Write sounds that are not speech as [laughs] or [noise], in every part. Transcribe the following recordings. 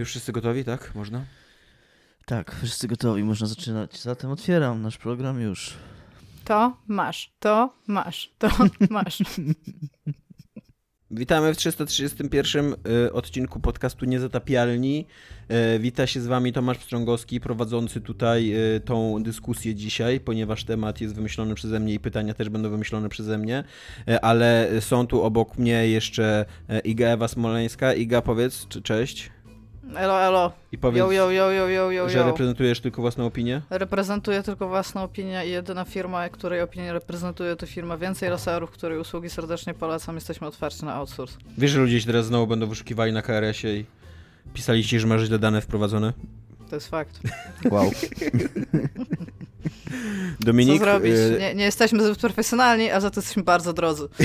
Już wszyscy gotowi, tak? Można? Tak, wszyscy gotowi, można zaczynać. Zatem otwieram nasz program już. To masz, to masz, to [laughs] masz. Witamy w 331 y, odcinku podcastu Niezatapialni. Y, wita się z wami Tomasz Pstrągowski, prowadzący tutaj y, tą dyskusję dzisiaj, ponieważ temat jest wymyślony przeze mnie i pytania też będą wymyślone przeze mnie, ale są tu obok mnie jeszcze Iga Ewa Smoleńska. Iga, powiedz, czy cześć. Elo, elo. I powiedz, Yo, yo, yo, yo, yo, yo, że yo. reprezentujesz tylko własną opinię? Reprezentuję tylko własną opinię i jedyna firma, której opinię reprezentuję, to firma Więcej Laserów, której usługi serdecznie polecam. Jesteśmy otwarci na outsource. Wiesz, że ludzie się teraz znowu będą wyszukiwali na KRS-ie i pisali ci, że masz źle dane wprowadzone? To jest fakt. Wow. [laughs] Dominik, Co zrobić? y, Nie, nie jesteśmy zbyt profesjonalni, a za to jesteśmy bardzo drodzy. [laughs]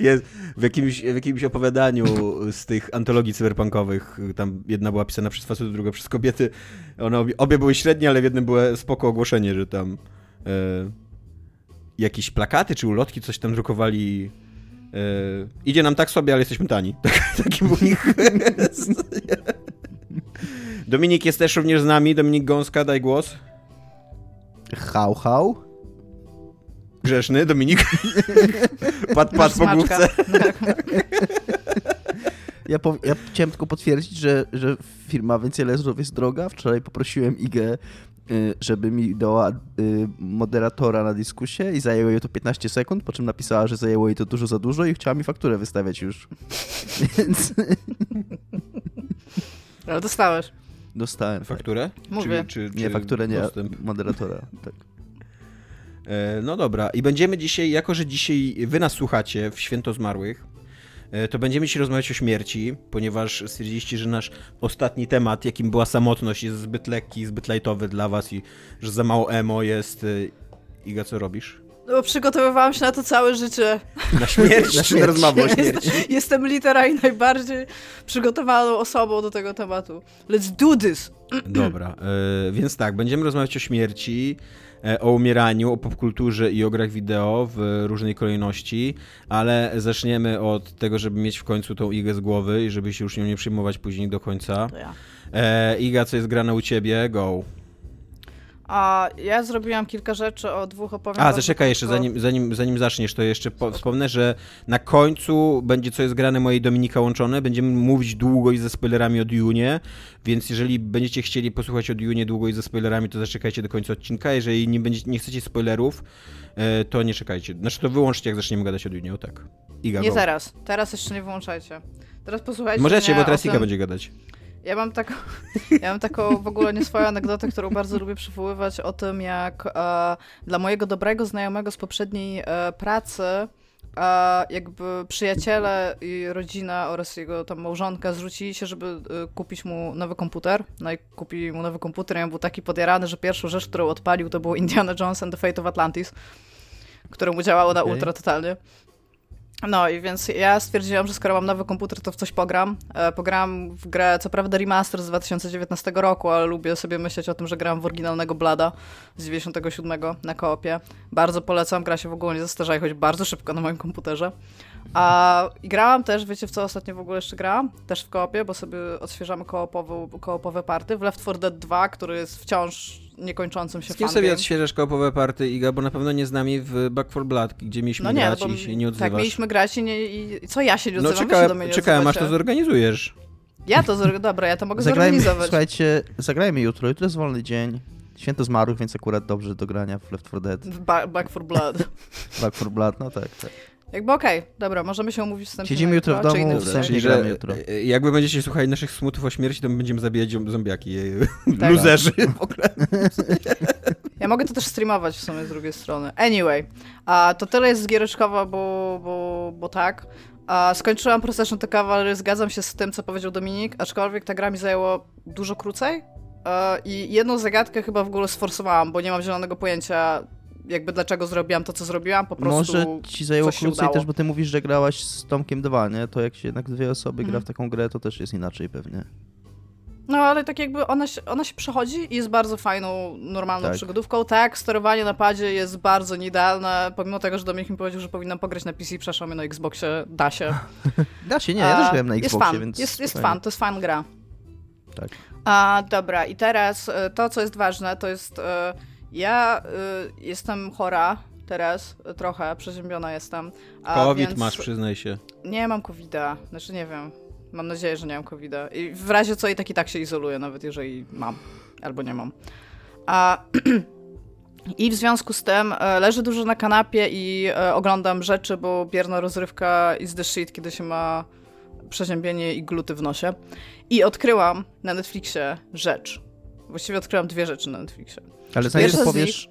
Jest w jakimś, w jakimś opowiadaniu z tych antologii cyberpunkowych, tam jedna była pisana przez facetów, druga przez kobiety. One obie, obie były średnie, ale w jednym było spoko ogłoszenie, że tam e, jakieś plakaty czy ulotki, coś tam drukowali. E, idzie nam tak sobie, ale jesteśmy tani. [laughs] Tak, taki był ich [laughs] Dominik jest też również z nami. Dominik Gąska, daj głos. Hał, hał. Grzeszny, Dominik. [laughs] Pad, pad po główce. Ja, pow- ja chciałem tylko potwierdzić, że, że firma Więcej Laserów jest droga. Wczoraj poprosiłem Igę, y, żeby mi dała y, moderatora na dyskusie i zajęło jej to 15 sekund, po czym napisała, że zajęło jej to dużo za dużo i chciała mi fakturę wystawiać już. [laughs] Więc Ale dostałeś. dostałem. tak. Fakturę? Mówię. Czy, czy, Nie, czy fakturę nie, dostęp? moderatora. Tak. E, No dobra, i będziemy dzisiaj, jako że dzisiaj wy nas słuchacie w Święto Zmarłych, e, to będziemy dzisiaj rozmawiać o śmierci, ponieważ stwierdziliście, że nasz ostatni temat, jakim była samotność, jest zbyt lekki, zbyt lajtowy dla was i że za mało emo jest. e, Iga, co robisz? No bo przygotowywałam się na to całe życie. Na śmierć, Na czy na rozmowę o śmierci? Jestem literalnie najbardziej przygotowaną osobą do tego tematu. Let's do this! Dobra, więc tak, będziemy rozmawiać o śmierci, o umieraniu, o popkulturze i o grach wideo w różnej kolejności, ale zaczniemy od tego, żeby mieć w końcu tą Igę z głowy i żeby się już nią nie przyjmować później do końca. Ja. E, Iga, co jest grane u ciebie? Go. A ja zrobiłam kilka rzeczy o dwóch opowiem. A, zaczekaj jeszcze, zanim, zanim, zanim zaczniesz, to jeszcze po, wspomnę, że na końcu będzie co jest grane mojej Dominika łączone. Będziemy mówić długo i ze spoilerami o Dune, więc jeżeli będziecie chcieli posłuchać o Dune długo i ze spoilerami, to zaczekajcie do końca odcinka. Jeżeli nie, będziecie, nie chcecie spoilerów, e, to nie czekajcie. Znaczy to wyłączcie, jak zaczniemy gadać o Dune, o tak. Iga, Nie go. teraz. Teraz jeszcze nie wyłączajcie. Teraz posłuchajcie Możecie, bo teraz Iga będzie gadać. Ja mam taką, [laughs] ja mam taką w ogóle nie swoją anegdotę, którą bardzo lubię przywoływać o tym, jak e, dla mojego dobrego znajomego z poprzedniej e, pracy e, jakby przyjaciele i rodzina oraz jego tam małżonka zwrócili się, żeby e, kupić mu nowy komputer. No i kupili mu nowy komputer i on był taki podjarany, że pierwszą rzecz, którą odpalił, to było Indiana Jones and the Fate of Atlantis, które mu działało na Okej. ultra totalnie. No i więc ja stwierdziłam, że skoro mam nowy komputer, to w coś pogram. E, pogram w grę, co prawda remaster z 2019 roku, ale lubię sobie myśleć o tym, że gram w oryginalnego Blada z 97 na koopie. Bardzo polecam, gra się w ogóle nie zastarzeje, choć bardzo szybko na moim komputerze. A i grałam też, wiecie w co ostatnio w ogóle jeszcze grałam? Też w koopie, bo sobie odświeżamy koopową, koopowe party w Left 4 Dead 2, który jest wciąż niekończącym się Z kim sobie odświeżasz kołopowe party, Iga, bo na pewno nie z nami w Back 4 Blood, gdzie mieliśmy No nie, grać no bo i się nie odzywasz. tak, mieliśmy grać i, nie, i co ja się nie no odzywam? Się czekałem, do mnie nie czekałem aż to zorganizujesz. Ja to zor- dobra, ja to mogę Zagrajmy, zorganizować. słuchajcie, zagrajmy jutro. Jutro jest wolny dzień. Święto zmarłych, więc akurat dobrze do grania w Left 4 Dead. Ba- Back for Blood. Back 4 Blood, no tak, tak. Jakby okej, dobra, możemy się umówić wstępnie Siedzimy jutro w domu, w sensie- gramy że jutro. e, jakby będziecie słuchali naszych smutów o śmierci, to my będziemy zabijać zombiaki. e, Tak. Luzerzy [laughs] w ogóle. Ja mogę to też streamować w sumie z drugiej strony. Anyway, a to tyle jest z giereczkowa, bo, bo, bo tak. A skończyłam Procession to Cavalry, zgadzam się z tym, co powiedział Dominik, aczkolwiek ta gra mi zajęło dużo krócej. E, I jedną zagadkę chyba w ogóle sforsowałam, bo nie mam zielonego pojęcia, jakby dlaczego zrobiłam to, co zrobiłam, po prostu Może ci zajęło krócej też, bo ty mówisz, że grałaś z Tomkiem 2, nie? To jak się jednak dwie osoby gra Mhm. w taką grę, to też jest inaczej pewnie. No, ale tak jakby ona się, ona się przechodzi i jest bardzo fajną, normalną Tak. przygodówką. Tak, sterowanie na padzie jest bardzo nieidealne, pomimo tego, że Dominik mi powiedział, że powinnam pograć na PC, mnie na Xboxie, da się. [laughs] Da się, nie, ja też grałem na jest Xboxie, fan, więc... jest, jest fan, to jest fan gra. Tak. A, dobra, i teraz e, to, co jest ważne, to jest. E, ja e, jestem chora teraz, trochę, przeziębiona jestem. A COVID więc masz, przyznaj się. Nie mam COVID-a, znaczy nie wiem. Mam nadzieję, że nie mam COVID-a. I w razie co i tak i tak się izoluję, nawet jeżeli mam albo nie mam. A. [clears throat] I w związku z tym e, leżę dużo na kanapie i e, oglądam rzeczy, bo bierna rozrywka is the shit, kiedy się ma przeziębienie i gluty w nosie. I odkryłam na Netflixie rzecz. Właściwie odkryłam dwie rzeczy na Netflixie. Ale zanim to powiesz,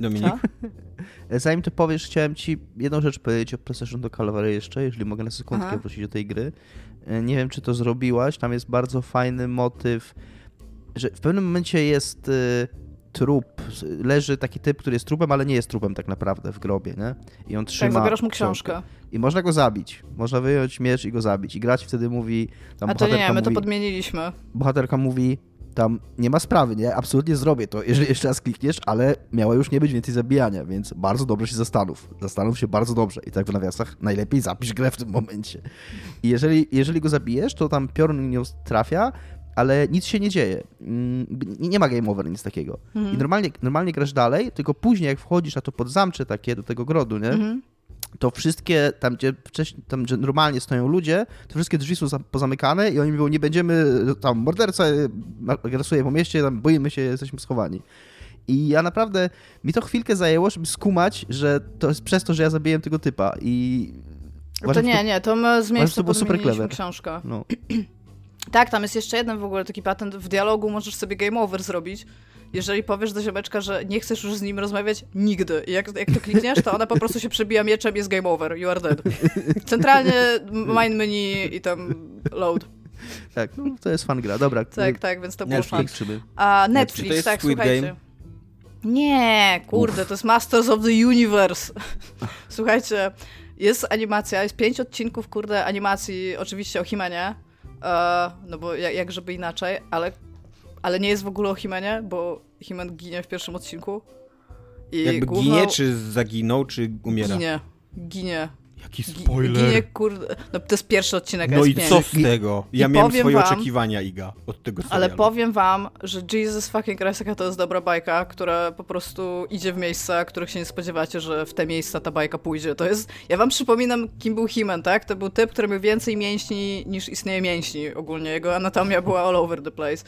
Dominik? [laughs] Zanim to powiesz, chciałem ci jedną rzecz powiedzieć o PlayStation do Calvary jeszcze, jeżeli mogę na sekundkę Aha. wrócić do tej gry. E, Nie wiem, czy to zrobiłaś, tam jest bardzo fajny motyw, że w pewnym momencie jest y, trup, leży taki typ, który jest trupem, ale nie jest trupem tak naprawdę w grobie, nie? I on trzyma Tak, zabierasz mu książkę. I można go zabić. Można wyjąć miecz i go zabić. I grać wtedy mówi, tam A to nie, my to mówi, podmieniliśmy. bohaterka mówi, tam nie ma sprawy, nie? Absolutnie zrobię to, jeżeli jeszcze raz klikniesz, ale miało już nie być więcej zabijania, więc bardzo dobrze się zastanów. Zastanów się bardzo dobrze. I tak w nawiasach najlepiej zapisz grę w tym momencie. I jeżeli, jeżeli go zabijesz, to tam piorun nie trafia, ale nic się nie dzieje. Mm, Nie, nie ma game over, nic takiego. Mhm. I normalnie, normalnie grasz dalej, tylko później jak wchodzisz na to podzamcze takie do tego grodu, nie? Mhm. To wszystkie, tam gdzie wcześniej, tam gdzie normalnie stoją ludzie, to wszystkie drzwi są za- pozamykane i oni mówią, nie będziemy, tam morderca e, grasuje po mieście, tam boimy się, jesteśmy schowani. I ja naprawdę, mi to chwilkę zajęło, żeby skumać, że to jest przez to, że ja zabiłem tego typa i... To uważam, że nie, nie, to my z miejsca to podmieniliśmy książkę. No, [clears throat] Tak, tam jest jeszcze jeden w ogóle taki patent. W dialogu możesz sobie game over zrobić. Jeżeli powiesz do ziomeczka, że nie chcesz już z nim rozmawiać nigdy. I jak, jak to klikniesz, to ona po prostu się przebija mieczem, jest game over, you are dead. Centralnie main menu i tam load. tak, no, to jest fan gra, dobra. Tak, tak, więc to było Netflix. fun. Kończymy. A Czy Netflix, to jest tak, Squid słuchajcie. Game? Nie, kurde, to jest Masters of the Universe. [laughs] Słuchajcie, jest animacja, jest pięć odcinków, kurde, animacji, oczywiście o Himenie, e, no bo jak, jak żeby inaczej, ale, ale nie jest w ogóle o Himenie, bo Himen ginie w pierwszym odcinku. I Jakby główną- ginie, czy zaginął, czy umiera? Ginie, ginie. Jaki spoiler! Ginie, kurde, no to jest pierwszy odcinek, a no jest i co z tego? Ja I miałem swoje wam- oczekiwania, Iga, od tego serialu. Ale powiem wam, że Jesus fucking Christ, jaka to jest dobra bajka, która po prostu idzie w miejsca, których się nie spodziewacie, że w te miejsca ta bajka pójdzie. To jest... Ja wam przypominam, kim był He-Man, tak? To był typ, który miał więcej mięśni niż istnieje mięśni ogólnie. Jego anatomia była all over the place.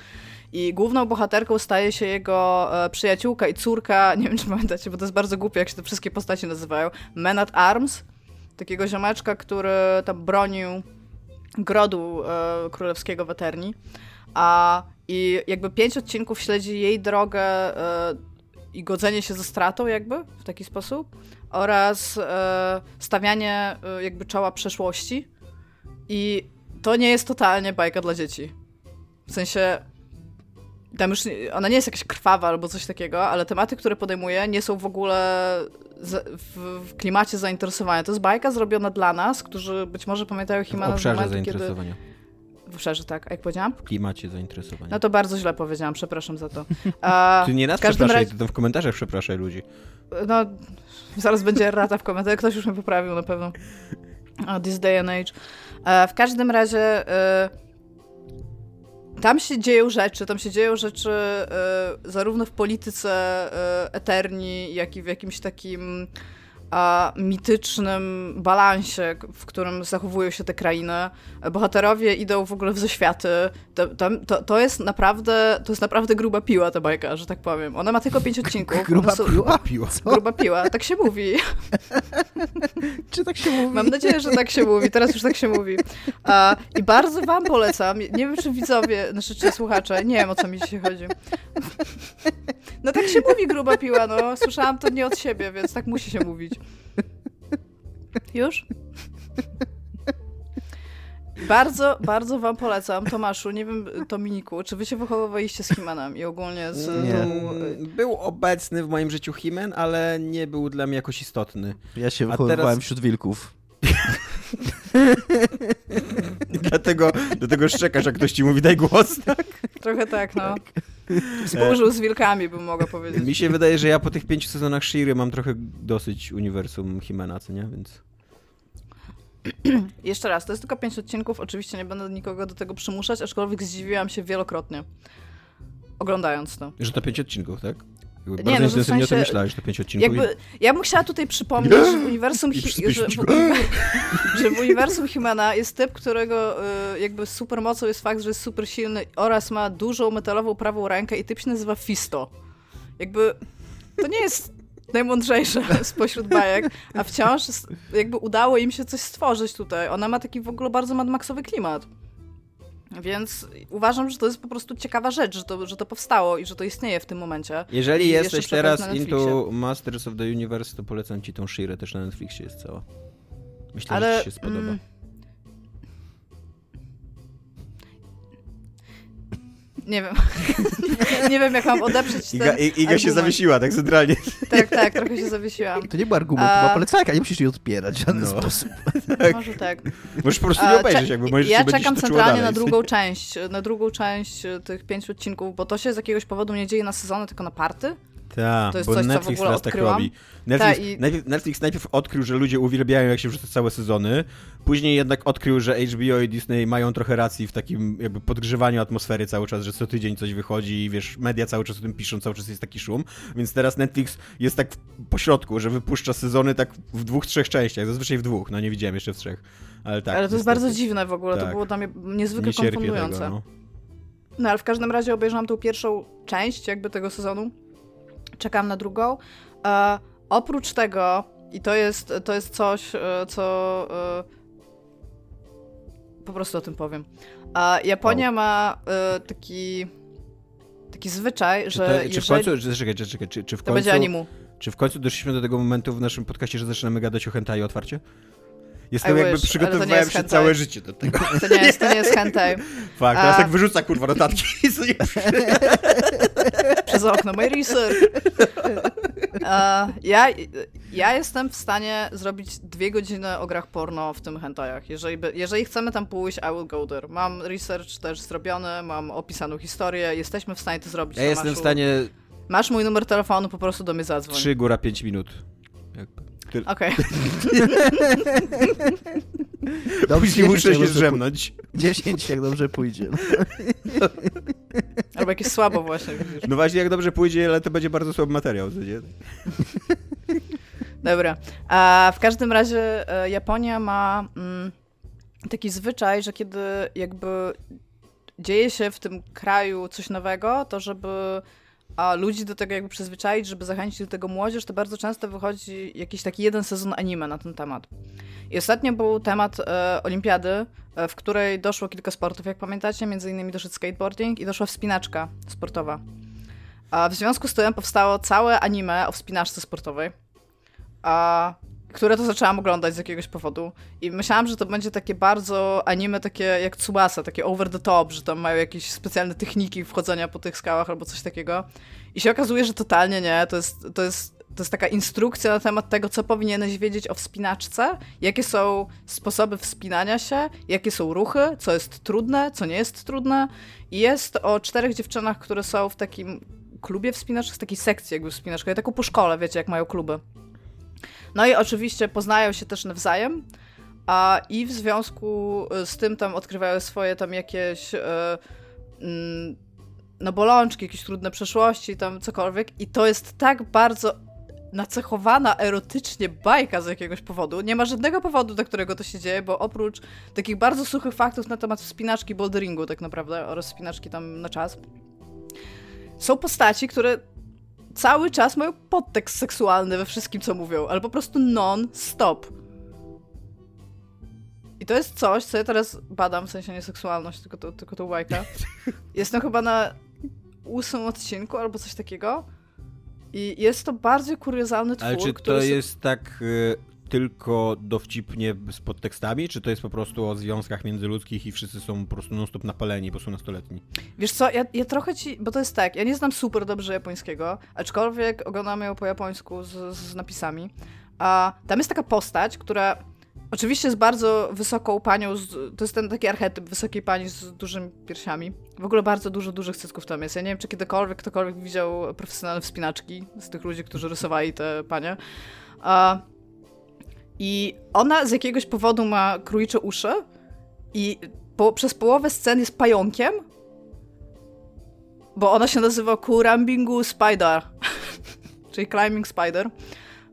I główną bohaterką staje się jego e, przyjaciółka i córka, [laughs] nie wiem czy pamiętacie, bo to jest bardzo głupie, jak się te wszystkie postacie nazywają, Man at Arms, takiego ziomeczka, który tam bronił grodu e, królewskiego w Eterni. A i jakby pięć odcinków śledzi jej drogę e, i godzenie się ze stratą jakby w taki sposób. Oraz e, stawianie e, jakby czoła przeszłości. I to nie jest totalnie bajka dla dzieci. W sensie tam już ona nie jest jakaś krwawa albo coś takiego, ale tematy, które podejmuje nie są w ogóle w, klimacie zainteresowania. To jest bajka zrobiona dla nas, którzy być może pamiętają Himana z obszarze momentu, kiedy... zainteresowania. W obszarze, tak. A jak powiedziałam? W klimacie zainteresowania. No to bardzo źle powiedziałam, przepraszam za to. [laughs] A, Ty nie nas przepraszaj, razie- ty tam w komentarzach przepraszaj ludzi. No, zaraz będzie rata w komentarzach. Ktoś już mnie poprawił na pewno. O, this day and age. E, w każdym razie e, tam się dzieją rzeczy, tam się dzieją rzeczy e, zarówno w polityce e, Eterni, jak i w jakimś takim a, mitycznym balansie, w którym zachowują się te krainy. Bohaterowie idą w ogóle w zaświaty. To, to, to jest naprawdę to jest naprawdę gruba piła ta bajka, że tak powiem. Ona ma tylko pięć odcinków. Gruba są- piła? Piła. Co? Gruba piła, tak się mówi. [laughs] Czy tak się mówi? Mam nadzieję, że tak się mówi, teraz już tak się mówi. A, I bardzo wam polecam, nie wiem czy widzowie, znaczy czy słuchacze, nie wiem o co mi dzisiaj chodzi. No tak się mówi gruba piła, no. Słyszałam to nie od siebie, więc tak musi się mówić. Już? Bardzo, bardzo wam polecam, Tomaszu, nie wiem, Dominiku, czy wy się wychowywaliście z Himanem i ogólnie z Nie. tą... Był obecny w moim życiu Himen, ale nie był dla mnie jakoś istotny. Ja się A wychowywałem teraz- wśród wilków. I [laughs] dlatego, dlatego szczekasz, jak ktoś ci mówi, daj głos, tak? Trochę tak, no. Współżył z wilkami, bym mogła powiedzieć. Mi się wydaje, że ja po tych pięciu sezonach Shiry mam trochę dosyć uniwersum Himena, co nie? Więc... [clears throat] Jeszcze raz, to jest tylko pięć odcinków, oczywiście nie będę nikogo do tego przymuszać, aczkolwiek zdziwiłam się wielokrotnie, oglądając to. Że to pięć odcinków, tak? Jakby Nie, bardzo no, intensywnie o tym sensie- myślałeś, że to pięć odcinków. Jakby, ja bym chciała tutaj przypomnieć, że w uniwersum, Hi- że, pięć w, że w uniwersum Humana jest typ, którego y, jakby supermocą jest fakt, że jest super silny oraz ma dużą metalową prawą rękę i typ się nazywa Fisto. Jakby to nie jest najmądrzejsze [laughs] spośród bajek, a wciąż jakby udało im się coś stworzyć tutaj. Ona ma taki w ogóle bardzo Mad Maxowy klimat. Więc uważam, że to jest po prostu ciekawa rzecz, że to, że to powstało i że to istnieje w tym momencie. Jeżeli I jesteś teraz into. Masters of the Universe, to polecam ci tą Shirę, też na Netflixie jest cała. Myślę, Ale że ci się spodoba. mm, nie wiem. [laughs] nie wiem, jak mam odeprzeć Iga, ten Iga się argument. zawiesiła, tak centralnie. Tak, tak, trochę się zawiesiłam. To nie był argument, A- to była polecajka, nie musisz jej odpierać w żaden No. sposób. [laughs] Może tak. Możesz po prostu nie obejrzeć, jakby możesz ja się czekam centralnie dalej. na drugą część, na drugą część e, tych pięciu odcinków, bo to się z jakiegoś powodu nie dzieje na sezony, tylko na party. Tak, To jest bo coś, co w Netflix ogóle teraz tak robi. Netflix, Ta, i- najpierw, Netflix najpierw odkrył, że ludzie uwielbiają, jak się wrzuca całe sezony. Później jednak odkrył, że HBO i Disney mają trochę racji w takim jakby podgrzewaniu atmosfery cały czas, że co tydzień coś wychodzi i wiesz, media cały czas o tym piszą, cały czas jest taki szum. Więc teraz Netflix jest tak w pośrodku, że wypuszcza sezony tak w dwóch, trzech częściach. Zazwyczaj w dwóch, no nie widziałem jeszcze w trzech. Ale tak. ale to jest bardzo dziwne w ogóle, to Tak. było dla mnie niezwykle Nie konfundujące. tego, no. No ale w każdym razie obejrzałam tą pierwszą część jakby tego sezonu. Czekam na drugą. E, oprócz tego, i to jest, to jest coś, e, co e, po prostu o tym powiem. E, Japonia ma e, taki taki zwyczaj, że to, czy w jeżeli... końcu, czy, czekaj, czekaj, czy, czy w to końcu, będzie animu. czy w końcu doszliśmy do tego momentu w naszym podcaście, że zaczynamy gadać o hentai otwarcie? Jestem I jakby wish, to przygotowywałem się hentai. całe życie do tego. To nie jest, to nie jest [laughs] hentai. Fakt, teraz A- tak wyrzuca kurwa notatki. [laughs] Przez okno, my research. [laughs] Ja, ja jestem w stanie zrobić dwie godziny o grach porno w tym hentajach. Jeżeli, by, jeżeli chcemy tam pójść, I will go there. Mam research też zrobiony, mam opisaną historię, jesteśmy w stanie to zrobić. Ja jestem w stanie Masz mój numer telefonu, po prostu do mnie zadzwoń. 3 góra 5 minut. Okej. Dobrze, Nie muszę się dobrze drzemnąć. pójdzie. 10 jak dobrze pójdzie. [laughs] Jakieś słabo właśnie, widzisz. No właśnie, jak dobrze pójdzie, ale to będzie bardzo słaby materiał. Dobra. A w każdym razie e, Japonia ma mm, taki zwyczaj, że kiedy jakby dzieje się w tym kraju coś nowego, to żeby a ludzi do tego jakby przyzwyczaić, żeby zachęcić do tego młodzież, to bardzo często wychodzi jakiś taki jeden sezon anime na ten temat. I ostatnio był temat e, olimpiady, e, w której doszło kilka sportów, jak pamiętacie, między innymi doszedł skateboarding i doszła wspinaczka sportowa. A w związku z tym powstało całe anime o wspinaczce sportowej a, które to zaczęłam oglądać z jakiegoś powodu. I myślałam, że to będzie takie bardzo anime, takie jak Tsubasa, takie over the top, że tam mają jakieś specjalne techniki wchodzenia po tych skałach albo coś takiego. I się okazuje, że totalnie nie. To jest, to jest, to jest taka instrukcja na temat tego, co powinieneś wiedzieć o wspinaczce, jakie są sposoby wspinania się, jakie są ruchy, co jest trudne, co nie jest trudne. I jest o czterech dziewczynach, które są w takim klubie wspinaczek, z takiej sekcji jakby wspinaczkowej, taką po szkole, wiecie, jak mają kluby. No i oczywiście poznają się też nawzajem, a i w związku z tym tam odkrywają swoje tam jakieś e, mm, no bolączki, jakieś trudne przeszłości, tam cokolwiek i to jest tak bardzo nacechowana erotycznie bajka z jakiegoś powodu. Nie ma żadnego powodu, dla którego to się dzieje, bo oprócz takich bardzo suchych faktów na temat wspinaczki boulderingu tak naprawdę oraz wspinaczki tam na czas, są postaci, które cały czas mają podtekst seksualny we wszystkim, co mówią, ale po prostu non-stop. I to jest coś, co ja teraz badam, w sensie nie seksualność, tylko, to, tylko tą bajkę. [laughs] Jestem chyba na ósmym odcinku albo coś takiego. I jest to bardziej kuriozalny twór, Ale czy który... to s- jest tak y, tylko dowcipnie z podtekstami, czy to jest po prostu o związkach międzyludzkich i wszyscy są po prostu non-stop napaleni, bo są nastoletni? Wiesz co, ja, ja trochę ci... Bo to jest tak, ja nie znam super dobrze japońskiego, aczkolwiek oglądam ją po japońsku z, z napisami. A tam jest taka postać, która Oczywiście jest bardzo wysoką panią, z, to jest ten taki archetyp wysokiej pani z dużymi piersiami. W ogóle bardzo dużo dużych cycków tam jest. Ja nie wiem, czy kiedykolwiek ktokolwiek widział profesjonalne wspinaczki z tych ludzi, którzy rysowali te panie. A, I ona z jakiegoś powodu ma królicze uszy i po, przez połowę scen jest pająkiem, bo ona się nazywa Kurambingu Spider, [laughs] czyli Climbing Spider.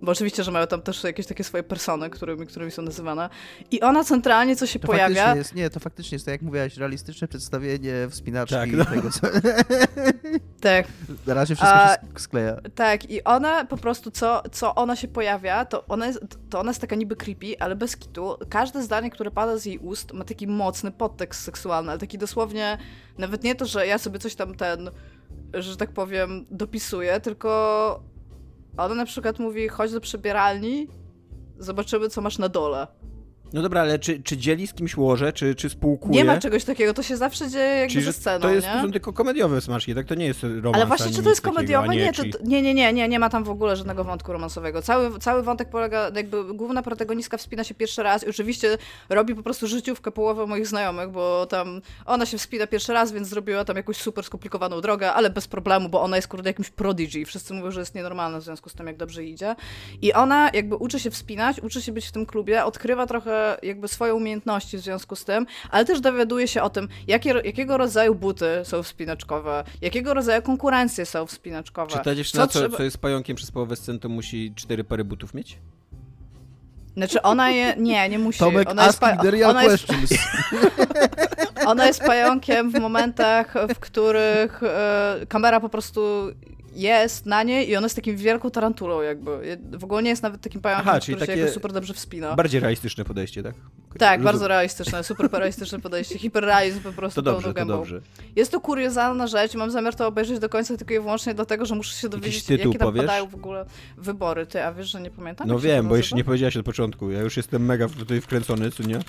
Bo oczywiście, że mają tam też jakieś takie swoje persony, którymi, którymi są nazywane. I ona centralnie, co się To pojawia... jest, nie, to faktycznie jest, tak jak mówiłaś, realistyczne przedstawienie wspinaczki Tak, no. tego, co... [laughs] Tak, Na razie wszystko A- się skleja. tak. I ona po prostu, co, co ona się pojawia, to ona, jest, to ona jest taka niby creepy, ale bez kitu. Każde zdanie, które pada z jej ust, ma taki mocny podtekst seksualny, ale taki dosłownie, nawet nie to, że ja sobie coś tam ten, że tak powiem, dopisuję, tylko ona na przykład mówi, chodź do przebieralni, zobaczymy, co masz na dole. No dobra, ale czy, czy dzieli z kimś łoże, czy, czy spółkuje? Nie ma czegoś takiego, to się zawsze dzieje jakby Czyli, ze sceną, to, jest, nie? tylko komediowe smaczki, tak? To nie jest romans Ale właśnie, czy to jest takiego, komediowe? Nie, to, nie, nie, nie, nie, nie ma tam w ogóle żadnego wątku romansowego. Cały, cały wątek polega, jakby główna protagonistka wspina się pierwszy raz i oczywiście robi po prostu życiówkę połowę moich znajomych, bo tam ona się wspina pierwszy raz, więc zrobiła tam jakąś super skomplikowaną drogę, ale bez problemu, bo ona jest kurde jakimś prodigy i wszyscy mówią, że jest nienormalna w związku z tym, jak dobrze idzie. I ona jakby uczy się wspinać, uczy się być w tym klubie, odkrywa trochę jakby swoje umiejętności w związku z tym, ale też dowiaduje się o tym, jakie, jakiego rodzaju buty są wspinaczkowe, jakiego rodzaju konkurencje są wspinaczkowe. Czy ta dziewczyna, co, trzeba- co jest pająkiem przez połowę scen, to musi cztery pary butów mieć? Znaczy ona je... Nie, nie musi. Tomek, ona, jest real ona, jest, [laughs] ona jest pająkiem w momentach, w których e, kamera po prostu jest na niej i ona jest takim wielką tarantulą jakby. W ogóle nie jest nawet takim pająkiem, Aha, który się super dobrze wspina. Bardziej realistyczne podejście, tak? Tak, Rozumiem. bardzo realistyczne, super realistyczne podejście, hiperrealizm po prostu To dobrze, to dobrze. Jest to kuriozalna rzecz mam zamiar to obejrzeć do końca tylko i wyłącznie dlatego, że muszę się dowiedzieć, tytuł jakie tam powiesz? padają w ogóle wybory. Ty, a wiesz, że nie pamiętam? No wiem, bo jeszcze nie powiedziałaś od początku. Ja już jestem mega tutaj wkręcony, co nie?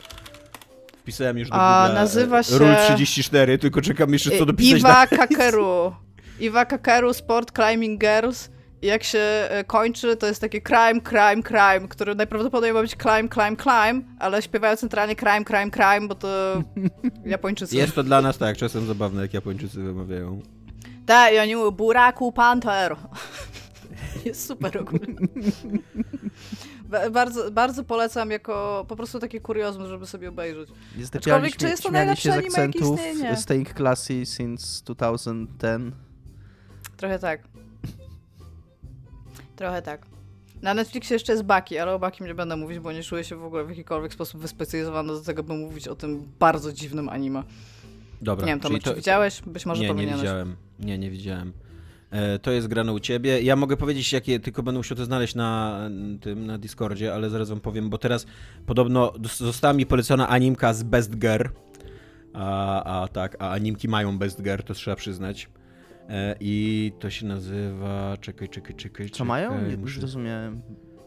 Wpisałem już do A, Google'a, nazywa e, się- Rule 34, tylko czekam jeszcze co dopisać. Iwa Kakeru. Iwa Kakeru Sport Climbing Girls. I jak się e, kończy, to jest takie crime, crime, crime, który najprawdopodobniej ma być climb, climb, climb, ale śpiewają centralnie crime, crime, crime, bo to [laughs] Japończycy. Jest to dla nas tak, czasem zabawne, jak Japończycy wymawiają. Tak, i oni mówią Buraku Panther. [laughs] Jest super ogólnie. Ba- Bardzo, bardzo polecam jako po prostu takie kuriozum, żeby sobie obejrzeć. Jest Aczkolwiek, czy jest to najlepsze anime, jakie akcentów istnieje? Staying Classy since 2010. Trochę tak. Trochę tak. Na Netflixie jeszcze jest Baki, ale o Bakim nie będę mówić, bo nie czuję się w ogóle w jakikolwiek sposób wyspecjalizowany do tego, by mówić o tym bardzo dziwnym anime. Dobra, nie wiem, Tomek, czy widziałeś? Być może nie, nie powinieneś. widziałem. Nie, nie widziałem. E, to jest grane u ciebie. Ja mogę powiedzieć, jakie, tylko będę musiał to znaleźć na tym, na Discordzie, ale zaraz wam powiem, bo teraz podobno została mi polecona animka z Best Girl. A, a tak, a animki mają Best Girl, to trzeba przyznać. E, I to się nazywa. Czekaj, czekaj, czekaj. Co mają? czekaj, Nie muszę- zrozumiałem.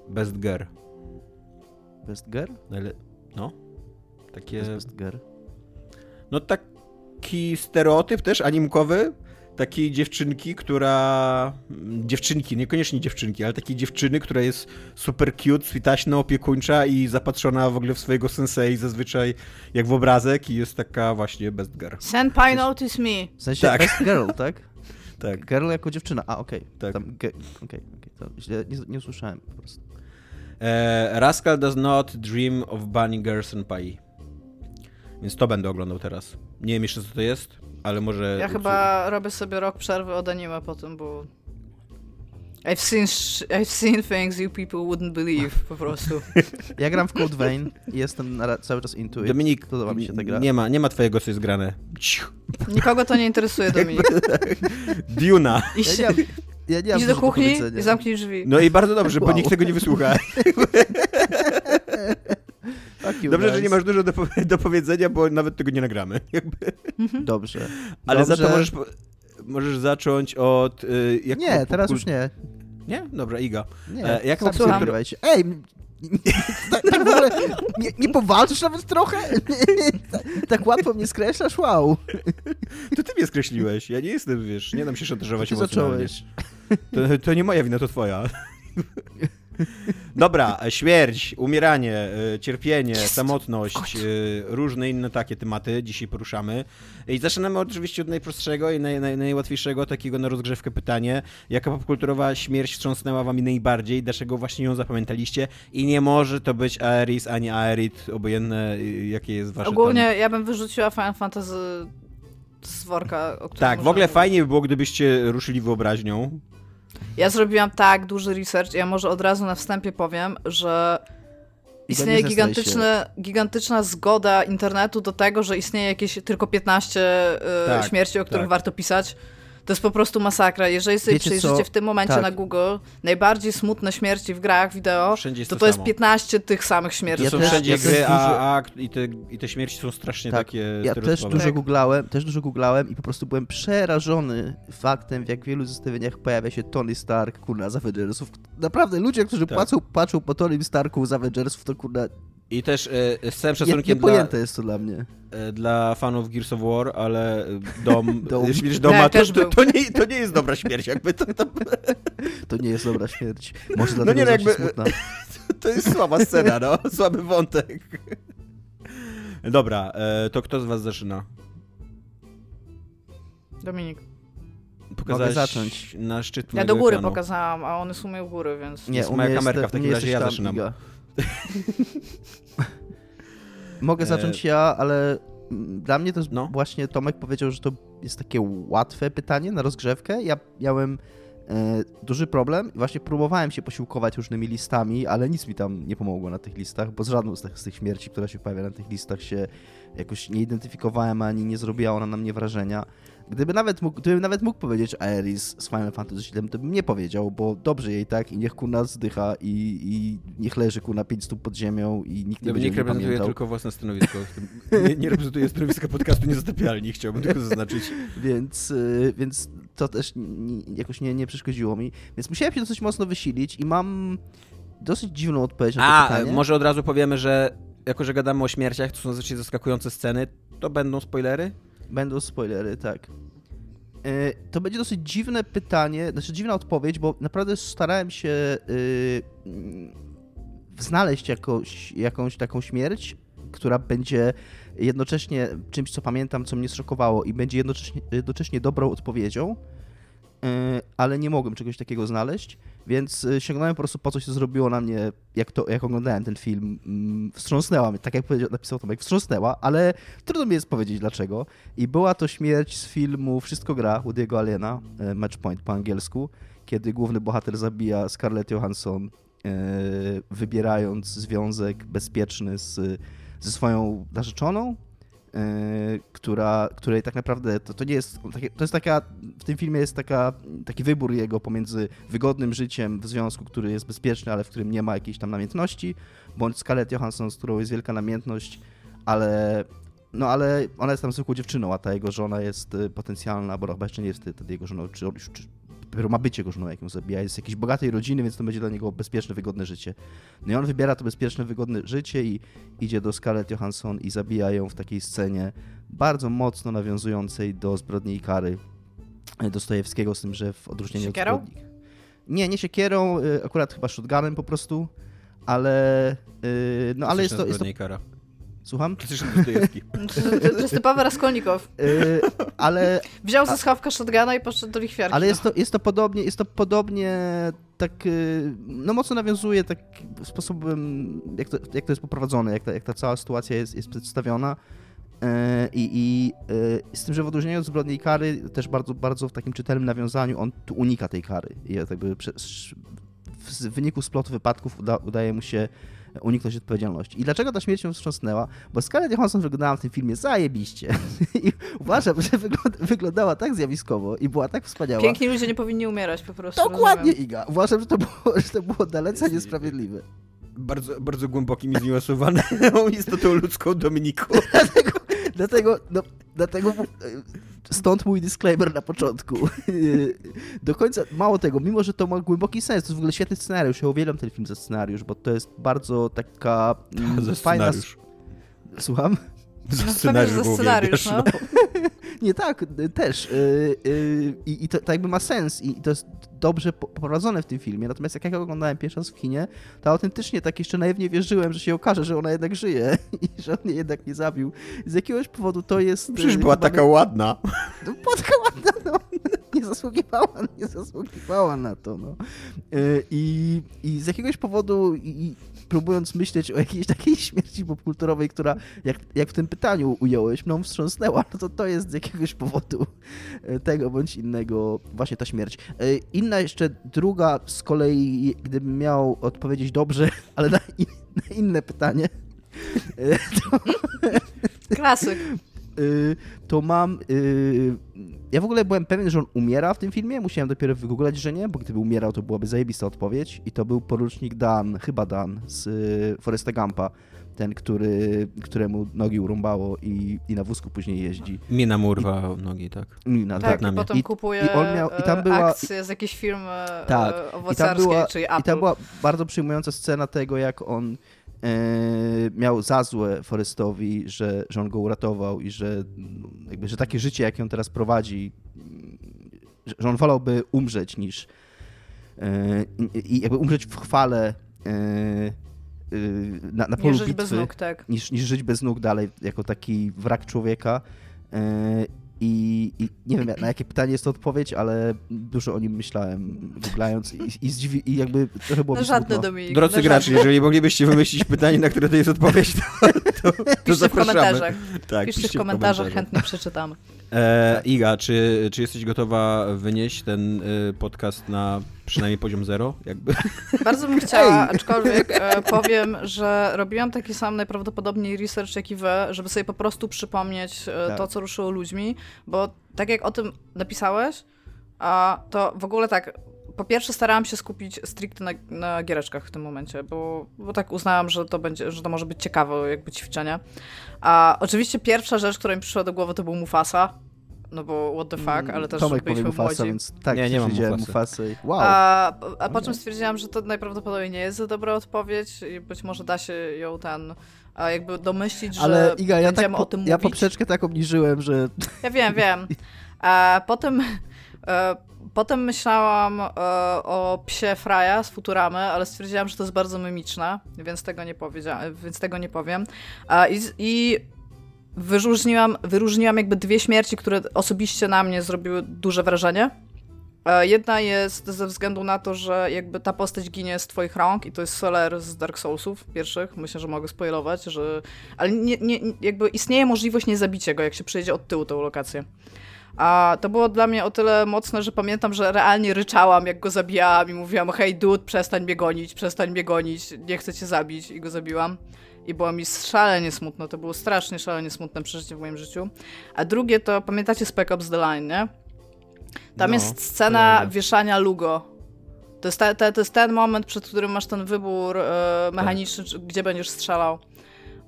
Best Girl. Best Girl? No. Takie. jest Best Girl. No taki stereotyp też animkowy, takiej dziewczynki, która... Dziewczynki, niekoniecznie dziewczynki, ale takiej dziewczyny, która jest super cute, switaśna, opiekuńcza i zapatrzona w ogóle w swojego sensei zazwyczaj jak w obrazek i jest taka właśnie best girl. Senpai notice me. W sensie Tak. Best Girl, [laughs] tak? Tak. Girl jako dziewczyna. A, okej. Tak. Tam ge- Okej, okej. to źle, nie, nie usłyszałem po prostu. E, Rascal does not dream of bunny girls and pie. Więc to będę oglądał teraz. Nie wiem jeszcze co to jest, ale może... Ja chyba robię sobie rok przerwy od anime po tym, bo... I've seen, sh- I've seen things you people wouldn't believe, po prostu. [laughs] Ja gram w Code Vein i jestem cały czas into it. Dominik, Podoba mi się ta gra. nie ma, nie ma twojego, co jest grane. Nikogo to nie interesuje, [laughs] Dominik. Duna. Idź, Ja nie mam, ja nie idź do kuchni powiedzenia. i zamknij drzwi. No i bardzo dobrze, bo Wow. nikt tego nie wysłucha. [laughs] Dobrze, że guys. nie masz dużo do, do powiedzenia, bo nawet tego nie nagramy. Jakby. Dobrze. Ale za to Dobrze. możesz, po- możesz zacząć od... Y, jak Nie, teraz już nie. Nie? Dobra, Iga. Nie, E, jak sam mam sobie słucham? wyrywajcie. Ej, tak, tak w ogóle nie, nie powalczysz nawet trochę? tak, [laughs] tak łatwo mnie skreślasz? Wow. To ty mnie skreśliłeś. Ja nie jestem, wiesz, nie dam się szantażować Ty emocjonalnie. zacząłeś. To, to nie moja wina, to twoja. [laughs] [laughs] Dobra, e, śmierć, umieranie, e, cierpienie, samotność, e, różne inne takie tematy dzisiaj poruszamy. I zaczynamy oczywiście od najprostszego i naj, naj, najłatwiejszego, takiego na rozgrzewkę pytanie. Jaka popkulturowa śmierć wstrząsnęła wami najbardziej? Dlaczego właśnie ją zapamiętaliście? I nie może to być Aeris ani Aerit, obojętne jakie jest wasze Ogólnie tam... ja bym wyrzuciła Final Fantasy z worka, o którym Tak, w ogóle fajnie by było, gdybyście ruszyli wyobraźnią. Ja zrobiłam tak duży research, ja może od razu na wstępie powiem, że istnieje gigantyczne, gigantyczna zgoda internetu do tego, że istnieje jakieś tylko 15 y, tak, śmierci, o których tak. warto pisać. To jest po prostu masakra. Jeżeli sobie Wiecie przejrzycie w tym momencie tak. na Google najbardziej smutne śmierci w grach wideo, to to, to jest 15 tych samych śmierci. Ja to są też, wszędzie ja gry a, a, i, te, i te śmierci są strasznie tak. takie Ja też dużo googlałem, też dużo googlałem i po prostu byłem przerażony faktem, w jak wielu zestawieniach pojawia się Tony Stark, kurna, z Avengersów. Naprawdę, ludzie, którzy tak. płacą, patrzą po Tony Starku z Avengersów, to kurna i też e, z całym szacunkiem nie, dla... jest to dla mnie. E, dla fanów Gears of War, ale dom, [laughs] dom. śmierć doma, to, to, to, nie, to nie jest dobra śmierć, jakby to... To, [laughs] to nie jest dobra śmierć. Może no dlatego no nie, jakby, smutna. [laughs] To jest słaba scena, no. Słaby wątek. Dobra, e, to kto z was zaczyna? Dominik. Pokazać Mogę zacząć. na szczyt Ja do góry ekranu. pokazałam, a one są u góry, więc... Nie, u moja kamerka, w takim razie ja zaczynam. [laughs] Mogę e, zacząć ja, ale dla mnie to no. właśnie Tomek powiedział, że to jest takie łatwe pytanie na rozgrzewkę. Ja miałem e, duży problem i właśnie próbowałem się posiłkować różnymi listami, ale nic mi tam nie pomogło na tych listach, bo z żadną z tych, z tych śmierci, która się pojawia na tych listach się jakoś nie identyfikowałem, ani nie zrobiła ona na mnie wrażenia. Gdyby nawet mógł, gdybym nawet mógł powiedzieć Aeris z Final Fantasy VII, to bym nie powiedział, bo dobrze jej tak i niech kuna zdycha i, i niech leży kuna pięć stóp pod ziemią i nikt nie będzie nie reprezentuje pamiętał. tylko własne stanowisko. nie, nie reprezentuje stanowiska podcastu Niezatapialni, chciałbym tylko zaznaczyć. więc, y, więc to też jakoś nie, nie przeszkodziło mi. Więc musiałem się dosyć mocno wysilić i mam dosyć dziwną odpowiedź na to A, pytanie. może od razu powiemy, że jako, że gadamy o śmierciach, to są zazwyczaj zaskakujące sceny, to będą spoilery? Będą spoilery, tak. E, to będzie dosyć dziwne pytanie, znaczy dziwna odpowiedź, bo naprawdę starałem się yy, znaleźć jakoś, jakąś taką śmierć, która będzie jednocześnie czymś, co pamiętam, co mnie zszokowało i będzie jednocześnie, jednocześnie dobrą odpowiedzią, ale nie mogłem czegoś takiego znaleźć. Więc y, sięgnąłem po prostu po coś, co zrobiło na mnie, jak, to, jak oglądałem ten film. Mm, wstrząsnęła mnie, tak jak napisał Tomek, wstrząsnęła, ale trudno mi jest powiedzieć dlaczego. I była to śmierć z filmu Wszystko gra Woody'ego Allena, e, Matchpoint po angielsku, kiedy główny bohater zabija Scarlett Johansson, e, wybierając związek bezpieczny z, ze swoją narzeczoną, która, której tak naprawdę to, to nie jest, to jest taka, w tym filmie jest taka, taki wybór jego pomiędzy wygodnym życiem w związku, który jest bezpieczny, ale w którym nie ma jakiejś tam namiętności, bądź Scarlett Johansson, z którą jest wielka namiętność, ale no ale ona jest tam zwykłą dziewczyną, a ta jego żona jest y, potencjalna, bo chyba jeszcze nie jest wtedy jego żoną, czy, czy, dopiero ma być jego żoną, jak ją zabija. Jest z jakiejś bogatej rodziny, więc to będzie dla niego bezpieczne, wygodne życie. No i on wybiera to bezpieczne, wygodne życie i idzie do Scarlett Johansson i zabija ją w takiej scenie bardzo mocno nawiązującej do zbrodni i kary e, Dostojewskiego, z tym, że w odróżnieniu siekierą? od zbrodni... Nie, nie siekierą, e, akurat chyba shotgunem po prostu, ale... E, no ale jest to... Jest to... Słucham? [laughs] To jest typowy Raskolnikow. Yy, ale... [laughs] Wziął ze schawka shotguna i poszedł do lichwiarki. Ale jest to, jest to podobnie, jest to podobnie tak, y, no mocno nawiązuje tak sposobem, jak to, jak to jest poprowadzone, jak ta, jak ta cała sytuacja jest, jest przedstawiona. Yy, I, i yy, z tym, że w odróżnieniu od zbrodni i kary, też bardzo, bardzo w takim czytelnym nawiązaniu, on tu unika tej kary. I jakby w wyniku splotu wypadków uda, udaje mu się uniknąć odpowiedzialności. I dlaczego ta śmierć ją wstrząsnęła? Bo Scarlett Johansson wyglądała w tym filmie zajebiście. [laughs] I uważam, że wyglądała tak zjawiskowo i była tak wspaniała. Piękni ludzie nie powinni umierać po prostu. Dokładnie, rozumiem. Iga. Uważam, że to było, że to było dalece niesprawiedliwe. Bardzo, bardzo głębokim i zniuansowaną [laughs] istotą ludzką Dominiku. [laughs] dlatego, dlatego, no, dlatego stąd mój disclaimer na początku. Do końca, mało tego, mimo że to ma głęboki sens, to jest w ogóle świetny scenariusz, ja uwielbiam ten film za scenariusz, bo to jest bardzo taka [laughs] za fajna... Scenariusz. Słucham? Za No, scenariusz za scenariusz, uwielbiasz, no. [laughs] Nie, tak, y, też. y, y, I to, to jakby ma sens i to jest dobrze poprowadzone w tym filmie. Natomiast jak ja oglądałem pierwszy raz w kinie, to autentycznie tak jeszcze naiwnie wierzyłem, że się okaże, że ona jednak żyje [laughs] i że on jej jednak nie zabił. Z jakiegoś powodu to jest... Przecież y, była chyba taka ładna. No, Płotka ładna, no. Nie zasługiwała, nie zasługiwała na to, no. Y, I, i z jakiegoś powodu, i próbując myśleć o jakiejś takiej śmierci popkulturowej, która, jak, jak w tym pytaniu ująłeś, mną wstrząsnęła, no to to jest z jakiegoś powodu y, tego bądź innego właśnie ta śmierć. Y, Inna jeszcze, druga z kolei, gdybym miał odpowiedzieć dobrze, [laughs] ale na, in, na inne pytanie, y, Klasyk. Y, to mam. y, ja w ogóle byłem pewien, że on umiera w tym filmie. Musiałem dopiero wygooglać, że nie, bo gdyby umierał, to byłaby zajebista odpowiedź. I to był porucznik Dan, chyba Dan, z y, Foresta Gampa. Ten, który, któremu nogi urąbało i, i na wózku później jeździ. Mina mu urwa nogi, tak. I na Tak, i potem I- kupuje i on miał- i tam była- akcje z jakiejś firmy e, Tak, I tam, owocarskiej, była, czyli I Apple. tam była bardzo przyjmująca scena tego, jak on miał za złe Forestowi, że, że on go uratował i że, jakby, że takie życie, jakie on teraz prowadzi, że, on wolałby umrzeć niż e, i, jakby umrzeć w chwale e, e, na, na polu Nie żyć bitwy nóg, tak. niż, niż żyć bez nóg dalej, jako taki wrak człowieka. I, I nie wiem, na jakie pytanie jest to odpowiedź, ale dużo o nim myślałem, googlając i, i, zdziwi, i jakby trochę było No żadne. Dominik. Drodzy no gracze, jeżeli moglibyście wymyślić pytanie, na które to jest odpowiedź, to, to, to Piszcie w zapraszamy. komentarzach. Tak, Piszcie w piszcie komentarzach, chętnie przeczytamy. E, Iga, czy, czy jesteś gotowa wynieść ten y, podcast na przynajmniej poziom zero? Jakby? Bardzo bym chciała, aczkolwiek e, powiem, że robiłam taki sam najprawdopodobniej research jak i wy, żeby sobie po prostu przypomnieć e, Tak. to, co ruszyło ludźmi, bo tak jak o tym napisałeś, a to w ogóle tak, po pierwsze starałam się skupić stricte na, na giereczkach w tym momencie, bo, bo tak uznałam, że to będzie, że to może być ciekawe jakby ćwiczenie. A oczywiście pierwsza rzecz, która mi przyszła do głowy, to był Mufasa, no bo what the fuck, ale też Tomek byliśmy Mufasa, młodzi. więc tak, Nie, nie mam widziałem Mufasy. Mufasy. i- Wow. A, a po czym stwierdziłam, że to najprawdopodobniej nie jest za dobra odpowiedź i być może da się ją ten a jakby domyślić, że ale Iga, ja, tak po, o tym ja mówić. poprzeczkę tak obniżyłem, że Ja wiem, wiem. [laughs] A potem, potem myślałam e, o psie Fraja z Futuramy, ale stwierdziłam, że to jest bardzo mimiczne, więc tego nie, więc tego nie powiem. A, i, I wyróżniłam, wyróżniłam jakby dwie śmierci, które osobiście na mnie zrobiły duże wrażenie. E, Jedna jest ze względu na to, że jakby ta postać ginie z twoich rąk i to jest Soler z Dark Soulsów pierwszych. Myślę, że mogę spoilować, że... Ale nie, nie, jakby istnieje możliwość niezabicia go, jak się przejdzie od tyłu tą lokację. A to było dla mnie o tyle mocne, że pamiętam, że realnie ryczałam, jak go zabijałam i mówiłam, hej dude, przestań mnie gonić, przestań mnie gonić, nie chcę cię zabić i go zabiłam. I było mi szalenie smutno, to było strasznie szalenie smutne przeżycie w moim życiu. A drugie to, pamiętacie Spec Ops The Line, nie? Tam No, jest scena wieszania Lugo. To jest, te, te, to jest ten moment, przed którym masz ten wybór e, mechaniczny, czy, gdzie będziesz strzelał.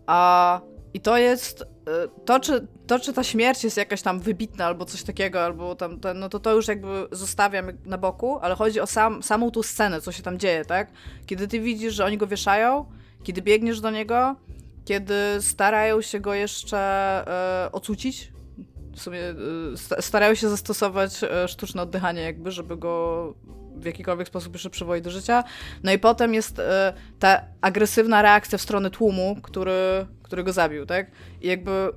A, I to jest. E, To czy, to, czy ta śmierć jest jakaś tam wybitna, albo coś takiego, albo tam, ten, no to to już jakby zostawiam na boku, ale chodzi o sam, samą tą scenę, co się tam dzieje, tak? Kiedy ty widzisz, że oni go wieszają, kiedy biegniesz do niego, kiedy starają się go jeszcze e, ocucić, w sumie y, sta- starają się zastosować e, sztuczne oddychanie, jakby, żeby go w jakikolwiek sposób jeszcze przywołać do życia. No i potem jest e, ta agresywna reakcja w stronę tłumu, który, który go zabił, tak? I jakby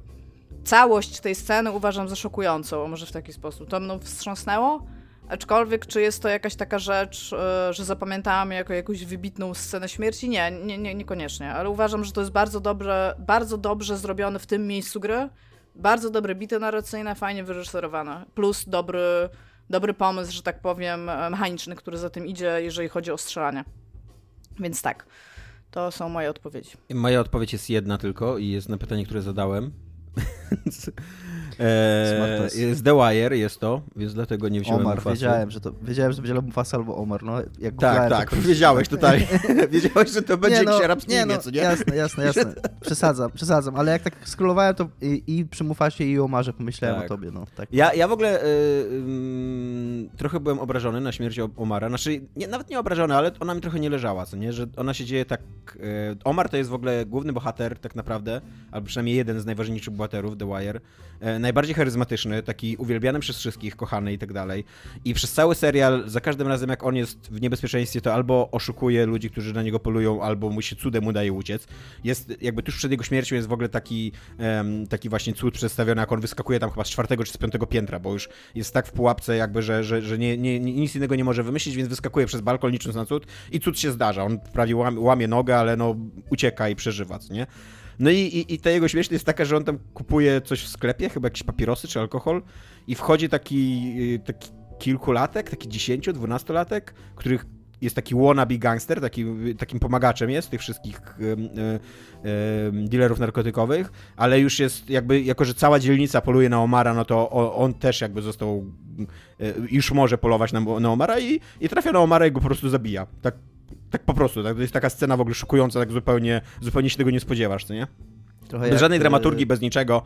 całość tej sceny uważam za szokującą, może w taki sposób. To mną wstrząsnęło, aczkolwiek czy jest to jakaś taka rzecz, e, że zapamiętałam jako jakąś wybitną scenę śmierci? Nie, nie, nie, niekoniecznie, ale uważam, że to jest bardzo dobrze, bardzo dobrze zrobione w tym miejscu gry, bardzo dobre bity narracyjne, fajnie wyreżyserowane, plus dobry, dobry pomysł, że tak powiem, e, mechaniczny, który za tym idzie, jeżeli chodzi o strzelanie. Więc tak, to są moje odpowiedzi. Moja odpowiedź jest jedna tylko i jest na pytanie, które zadałem. [laughs] Więc, E, z The Wire jest to, więc dlatego nie wziąłem Omar, Mufasy. wiedziałem, że to, wiedziałem, że to będzie Mufasa albo Omar, no jak Tak, tak, wiedziałeś totalnie. [laughs] [laughs] wiedziałeś, że to będzie nie, no, jakiś arabski nie, imię, no, co nie? Jasne, jasne, jasne. [laughs] Przesadzam, przesadzam, ale jak tak scrollowałem, to i, i przy Mufasie i Omarze pomyślałem Tak. o tobie, no. Tak. Ja, ja w ogóle y, ym, trochę byłem obrażony na śmierć Omara. Znaczy, nie, nawet nie obrażony, ale ona mi trochę nie leżała, co nie? Że ona się dzieje tak... Y, Omar to jest w ogóle główny bohater tak naprawdę, albo przynajmniej jeden z najważniejszych bohaterów The Wire. E, najbardziej charyzmatyczny, taki uwielbiany przez wszystkich, kochany i tak dalej. I przez cały serial, za każdym razem jak on jest w niebezpieczeństwie, to albo oszukuje ludzi, którzy na niego polują, albo mu się cudem udaje uciec. Jest jakby tuż przed jego śmiercią jest w ogóle taki, em, taki właśnie cud przedstawiony, jak on wyskakuje tam chyba z czwartego czy z piątego piętra, bo już jest tak w pułapce jakby, że, że, że nie, nie, nic innego nie może wymyślić, więc wyskakuje przez balkon licząc na cud i cud się zdarza. On prawie łamie, łamie nogę, ale no ucieka i przeżywa, nie? No i, i, i ta jego śmierć jest taka, że on tam kupuje coś w sklepie, chyba jakieś papierosy czy alkohol i wchodzi taki, y, taki kilkulatek, taki 10-12-latek, których jest taki wannabe gangster, taki, takim pomagaczem jest tych wszystkich em, dealerów narkotykowych, ale już jest jakby, jako że cała dzielnica poluje na Omara, no to o- on też jakby został, e, już może polować na, na Omara i, i trafia na Omara i go po prostu zabija. Tak, tak po prostu, tak, to jest taka scena w ogóle szokująca, tak zupełnie, zupełnie się tego nie spodziewasz, co nie? Trochę Bez jak, żadnej e, dramaturgii, bez niczego.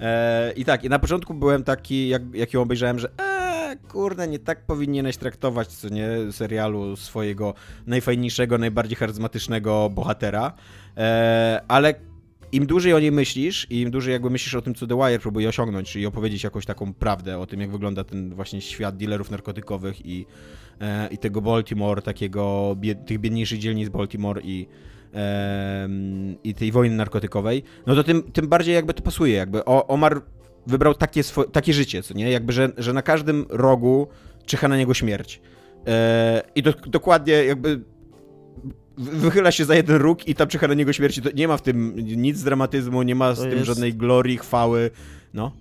E, I tak, i na początku byłem taki, jak, jak ją obejrzałem, że e, kurde, nie tak powinieneś traktować, co nie, serialu swojego najfajniejszego, najbardziej charyzmatycznego bohatera. E, ale im dłużej o niej myślisz i im dłużej jakby myślisz o tym, co The Wire próbuje osiągnąć, czyli opowiedzieć jakąś taką prawdę o tym, jak wygląda ten właśnie świat dealerów narkotykowych i, e, i tego Baltimore, takiego, bied, tych biedniejszych dzielnic Baltimore i, em, i tej wojny narkotykowej, no to tym, tym bardziej jakby to pasuje, jakby o, Omar wybrał takie, swo- takie życie, co nie, jakby, że, że na każdym rogu czyha na niego śmierć. E, I do, dokładnie jakby wy- wychyla się za jeden róg i tam czyha na niego śmierci. To nie ma w tym nic dramatyzmu, nie ma z To tym jest- żadnej glorii, chwały. No.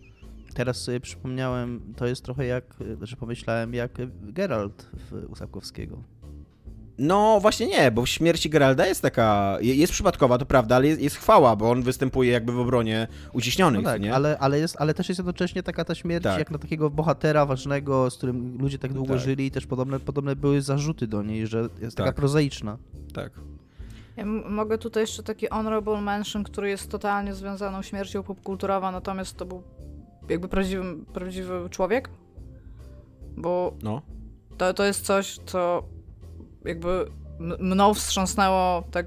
Teraz sobie przypomniałem, to jest trochę jak, e, że pomyślałem, jak Geralt w Usapkowskiego. No właśnie nie, bo w śmierci Geralda jest taka, je- jest przypadkowa, to prawda, ale jest, jest chwała, bo on występuje jakby w obronie uciśnionych, No tak, nie? ale, ale, jest, ale też jest jednocześnie taka ta śmierć, Tak. jak na takiego bohatera ważnego, z którym ludzie tak długo Tak. żyli i też podobne, podobne były zarzuty do niej, że jest taka Tak. prozaiczna. Tak. Ja mogę tutaj jeszcze taki honorable mention, który jest totalnie związaną śmiercią popkulturowa, natomiast to był jakby prawdziwy, prawdziwy człowiek. Bo No. to, to jest coś, co jakby mną wstrząsnęło tak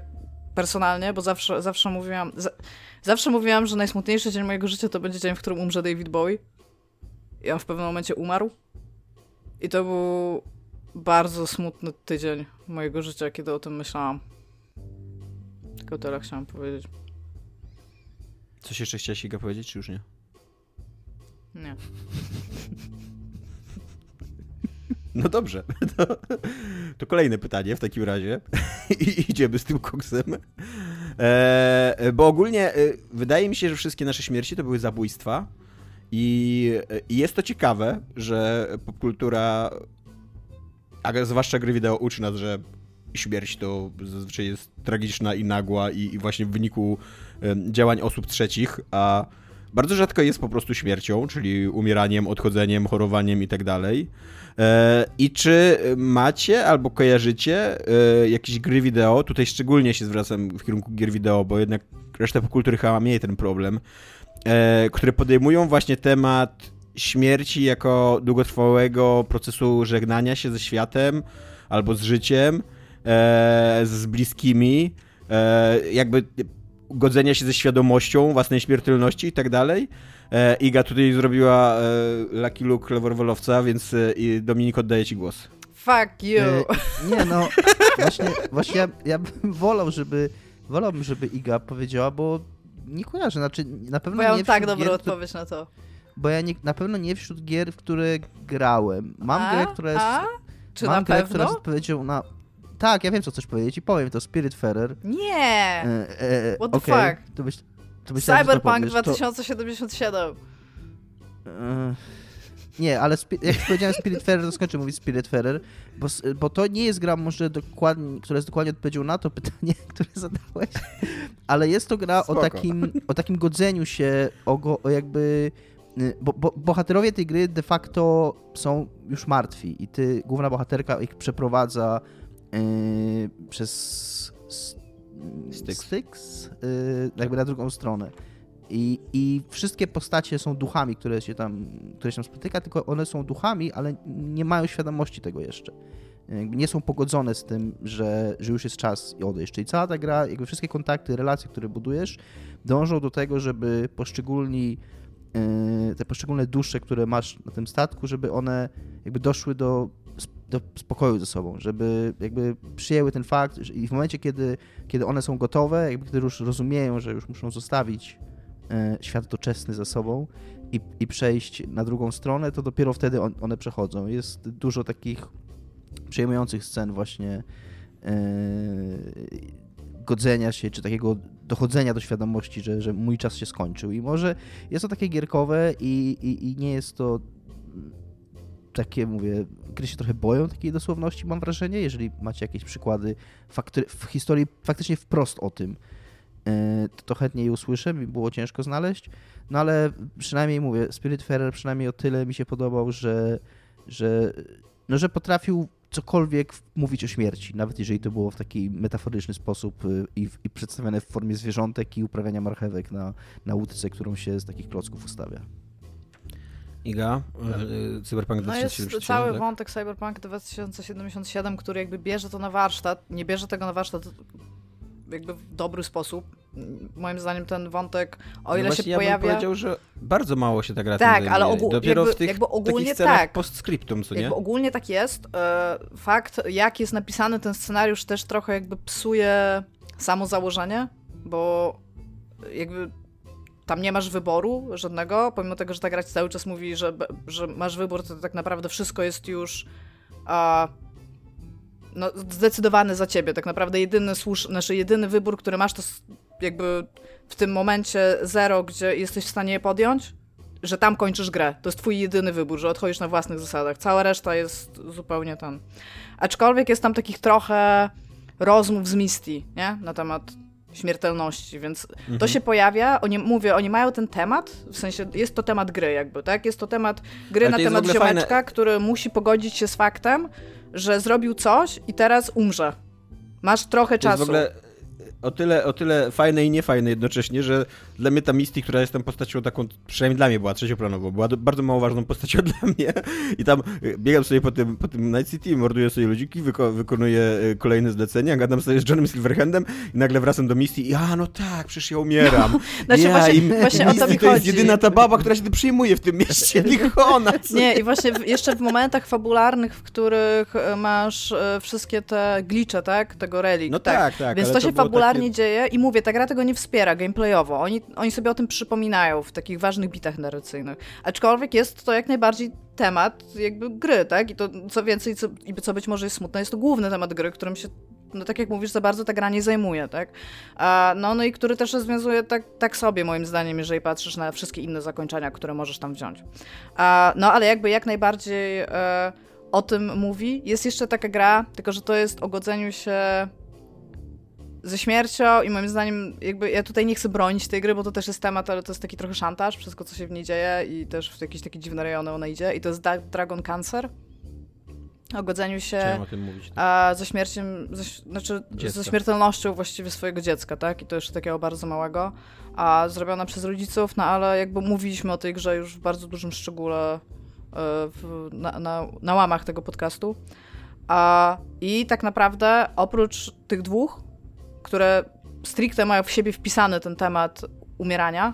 personalnie, bo zawsze, zawsze mówiłam za, zawsze mówiłam, że najsmutniejszy dzień mojego życia to będzie dzień, w którym umrze David Bowie. I on w pewnym momencie umarł. I to był bardzo smutny tydzień mojego życia, kiedy o tym myślałam. Tylko tyle chciałam powiedzieć. Coś jeszcze chciałeś Iga powiedzieć, czy już nie? Nie. No dobrze. [laughs] To, to kolejne pytanie w takim razie. [laughs] I idziemy z tym koksem. E, bo ogólnie e, wydaje mi się, że wszystkie nasze śmierci to były zabójstwa. I, I jest to ciekawe, że popkultura, a zwłaszcza gry wideo, uczy nas, że śmierć to zazwyczaj jest tragiczna i nagła i, i właśnie w wyniku działań osób trzecich, a bardzo rzadko jest po prostu śmiercią, czyli umieraniem, odchodzeniem, chorowaniem i tak dalej. E, I czy macie albo kojarzycie e, jakieś gry wideo, tutaj szczególnie się zwracam w kierunku gier wideo, bo jednak reszta popkultury chyba mniej ten problem, e, które podejmują właśnie temat śmierci jako długotrwałego procesu żegnania się ze światem albo z życiem, z bliskimi, jakby godzenia się ze świadomością własnej śmiertelności i tak dalej. E, Iga tutaj zrobiła e, Lucky Luke leworwolowca, więc e, Dominik oddaję ci głos. Fuck you! E, nie no, właśnie, właśnie ja, ja bym wolał, żeby, wolałbym, żeby Iga powiedziała, bo nie kojarzę, znaczy na pewno Bo ja nie mam tak wśród dobrą gier, odpowiedź na to. Bo ja nie, na pewno nie wśród gier, w które grałem. Mam A? grę, która jest... A? Czy mam na grę, pewno? która jest odpowiedzią na... Tak, ja wiem, co chcesz powiedzieć i powiem to. Spiritfarer. Nie! E, e, What the okej, fuck? To byś, to to Cyberpunk. To- 2077. E, Nie, ale jak powiedziałem Spiritfarer, to skończę mówić Spiritfarer, bo, bo to nie jest gra może dokładnie, która jest dokładnie odpowiedzią na to pytanie, [laughs] które zadałeś, ale jest to gra o takim, o takim godzeniu się, o, go, o jakby y, bo, bo, bohaterowie tej gry de facto są już martwi i ty, główna bohaterka ich przeprowadza przez Styx. Styx yy, jakby na drugą stronę. I, I wszystkie postacie są duchami, które się, tam, które się tam spotyka, tylko one są duchami, ale nie mają świadomości tego jeszcze. Jakby nie są pogodzone z tym, że, że już jest czas odejść. Czyli cała ta gra, jakby wszystkie kontakty, relacje, które budujesz, dążą do tego, żeby poszczególni yy, te poszczególne dusze, które masz na tym statku, żeby one jakby doszły do, do spokoju ze sobą, żeby jakby przyjęły ten fakt i w momencie, kiedy, kiedy one są gotowe, jakby kiedy już rozumieją, że już muszą zostawić yy, świat doczesny za sobą i, i przejść na drugą stronę, to dopiero wtedy on, one przechodzą. Jest dużo takich przejmujących scen właśnie yy, godzenia się, czy takiego dochodzenia do świadomości, że, że mój czas się skończył. I może jest to takie gierkowe i, i, i nie jest to takie, mówię, gry się trochę boją takiej dosłowności, mam wrażenie, jeżeli macie jakieś przykłady w historii faktycznie wprost o tym, yy, to, to chętnie je usłyszę, mi było ciężko znaleźć, no ale przynajmniej mówię, Spiritfarer przynajmniej o tyle mi się podobał, że, że, no, że potrafił cokolwiek mówić o śmierci, nawet jeżeli to było w taki metaforyczny sposób y, i, i przedstawione w formie zwierzątek i uprawiania marchewek na, na łódce, którą się z takich klocków ustawia. Iga, y, Cyberpunk 2077. No jest cały tak? wątek Cyberpunk 2077, który jakby bierze to na warsztat, nie bierze tego na warsztat jakby w dobry sposób. Moim zdaniem ten wątek, o ile no się ja pojawia... Bym powiedział, że bardzo mało się tak gra Tak, ale ogół... Dopiero jakby, w tych jakby ogólnie tak. postscriptum, co nie? Jakby ogólnie tak jest. E, fakt, jak jest napisany ten scenariusz też trochę jakby psuje samo założenie, bo jakby tam nie masz wyboru żadnego, pomimo tego, że ta gra cały czas mówi, że, że masz wybór, to tak naprawdę wszystko jest już no, zdecydowany za ciebie. Tak naprawdę jedyny słusz, znaczy jedyny wybór, który masz, to jakby w tym momencie zero, gdzie jesteś w stanie je podjąć, że tam kończysz grę. To jest twój jedyny wybór, że odchodzisz na własnych zasadach. Cała reszta jest zupełnie ten. Aczkolwiek jest tam takich trochę rozmów z Misty, nie? Na temat śmiertelności, więc mhm. to się pojawia, oni, mówię, oni mają ten temat, w sensie jest to temat gry jakby, tak? Jest to temat gry na temat ziomeczka, fajne... który musi pogodzić się z faktem, że zrobił coś i teraz umrze. Masz trochę czasu. ogóle o tyle, o tyle fajne i niefajne jednocześnie, że dla mnie ta Misty, która jest tam postacią taką, przynajmniej dla mnie była trzecioplanową, była bardzo mało ważną postacią [laughs] dla mnie i tam y, biegam sobie po tym, po tym Night City, morduję sobie ludziki, wyko wykonuję y, kolejne zlecenia, gadam sobie z Johnem Silverhandem i nagle wracam do Misty i a, no tak, przecież ja umieram. No, [laughs] znaczy ja, właśnie, i, właśnie Misty o to mi to jest jedyna ta baba, która się tu przyjmuje w tym mieście, [laughs] tylko ona. Nie, i właśnie w, jeszcze w momentach fabularnych, w których y, masz wszystkie te glicze, tak, tego relik. No tak, tak. tak Więc to się fabularnie takie... dzieje i mówię, ta gra tego nie wspiera gameplayowo. Oni, oni sobie o tym przypominają w takich ważnych bitach narracyjnych. Aczkolwiek jest to jak najbardziej temat jakby gry, tak? I to co więcej, co, i co być może jest smutne, jest to główny temat gry, którym się no tak jak mówisz, za bardzo ta gra nie zajmuje, tak? A, no, no i który też rozwiązuje tak, tak sobie, moim zdaniem, jeżeli patrzysz na wszystkie inne zakończenia, które możesz tam wziąć. A, no ale jakby jak najbardziej e, o tym mówi. Jest jeszcze taka gra, tylko że to jest o godzeniu się ze śmiercią i moim zdaniem jakby ja tutaj nie chcę bronić tej gry, bo to też jest temat, ale to jest taki trochę szantaż, wszystko co się w niej dzieje i też w jakieś takie dziwne rejony ona idzie i to jest Dragon Cancer. O godzeniu się o tym mówić, tak? a, ze śmiercią, ze, znaczy Dziecka. ze śmiertelnością właściwie swojego dziecka, tak? I to jeszcze takiego bardzo małego, a zrobiona przez rodziców, no ale jakby mówiliśmy o tej grze już w bardzo dużym szczególe e, w, na, na, na łamach tego podcastu. A, I tak naprawdę oprócz tych dwóch które stricte mają w siebie wpisany ten temat umierania,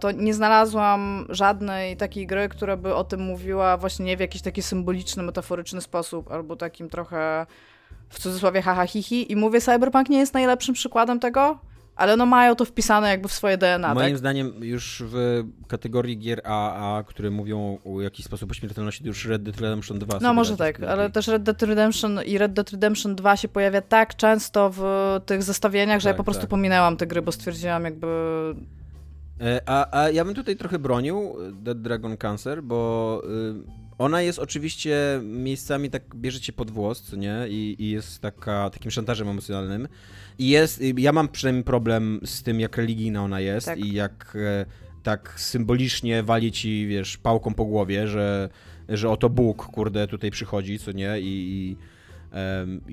to nie znalazłam żadnej takiej gry, która by o tym mówiła właśnie nie w jakiś taki symboliczny, metaforyczny sposób, albo takim trochę w cudzysłowie haha. I mówię, Cyberpunk nie jest najlepszym przykładem tego, ale no mają to wpisane jakby w swoje DNA. Moim tak? zdaniem już w kategorii gier AA, które mówią o jakiś sposób o śmiertelności, już Red Dead Redemption 2. No może tak, ale też Red Dead Redemption i Red Dead Redemption 2 się pojawia tak często w tych zestawieniach, że tak, ja po prostu tak. pominęłam te gry, bo stwierdziłam jakby... E, a, a ja bym tutaj trochę bronił Dead Dragon Cancer, bo... Y ona jest oczywiście miejscami tak bierzecie pod włos, co nie? I, I, jest taka, takim szantażem emocjonalnym. I jest, ja mam przynajmniej problem z tym, jak religijna ona jest tak. i jak tak symbolicznie wali ci, wiesz, pałką po głowie, że, że oto Bóg, kurde, tutaj przychodzi, co nie, i, i,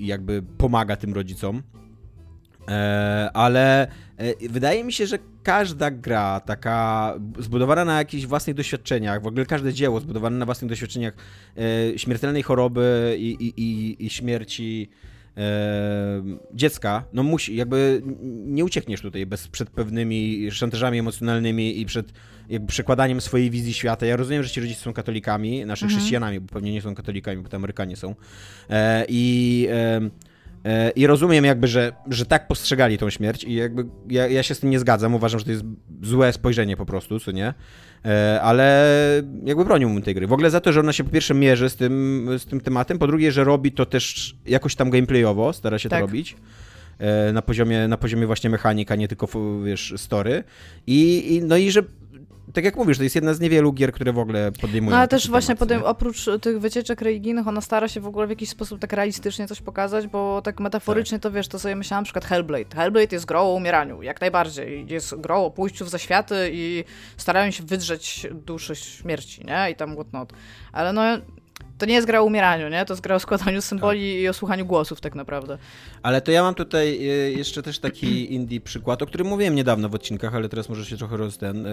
i jakby pomaga tym rodzicom. E, ale e, wydaje mi się, że każda gra taka zbudowana na jakichś własnych doświadczeniach, w ogóle każde dzieło zbudowane na własnych doświadczeniach e, śmiertelnej choroby i, i, i, i śmierci dziecka, no musi, jakby nie uciekniesz tutaj bez, przed pewnymi szantażami emocjonalnymi i przed jakby przekładaniem swojej wizji świata. Ja rozumiem, że ci rodzice są katolikami, nasze mhm. chrześcijanami, bo pewnie nie są katolikami, bo to Amerykanie są. I E, I rozumiem jakby, że, że tak postrzegali tą śmierć i jakby ja, ja się z tym nie zgadzam, uważam, że to jest złe spojrzenie po prostu, co nie? E, ale jakby broniłbym tej gry. W ogóle za to, że ona się po pierwsze mierzy z tym, z tym tematem, po drugie, że robi to też jakoś tam gameplayowo, stara się tak. to robić e, na poziomie, na poziomie właśnie mechanika, nie tylko, wiesz, story. I, i, no i że tak jak mówisz, to jest jedna z niewielu gier, które w ogóle podejmują. No ale też właśnie podejm- oprócz tych wycieczek religijnych, ona stara się w ogóle w jakiś sposób tak realistycznie coś pokazać, bo tak metaforycznie tak. to wiesz, to sobie myślałam na przykład Hellblade. Hellblade jest grą o umieraniu, jak najbardziej. Jest grą o pójściu w zaświaty i starają się wydrzeć duszy śmierci, nie? I tam whatnot. Ale no to nie jest gra o umieraniu, nie? To jest gra o składaniu symboli tak. i o słuchaniu głosów tak naprawdę. Ale to ja mam tutaj e, jeszcze też taki indie przykład, o którym mówiłem niedawno w odcinkach, ale teraz może się trochę roz ten.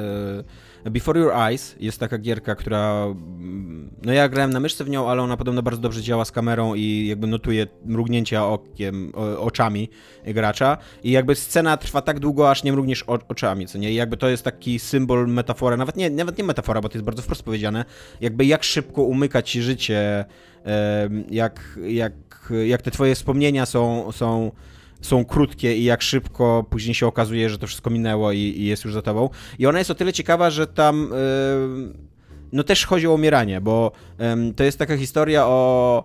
E, Before Your Eyes jest taka gierka, która mm, no ja grałem na myszce w nią, ale ona podobno bardzo dobrze działa z kamerą i jakby notuje mrugnięcia okiem, oczami gracza i jakby scena trwa tak długo, aż nie mrugniesz oczami, co nie? I jakby to jest taki symbol, metafora, nawet nie, nawet nie metafora, bo to jest bardzo wprost powiedziane, jakby jak szybko umykać życie jak, jak, jak te twoje wspomnienia są, są, są krótkie i jak szybko później się okazuje, że to wszystko minęło i, i jest już za tobą. I ona jest o tyle ciekawa, że tam no też chodzi o umieranie, bo to jest taka historia o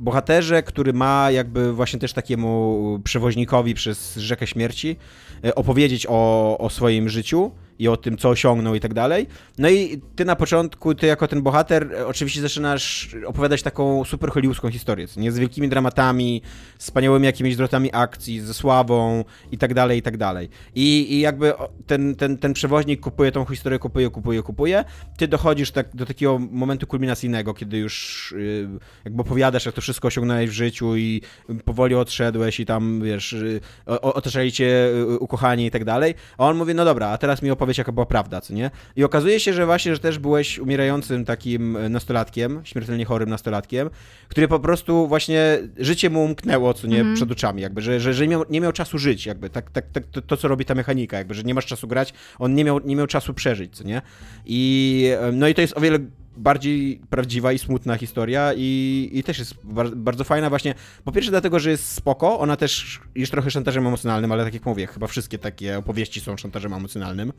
bohaterze, który ma jakby właśnie też takiemu przewoźnikowi przez rzekę śmierci e, opowiedzieć o, o swoim życiu i o tym, co osiągnął i tak dalej. No i ty na początku, ty jako ten bohater, e, oczywiście zaczynasz opowiadać taką super hollywoodzką historię, nie z wielkimi dramatami, wspaniałymi jakimiś zwrotami akcji, ze sławą i tak dalej, i tak dalej. I, i jakby ten, ten, ten przewoźnik kupuje tą historię, kupuje, kupuje, kupuje. Ty dochodzisz tak do takiego momentu kulminacyjnego, kiedy już yy, jakby opowiadasz, jak to wszystko osiągnąłeś w życiu i powoli odszedłeś i tam, wiesz, yy, otaczali cię yy, ukochani i tak dalej. A on mówi, no dobra, a teraz mi opowiedz opowiedź, jaka była prawda, co nie? I okazuje się, że właśnie, że też byłeś umierającym takim nastolatkiem, śmiertelnie chorym nastolatkiem, który po prostu właśnie życie mu umknęło, co nie, mm. przed oczami, jakby, że, że, że nie, miał, nie miał czasu żyć, jakby, tak, tak, tak to, to, co robi ta mechanika, jakby, że nie masz czasu grać, on nie miał, nie miał czasu przeżyć, co nie? I, no i to jest o wiele bardziej prawdziwa i smutna historia i, i też jest bar bardzo fajna właśnie, po pierwsze dlatego, że jest spoko, ona też jest trochę szantażem emocjonalnym, ale tak jak mówię, chyba wszystkie takie opowieści są szantażem emocjonalnym,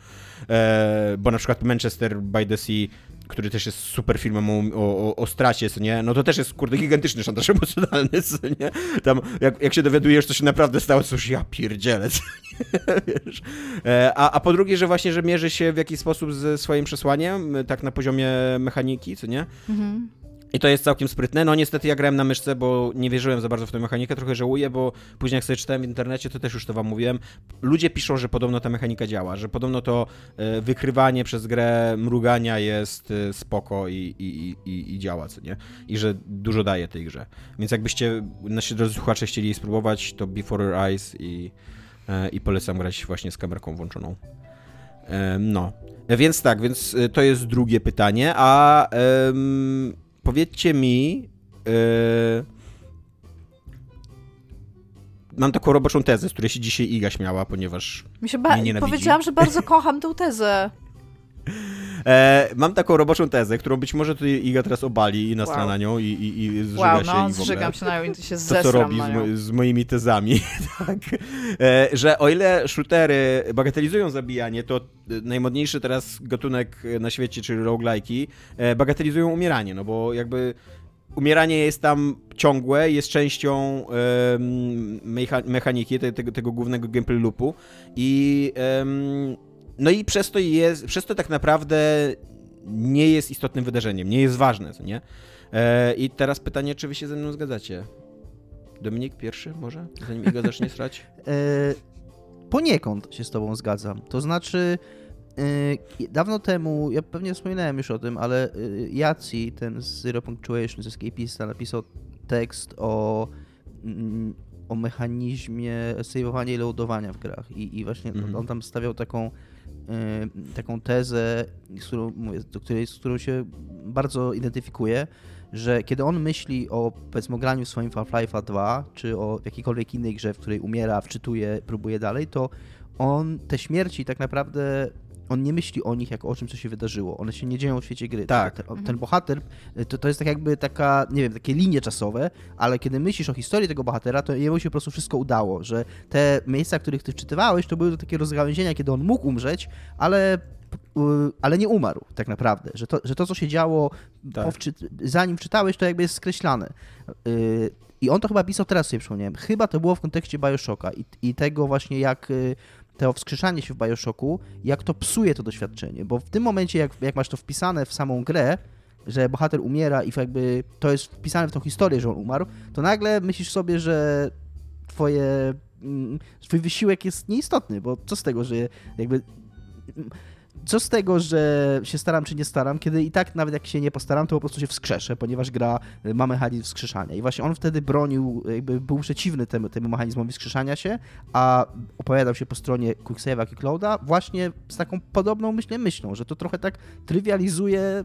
e, bo na przykład Manchester by the Sea który też jest super filmem o, o, o stracie, co nie? No to też jest, kurde, gigantyczny szantaż [laughs] emocjonalny, co nie? Tam, jak, jak się dowiadujesz, co się naprawdę stało, już ja pierdzielę, co nie? [laughs] Wiesz? E, a, a po drugie, że właśnie, że mierzy się w jakiś sposób ze swoim przesłaniem, tak na poziomie mechaniki, co nie? Mhm. I to jest całkiem sprytne. No niestety ja grałem na myszce, bo nie wierzyłem za bardzo w tę mechanikę, trochę żałuję, bo później jak sobie czytałem w internecie, to też już to wam mówiłem, ludzie piszą, że podobno ta mechanika działa, że podobno to e, wykrywanie przez grę mrugania jest e, spoko i, i, i, i działa, co nie? I że dużo daje tej grze. Więc jakbyście nasi drodzy słuchacze chcieli spróbować, to Before Your Eyes i, e, i polecam grać właśnie z kamerką włączoną. No, więc tak, więc to jest drugie pytanie, a um, powiedzcie mi. Yy... Mam taką roboczą tezę, z której się dzisiaj Iga śmiała, ponieważ. Mi się ba- mnie Powiedziałam, że bardzo kocham tę tezę. E, mam taką roboczą tezę, którą być może tutaj Iga teraz obali i nastra wow. na nią i, i, i zżyga wow, się. No, zżygam się na nią i się To, co robi z, z, moimi tezami. [laughs] tak. E, że o ile shootery bagatelizują zabijanie, to najmodniejszy teraz gatunek na świecie, czyli roguelike'i, e, bagatelizują umieranie, no bo jakby umieranie jest tam ciągłe, jest częścią mecha mechaniki, te, tego, tego głównego gameplay loopu i no i przez to jest, przez to tak naprawdę nie jest istotnym wydarzeniem, nie jest ważne, co nie? E, I teraz pytanie, czy wy się ze mną zgadzacie? Dominik pierwszy może, zanim Iga zacznie [laughs] srać? E, poniekąd się z tobą zgadzam. To znaczy, y, dawno temu, ja pewnie wspominałem już o tym, ale Jaci, ten z Zero Punctuation, z Escapista, napisał tekst o, mm, o mechanizmie saveowania i loadowania w grach. I, i właśnie Mhm. on tam stawiał taką, taką tezę, z którą, mówię, do której, z którą się bardzo identyfikuję, że kiedy on myśli o powiedzmy graniu w swoim Half-Life'a 2, czy o jakiejkolwiek innej grze, w której umiera, wczytuje, próbuje dalej, to on te śmierci tak naprawdę on nie myśli o nich jako o czymś, co się wydarzyło. One się nie dzieją w świecie gry. Tak. Ten, ten bohater to, to jest tak jakby taka, nie wiem, takie linie czasowe, ale kiedy myślisz o historii tego bohatera, to jemu się po prostu wszystko udało, że te miejsca, których ty wczytywałeś, to były takie rozgałęzienia, kiedy on mógł umrzeć, ale ale nie umarł tak naprawdę, że to, że to co się działo Tak. po wczy- zanim czytałeś, to jakby jest skreślane. Y, I on to chyba pisał, teraz sobie przypomniałem, chyba to było w kontekście Bioshocka i, i tego właśnie jak y, to wskrzeszanie się w Bioshocku, jak to psuje to doświadczenie, bo w tym momencie jak, jak masz to wpisane w samą grę, że bohater umiera i jakby to jest wpisane w tą historię, że on umarł, to nagle myślisz sobie, że twoje, mm, twój wysiłek jest nieistotny, bo co z tego, że jakby co z tego, że się staram czy nie staram, kiedy i tak nawet jak się nie postaram, to po prostu się wskrzeszę, ponieważ gra y, ma mechanizm wskrzeszania. I właśnie on wtedy bronił, jakby był przeciwny temu, temu mechanizmowi wskrzeszania się, a opowiadał się po stronie Quicksave'a Kickloada właśnie z taką podobną myślę, myślą, że to trochę tak trywializuje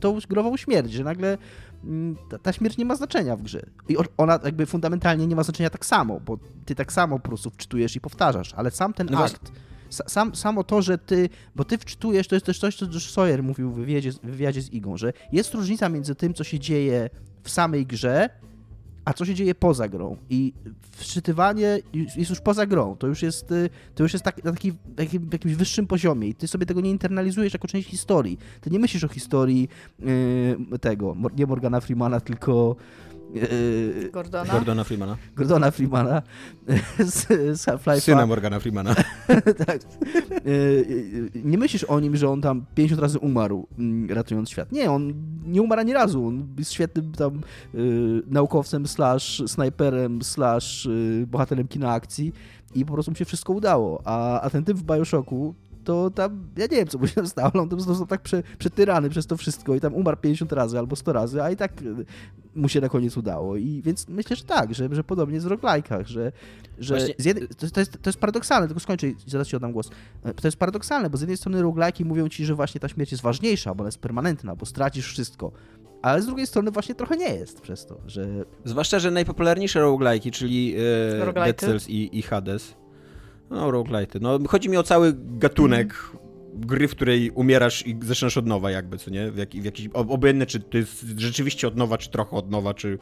tą grową śmierć, że nagle mm, ta, śmierć nie ma znaczenia w grze. I ona jakby fundamentalnie nie ma znaczenia tak samo, bo ty tak samo po prostu wczytujesz i powtarzasz, ale sam ten No właśnie. akt Sa- Sam, samo to, że ty, bo ty wczytujesz, to jest też coś, co Sawyer mówił w wywiadzie, w wywiadzie z Igą, że jest różnica między tym, co się dzieje w samej grze, a co się dzieje poza grą. I wczytywanie jest już poza grą. To już jest, y, to już jest tak, na taki, jakimś wyższym poziomie i ty sobie tego nie internalizujesz jako część historii. Ty nie myślisz o historii y, tego, nie Morgana Freemana, tylko y, Gordona. Gordona Freemana. Gordona Freemana [laughs] z, z Half-Life'a. Syna Morgana Freemana. [laughs] tak. E, Nie myślisz o nim, że on tam 50 razy umarł, mm, ratując świat. Nie, on nie umarł ani razu. On jest świetnym tam e, naukowcem, slash snajperem, slash bohaterem kina akcji i po prostu mu się wszystko udało. A, a ten typ w Bioshocku to tam, ja nie wiem, co mu się stało, ale on tam został tak prze, przetyrany przez to wszystko i tam umarł 50 razy albo 100 razy, a i tak e, mu się na koniec udało. I więc myślę, że tak, że, że podobnie jest w roguelike'ach, że, że Właśnie- z jednej, to, to, jest, to jest paradoksalne, tylko skończę i zaraz ci oddam głos. E, To jest paradoksalne, bo z jednej strony roguelike'i mówią ci, że właśnie ta śmierć jest ważniejsza, bo ona jest permanentna, bo stracisz wszystko. Ale z drugiej strony właśnie trochę nie jest przez to, że Zwłaszcza, że najpopularniejsze roguelike'i, czyli Roguelike'y? Dead Cells i, i Hades. No, roguelike'y. No, chodzi mi o cały gatunek gry, w której umierasz i zaczynasz od nowa jakby, co nie? W, jak, w jakiś, ob- obojętne, czy to jest rzeczywiście od nowa, czy trochę od nowa, czy...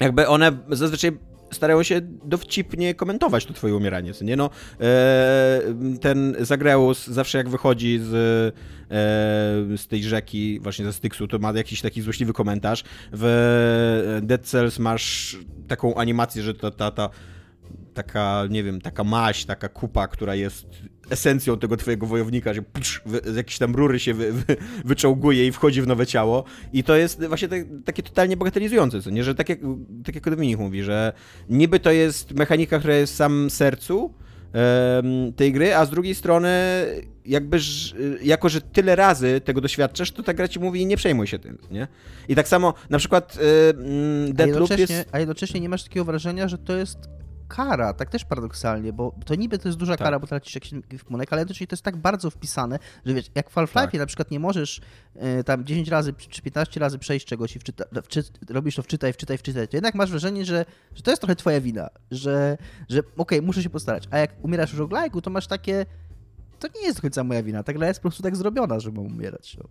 Jakby one zazwyczaj starają się dowcipnie komentować to twoje umieranie, co nie? No, e, ten Zagreus zawsze jak wychodzi z, e, z tej rzeki, właśnie ze Styksu, to ma jakiś taki złośliwy komentarz. W Dead Cells masz taką animację, że ta, ta, ta taka, nie wiem, taka maść, taka kupa, która jest esencją tego twojego wojownika, że psz, z jakieś tam rury się wy, wy, wyczołguje i wchodzi w nowe ciało. I to jest właśnie te, takie totalnie bagatelizujące, co nie? Że tak jak, tak jak Dominik mówi, że niby to jest mechanika, która jest w samym sercu tej gry, a z drugiej strony jakby, jako że tyle razy tego doświadczasz, to ta gra ci mówi nie przejmuj się tym, nie? I tak samo na przykład y, mm, a Deathloop jest... a jednocześnie nie masz takiego wrażenia, że to jest kara, tak też paradoksalnie, bo to niby to jest duża Tak. kara, bo tracisz jakiś ekwipunek, ale jednocześnie to jest tak bardzo wpisane, że wiesz, jak w Half-Life'ie Tak. na przykład nie możesz e, tam 10 razy czy 15 razy przejść czegoś i wczyta, wczy, robisz to wczytaj, wczytaj, wczytaj, to jednak masz wrażenie, że, że to jest trochę twoja wina, że, że okej, muszę się postarać, a jak umierasz w roguelike'u, to masz takie to nie jest do końca moja wina, ta gra jest po prostu tak zrobiona, że mam umierać. No.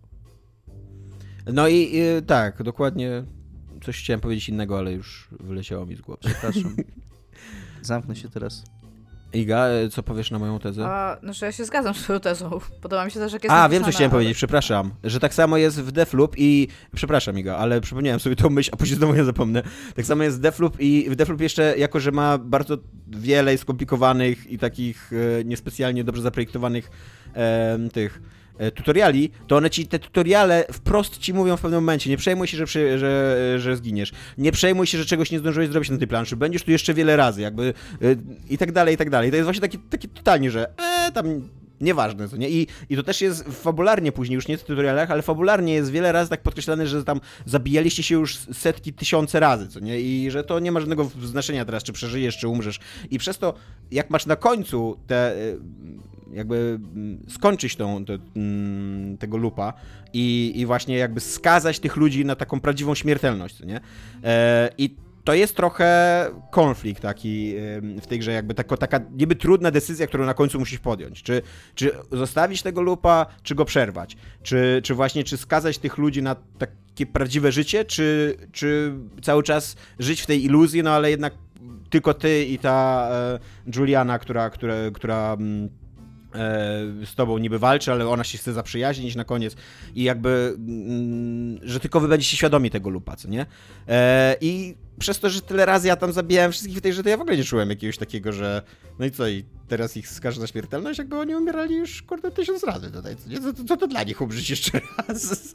No i y, tak, dokładnie coś chciałem powiedzieć innego, ale już wyleciało mi z głowy. Przepraszam. [laughs] Zamknę się teraz. Iga, y, co powiesz na moją tezę? A, no, że ja się zgadzam z twoją tezą. [laughs] Podoba mi się też, jak jest A, wiem, co chciałem ale- powiedzieć, przepraszam. Że tak samo jest w Deathloop i... Przepraszam, Iga, ale przypomniałem sobie tą myśl, a później znowu ja zapomnę. Tak samo jest w Deathloop i w Deathloop jeszcze, jako że ma bardzo wiele skomplikowanych i takich e, niespecjalnie dobrze zaprojektowanych em, tych e, tutoriali, to one ci, te tutoriale wprost ci mówią w pewnym momencie, nie przejmuj się, że, że, że zginiesz. Nie przejmuj się, że czegoś nie zdążyłeś zrobić na tej planszy. Będziesz tu jeszcze wiele razy, jakby e, i tak dalej, i tak dalej. To jest właśnie taki, taki totalnie, że e, tam Nieważne, co nie? I, I to też jest fabularnie później, już nie w tutorialach, ale fabularnie jest wiele razy tak podkreślane, że tam zabijaliście się już setki, tysiące razy, co nie? I że to nie ma żadnego znaczenia teraz, czy przeżyjesz, czy umrzesz. I przez to, jak masz na końcu te y, jakby mm, skończyć tą, te, mm, tego lupa i, i właśnie jakby skazać tych ludzi na taką prawdziwą śmiertelność, nie? E, I to jest trochę konflikt taki w tej grze, jakby taka, taka niby trudna decyzja, którą na końcu musisz podjąć. Czy, czy zostawić tego lupa, czy go przerwać? Czy, czy właśnie, czy skazać tych ludzi na takie prawdziwe życie, czy, czy cały czas żyć w tej iluzji, no ale jednak tylko ty i ta e, Juliana, która, która, która mm, z tobą niby walczy, ale ona się chce zaprzyjaźnić na koniec i jakby, mm, że tylko wy będziecie świadomi tego lupa, co nie? E, I przez to, że tyle razy ja tam zabijałem wszystkich w tej grze, to ja w ogóle nie czułem jakiegoś takiego, że no i co, i teraz ich skaże na śmiertelność, jakby oni umierali już, kurde, tysiąc razy tutaj, co, nie? Co, co to dla nich umrzeć jeszcze raz?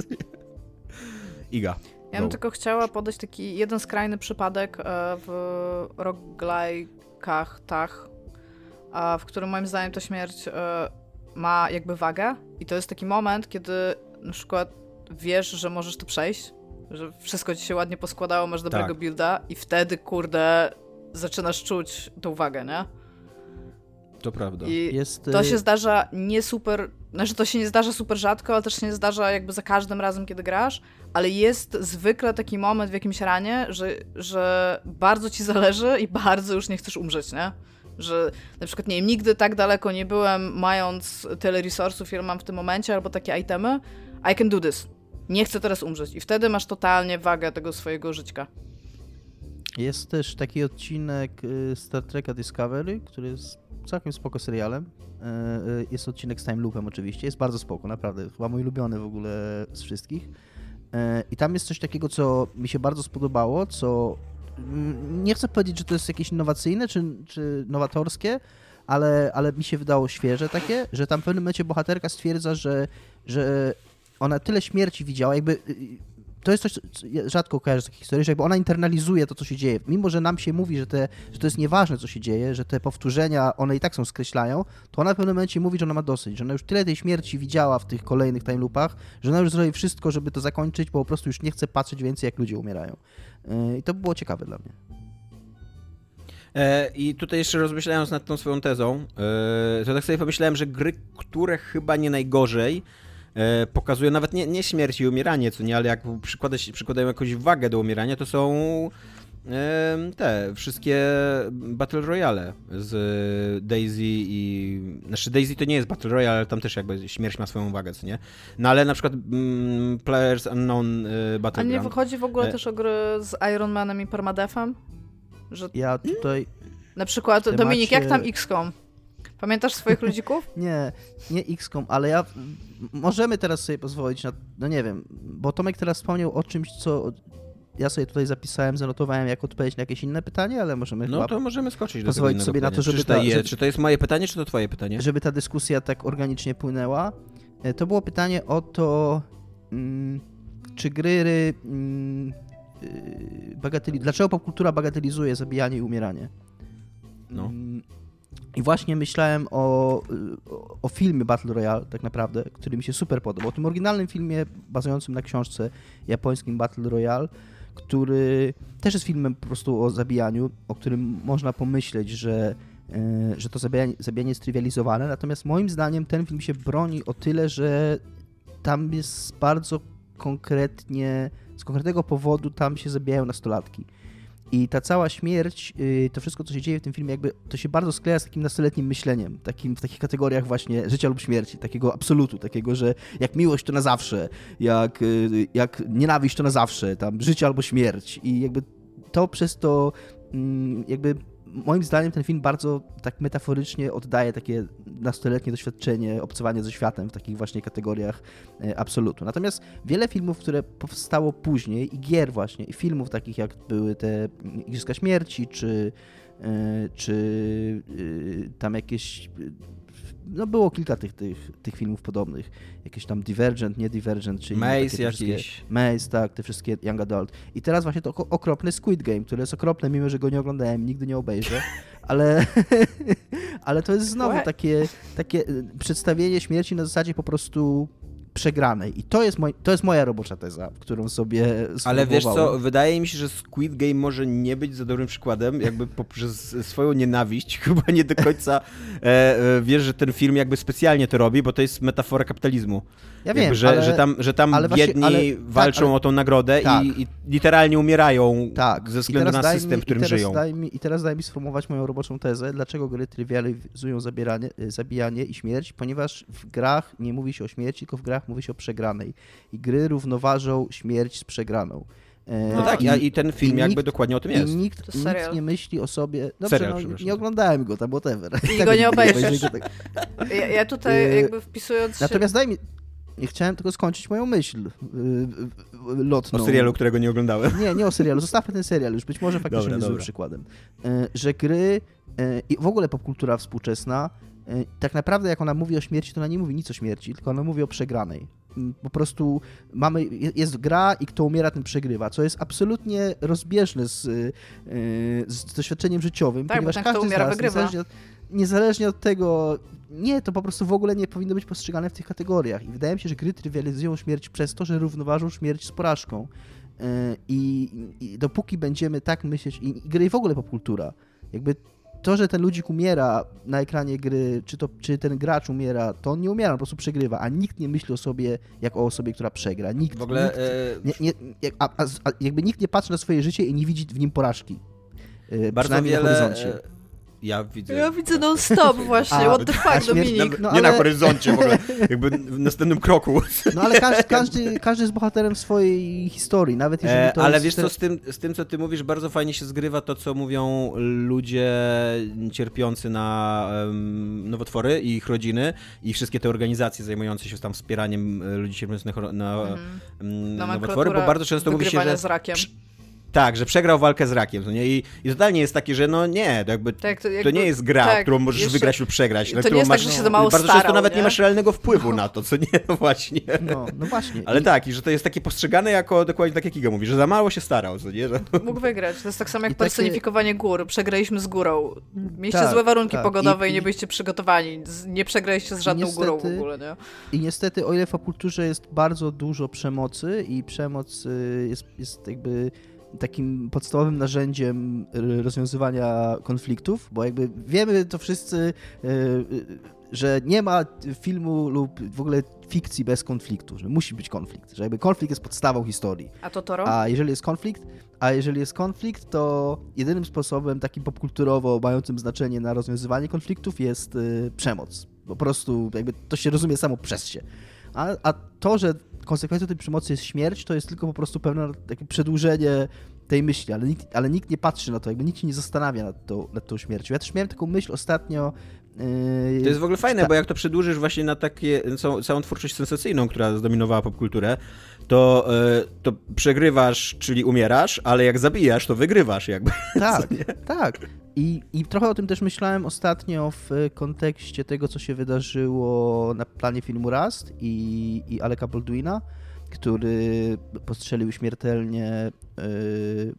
[laughs] Iga. Ja bym tylko chciała podać taki jeden skrajny przypadek e, w roguelike'ach, tach, w którym moim zdaniem ta śmierć e, ma jakby wagę i to jest taki moment, kiedy na przykład wiesz, że możesz to przejść, że wszystko ci się ładnie poskładało, masz dobrego tak. builda i wtedy, kurde, zaczynasz czuć tą wagę, nie? To prawda. I jest... to y, się zdarza nie super, znaczy to się nie zdarza super rzadko, ale też się nie zdarza jakby za każdym razem, kiedy grasz, ale jest zwykle taki moment w jakimś ranie, że, że bardzo ci zależy i bardzo już nie chcesz umrzeć, nie? Że na przykład, nie wiem, nigdy tak daleko nie byłem, mając tyle resursów, ile mam w tym momencie, albo takie itemy. I can do this. Nie chcę teraz umrzeć. I wtedy masz totalnie wagę tego swojego życia. Jest też taki odcinek y, Star Treka Discovery, który jest całkiem spoko serialem. Y, y, jest odcinek z time loopem oczywiście. Jest bardzo spoko, naprawdę. Chyba mój ulubiony w ogóle z wszystkich. I tam jest coś takiego, co mi się bardzo spodobało, co nie chcę powiedzieć, że to jest jakieś innowacyjne czy, czy nowatorskie, ale, ale mi się wydało świeże takie, że tam w pewnym momencie bohaterka stwierdza, że, że ona tyle śmierci widziała, jakby to jest coś, co rzadko kojarzę z takich historii, że jakby ona internalizuje to, co się dzieje. Mimo, że nam się mówi, że, te, że to jest nieważne, co się dzieje, że te powtórzenia, one i tak są skreślają, to ona w pewnym momencie mówi, że ona ma dosyć, że ona już tyle tej śmierci widziała w tych kolejnych time loopach, że ona już zrobi wszystko, żeby to zakończyć, bo po prostu już nie chce patrzeć więcej, jak ludzie umierają. Yy, I to było ciekawe dla mnie. E, I tutaj jeszcze rozmyślając nad tą swoją tezą, e, to tak sobie pomyślałem, że gry, które chyba nie najgorzej e, pokazują nawet nie, nie śmierć i umieranie, co nie, ale jak przykładają jakąś wagę do umierania, to są te wszystkie Battle Royale z Daisy i... Znaczy Daisy to nie jest Battle Royale, ale tam też jakby śmierć ma swoją wagę, co nie? No ale na przykład mm, Players Unknown Battle A nie wychodzi w ogóle też o gry z Iron Manem i Permadefem? Że... Ja tutaj... Na przykład, temacie... Dominik, jak tam XCOM? Pamiętasz swoich ludzików? [laughs] nie, nie XCOM, ale ja... Możemy teraz sobie pozwolić na... No nie wiem, bo Tomek teraz wspomniał o czymś, co ja sobie tutaj zapisałem, zanotowałem jak odpowiedź na jakieś inne pytanie, ale możemy No to możemy skoczyć do pozwolić sobie pytania. na to, żeby, ta, je, Czy to jest moje pytanie, czy to twoje pytanie? Żeby ta dyskusja tak organicznie płynęła. E, to było pytanie o to, mm, czy gry mm, y, bagateli... dlaczego popkultura bagatelizuje zabijanie i umieranie? No. Mm, I właśnie myślałem o, o filmie Battle Royale, tak naprawdę, który mi się super podobał. O tym oryginalnym filmie bazującym na książce japońskim Battle Royale, który też jest filmem po prostu o zabijaniu, o którym można pomyśleć, że, e, że to zabijanie, zabijanie jest trywializowane. Natomiast moim zdaniem ten film się broni o tyle, że tam jest bardzo konkretnie, z konkretnego powodu tam się zabijają nastolatki. I ta cała śmierć, y, to wszystko, co się dzieje w tym filmie, jakby to się bardzo skleja z takim nastoletnim myśleniem, takim, w takich kategoriach właśnie życia lub śmierci, takiego absolutu, takiego, że jak miłość to na zawsze, jak, y, jak nienawiść to na zawsze, tam życie albo śmierć. I jakby to przez to mm, jakby moim zdaniem ten film bardzo tak metaforycznie oddaje takie nastoletnie doświadczenie, obcowanie ze światem w takich właśnie kategoriach e, absolutu. Natomiast wiele filmów, które powstało później i gier właśnie, i filmów takich jak były te Igrzyska Śmierci, czy, e, czy e, tam jakieś no było kilka tych, tych, tych filmów podobnych. Jakieś tam Divergent, nie Divergent, czy inne Maze jakiś. Maze, tak, te wszystkie Young Adult. I teraz właśnie to okropny Squid Game, który jest okropny, mimo że go nie oglądałem, nigdy nie obejrzę, [laughs] ale, [laughs] ale to jest znowu takie, takie y, przedstawienie śmierci na zasadzie po prostu przegranej. I to jest, moj, to jest moja robocza teza, którą sobie Ale wiesz co, wydaje mi się, że Squid Game może nie być za dobrym przykładem, jakby poprzez swoją nienawiść [laughs] chyba nie do końca e, e, wiesz, że ten film jakby specjalnie to robi, bo to jest metafora kapitalizmu. Ja jakby, wiem, że, ale, że tam, że tam ale właśnie- biedni ale- walczą tak, o tą nagrodę tak. i, i literalnie umierają tak. ze względu na system, mi, w którym i żyją. Mi, I teraz daj mi sformułować moją roboczą tezę, dlaczego gry trywializują y, zabijanie i śmierć, ponieważ w grach nie mówi się o śmierci, tylko w grach mówi się o przegranej. I gry równoważą śmierć z przegraną. E, No tak, i- i ten film i jakby nikt- dokładnie o tym I jest. nikt, To nikt nie myśli o sobie. Dobrze, Serial, no, przepraszam. nie oglądałem go tam, whatever. I [laughs] Tak go nie obejrzysz. tak. Ja, ja tutaj Y, jakby wpisując się... Natomiast daj mi. Nie chciałem tylko skończyć moją myśl yy, lotną. O serialu, którego nie oglądałem. Nie, nie o serialu. Zostawmy ten serial już. Być może faktycznie Dobra, jest złym dobra. przykładem. E, Że gry e, i w ogóle popkultura współczesna, e, tak naprawdę jak ona mówi o śmierci, to ona nie mówi nic o śmierci, tylko ona mówi o przegranej. Mm, Po prostu mamy, je- jest gra i kto umiera, ten przegrywa, co jest absolutnie rozbieżne z, e, z doświadczeniem życiowym, Tak, bo ponieważ kto każdy umiera, z nas, wygrywa. niezależnie od, niezależnie od tego, nie, to po prostu w ogóle nie powinno być postrzegane w tych kategoriach. I wydaje mi się, że gry trywializują śmierć przez to, że równoważą śmierć z porażką. I, I dopóki będziemy tak myśleć, i, i gry i w ogóle popkultura, jakby to, że ten ludzik umiera na ekranie gry, czy, to, czy ten gracz umiera, to on nie umiera, on po prostu przegrywa, a nikt nie myśli o sobie jak o osobie, która przegra. Nikt, W ogóle nikt, e, nie, nie, a, a, jakby nikt nie patrzy na swoje życie i nie widzi w nim porażki. Yy, bardzo wiele... na horyzoncie. Ja widzę. Ja widzę non-stop właśnie, A- what the fuck, śmierć- Dominik. No nie na ale- horyzoncie w ogóle, [laughs] jakby w następnym kroku. No ale każdy, każdy, każdy jest bohaterem swojej historii, nawet jeżeli E, to ale jest... wiesz co, z tym, z tym co ty mówisz, bardzo fajnie się zgrywa to, co mówią ludzie cierpiący na em, nowotwory i ich rodziny i wszystkie te organizacje zajmujące się tam wspieraniem e, ludzi cierpiących na, na Mhm. em, nowotwory, Nomenklatura bo bardzo często mówi się, że z rakiem. Przy- tak, że przegrał walkę z rakiem, to nie? I, i totalnie jest takie, że no nie, to jakby Tak, to, to jakby- nie jest gra, tak, którą możesz jeszcze- wygrać lub przegrać. to na nie którą jest tak, masz, że się za mało Bardzo często starał, nawet nie nie? masz realnego wpływu na to, co nie, no [laughs] właśnie. No, no właśnie. Ale I- tak, i że to jest takie postrzegane jako dokładnie tak jak Iga mówi, że za mało się starał, co nie? Że... [laughs] Mógł wygrać. To jest tak samo jak I takie- personifikowanie gór. Przegraliśmy z górą. Mieliście Tak, złe warunki tak. pogodowe i, I- nie byliście przygotowani. Nie przegraliście z żadną niestety- górą w ogóle, nie? I niestety, o ile w popkulturze jest bardzo dużo przemocy i przemoc y, jest, jest jakby takim podstawowym narzędziem y, rozwiązywania konfliktów, bo jakby wiemy to wszyscy, y, y, że nie ma filmu lub w ogóle fikcji bez konfliktu, że musi być konflikt, że jakby konflikt jest podstawą historii. A to Toro? A jeżeli jest konflikt, a jeżeli jest konflikt, to jedynym sposobem takim popkulturowo mającym znaczenie na rozwiązywanie konfliktów jest przemoc. Po prostu jakby to się rozumie samo przez się. A, a to, że konsekwencją tej przemocy jest śmierć, to jest tylko po prostu pewne takie przedłużenie tej myśli, ale nikt, ale nikt nie patrzy na to, jakby nikt się nie zastanawia nad, tą- nad tą śmiercią. Ja też miałem taką myśl ostatnio. Y, To jest w ogóle fajne, bo jak to przedłużysz właśnie na takie, całą, całą twórczość sensacyjną, która zdominowała popkulturę, to, e, to przegrywasz, czyli umierasz, ale jak zabijasz, to wygrywasz jakby. [laughs] Tak, tak. I, I trochę o tym też myślałem ostatnio w kontekście tego, co się wydarzyło na planie filmu Rust i, i Aleka Baldwina, który postrzelił śmiertelnie y,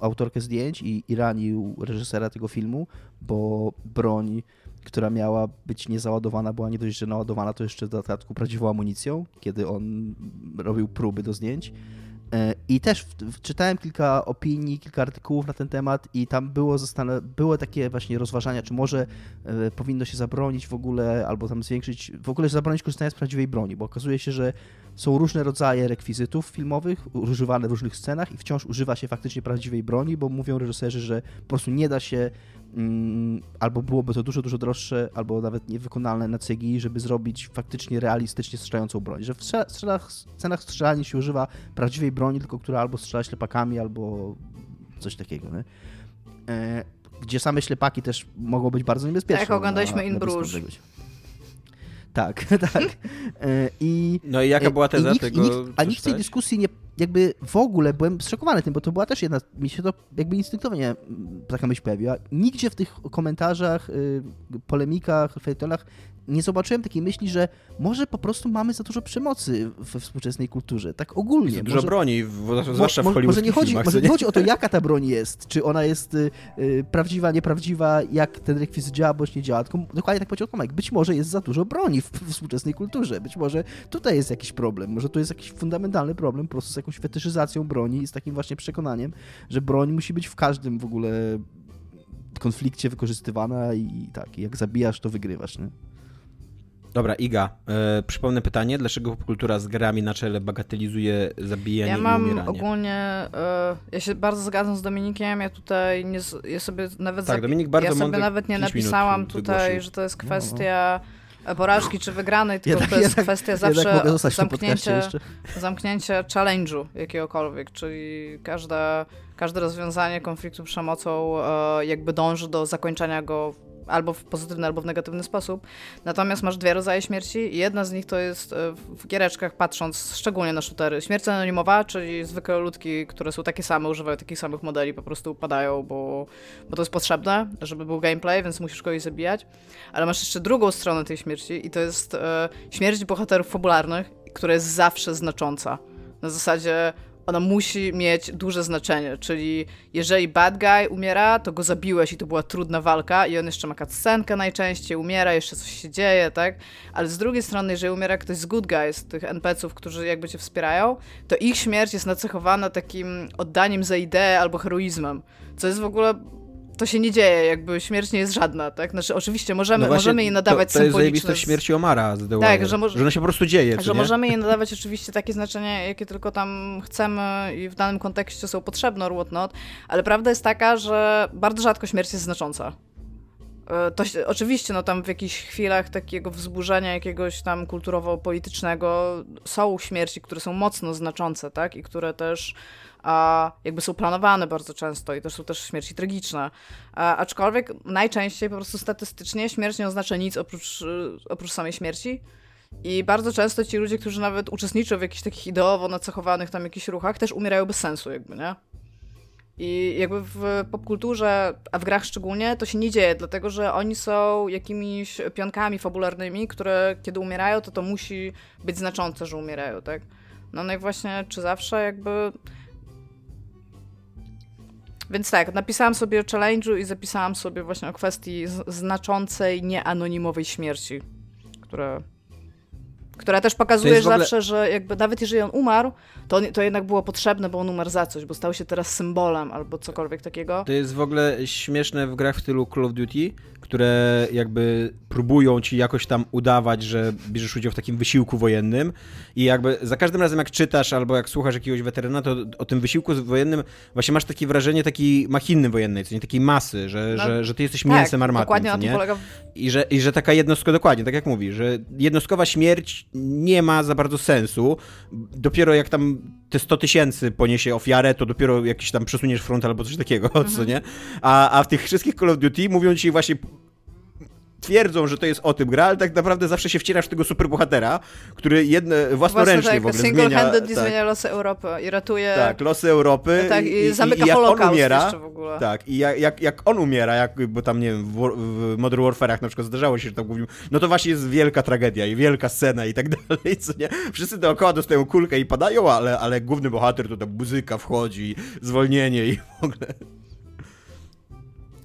autorkę zdjęć i, i ranił reżysera tego filmu, bo broń, która miała być niezaładowana, była nie dość, że naładowana, to jeszcze w dodatku prawdziwą amunicją, kiedy on robił próby do zdjęć. E, I też czytałem kilka opinii, kilka artykułów na ten temat i tam było, zastana- było takie właśnie rozważania, czy może e, powinno się zabronić w ogóle, albo tam zwiększyć, w ogóle zabronić korzystania z prawdziwej broni, bo okazuje się, że są różne rodzaje rekwizytów filmowych używane w różnych scenach i wciąż używa się faktycznie prawdziwej broni, bo mówią reżyserzy, że po prostu nie da się mm, albo byłoby to dużo, dużo droższe, albo nawet niewykonalne na CGI, żeby zrobić faktycznie realistycznie strzelającą broń. Że w strzela- scenach, strzelania się używa prawdziwej broni, tylko która albo strzela ślepakami, albo coś takiego. Nie? E, gdzie same ślepaki też mogą być bardzo niebezpieczne. Tak, jak oglądaliśmy na- In Bruges. Tak, [laughs] tak. E, I No i jaka była i teza nikt, tego? i nikt, A nikt w tej dyskusji nie, jakby w ogóle byłem zszokowany tym, bo to była też jedna, mi się to jakby instynktownie mm, taka myśl pojawiła. Nigdzie w tych komentarzach, y, polemikach, fejtonach nie zobaczyłem takiej myśli, że może po prostu mamy za dużo przemocy we współczesnej kulturze, tak ogólnie. Jest dużo może, broni, zwłaszcza w mo, może nie chodzi, filmach, Może nie? chodzi o to, jaka ta broń jest, czy ona jest y, y, prawdziwa, nieprawdziwa, jak ten rekwizyt działa, bądź nie działa, tylko dokładnie tak powiedział Tomek, być może jest za dużo broni w, w współczesnej kulturze, być może tutaj jest jakiś problem, może tu jest jakiś fundamentalny problem po prostu z jakąś fetyszyzacją broni i z takim właśnie przekonaniem, że broń musi być w każdym w ogóle konflikcie wykorzystywana i tak, i jak zabijasz, to wygrywasz, nie? Dobra, Iga, e, przypomnę pytanie, dlaczego popkultura z grami na czele bagatelizuje zabijanie Ja i mam umieranie? ogólnie, e, ja się bardzo zgadzam z Dominikiem, ja tutaj nie, ja sobie nawet, Tak, Dominik bardzo ja sobie nawet nie 5 minut napisałam tutaj, wygłosił. że to jest No, kwestia porażki czy wygranej, tylko Jednak- to jest jednak- kwestia zawsze jeszcze. [laughs] zamknięcie challenge'u jakiegokolwiek, czyli każde, każde rozwiązanie konfliktu przemocą e, jakby dąży do zakończenia go albo w pozytywny, albo w negatywny sposób. Natomiast masz dwie rodzaje śmierci jedna z nich to jest e, w- giereczkach, patrząc szczególnie na shootery, śmierć anonimowa, czyli zwykłe ludki, które są takie same, używają takich samych modeli, po prostu upadają, bo, bo to jest potrzebne, żeby był gameplay, więc musisz kogoś zabijać. Ale masz jeszcze drugą stronę tej śmierci i to jest e, śmierć bohaterów fabularnych, która jest zawsze znacząca. Na zasadzie ona musi mieć duże znaczenie, czyli jeżeli bad guy umiera, to go zabiłeś i to była trudna walka i on jeszcze ma cutscenkę najczęściej, umiera, jeszcze coś się dzieje, tak? Ale z drugiej strony, jeżeli umiera ktoś z good guys, tych NPC-ów, którzy jakby cię wspierają, to ich śmierć jest nacechowana takim oddaniem za ideę albo heroizmem, co jest w ogóle... To się nie dzieje, jakby śmierć nie jest żadna, tak? Znaczy, oczywiście możemy, No właśnie, możemy jej nadawać to, to jest symboliczne... zajebiste w śmierci Omara z The Tak, Wire, że że ona się po prostu dzieje, Że czy nie? możemy jej [laughs] nadawać oczywiście takie znaczenie, jakie tylko tam chcemy i w danym kontekście są potrzebne, or whatnot, ale prawda jest taka, że bardzo rzadko śmierć jest znacząca. E, To się, oczywiście, no tam w jakichś chwilach takiego wzburzenia jakiegoś tam kulturowo-politycznego są śmierci, które są mocno znaczące, tak? I które też a, jakby są planowane bardzo często i też są też śmierci tragiczne. A, aczkolwiek najczęściej po prostu statystycznie śmierć nie oznacza nic oprócz, y, oprócz samej śmierci. I bardzo często ci ludzie, którzy nawet uczestniczą w jakichś takich ideowo nacechowanych tam jakichś ruchach, też umierają bez sensu, jakby, nie? I jakby w popkulturze, a w grach szczególnie, to się nie dzieje, dlatego że oni są jakimiś pionkami fabularnymi, które kiedy umierają, to to musi być znaczące, że umierają, tak? No, no i właśnie, czy zawsze jakby... Więc tak, napisałam sobie o challenge'u i zapisałam sobie właśnie o kwestii znaczącej, nieanonimowej śmierci, które która też pokazuje ogóle- zawsze, że jakby nawet jeżeli on umarł, to, on- to jednak było potrzebne, bo on umarł za coś, bo stał się teraz symbolem albo cokolwiek takiego. To jest w ogóle śmieszne w grach w stylu Call of Duty, które jakby próbują ci jakoś tam udawać, że bierzesz udział w takim wysiłku wojennym i jakby za każdym razem jak czytasz albo jak słuchasz jakiegoś weterana, to o tym wysiłku wojennym właśnie masz takie wrażenie takiej machiny wojennej, co nie takiej masy, że, No, że, że ty jesteś tak, mięsem armatnym, dokładnie na tym polega. I że, I że taka jednostka, dokładnie, tak jak mówi, że jednostkowa śmierć nie ma za bardzo sensu. Dopiero jak tam te 100 tysięcy poniesie ofiarę, to dopiero jakiś tam przesuniesz front albo coś takiego, [laughs] co nie? A, a w tych wszystkich Call of Duty mówią ci właśnie twierdzą, że to jest o tym gra, ale tak naprawdę zawsze się wcierasz w tego superbohatera, który jedne, własnoręcznie tak, w ogóle zmienia... single-handedly tak, zmienia losy Europy i ratuje. tak, losy Europy tak, i, zamyka i jak on umiera, w ogóle. tak, i jak, jak, jak on umiera, jak, bo tam, nie wiem, w, w Modern Warfare'ach na przykład zdarzało się, że tam mówił, no to właśnie jest wielka tragedia i wielka scena i tak [laughs] dalej, co nie? Wszyscy dookoła dostają kulkę i padają, ale, ale główny bohater to tam muzyka wchodzi, zwolnienie i w ogóle...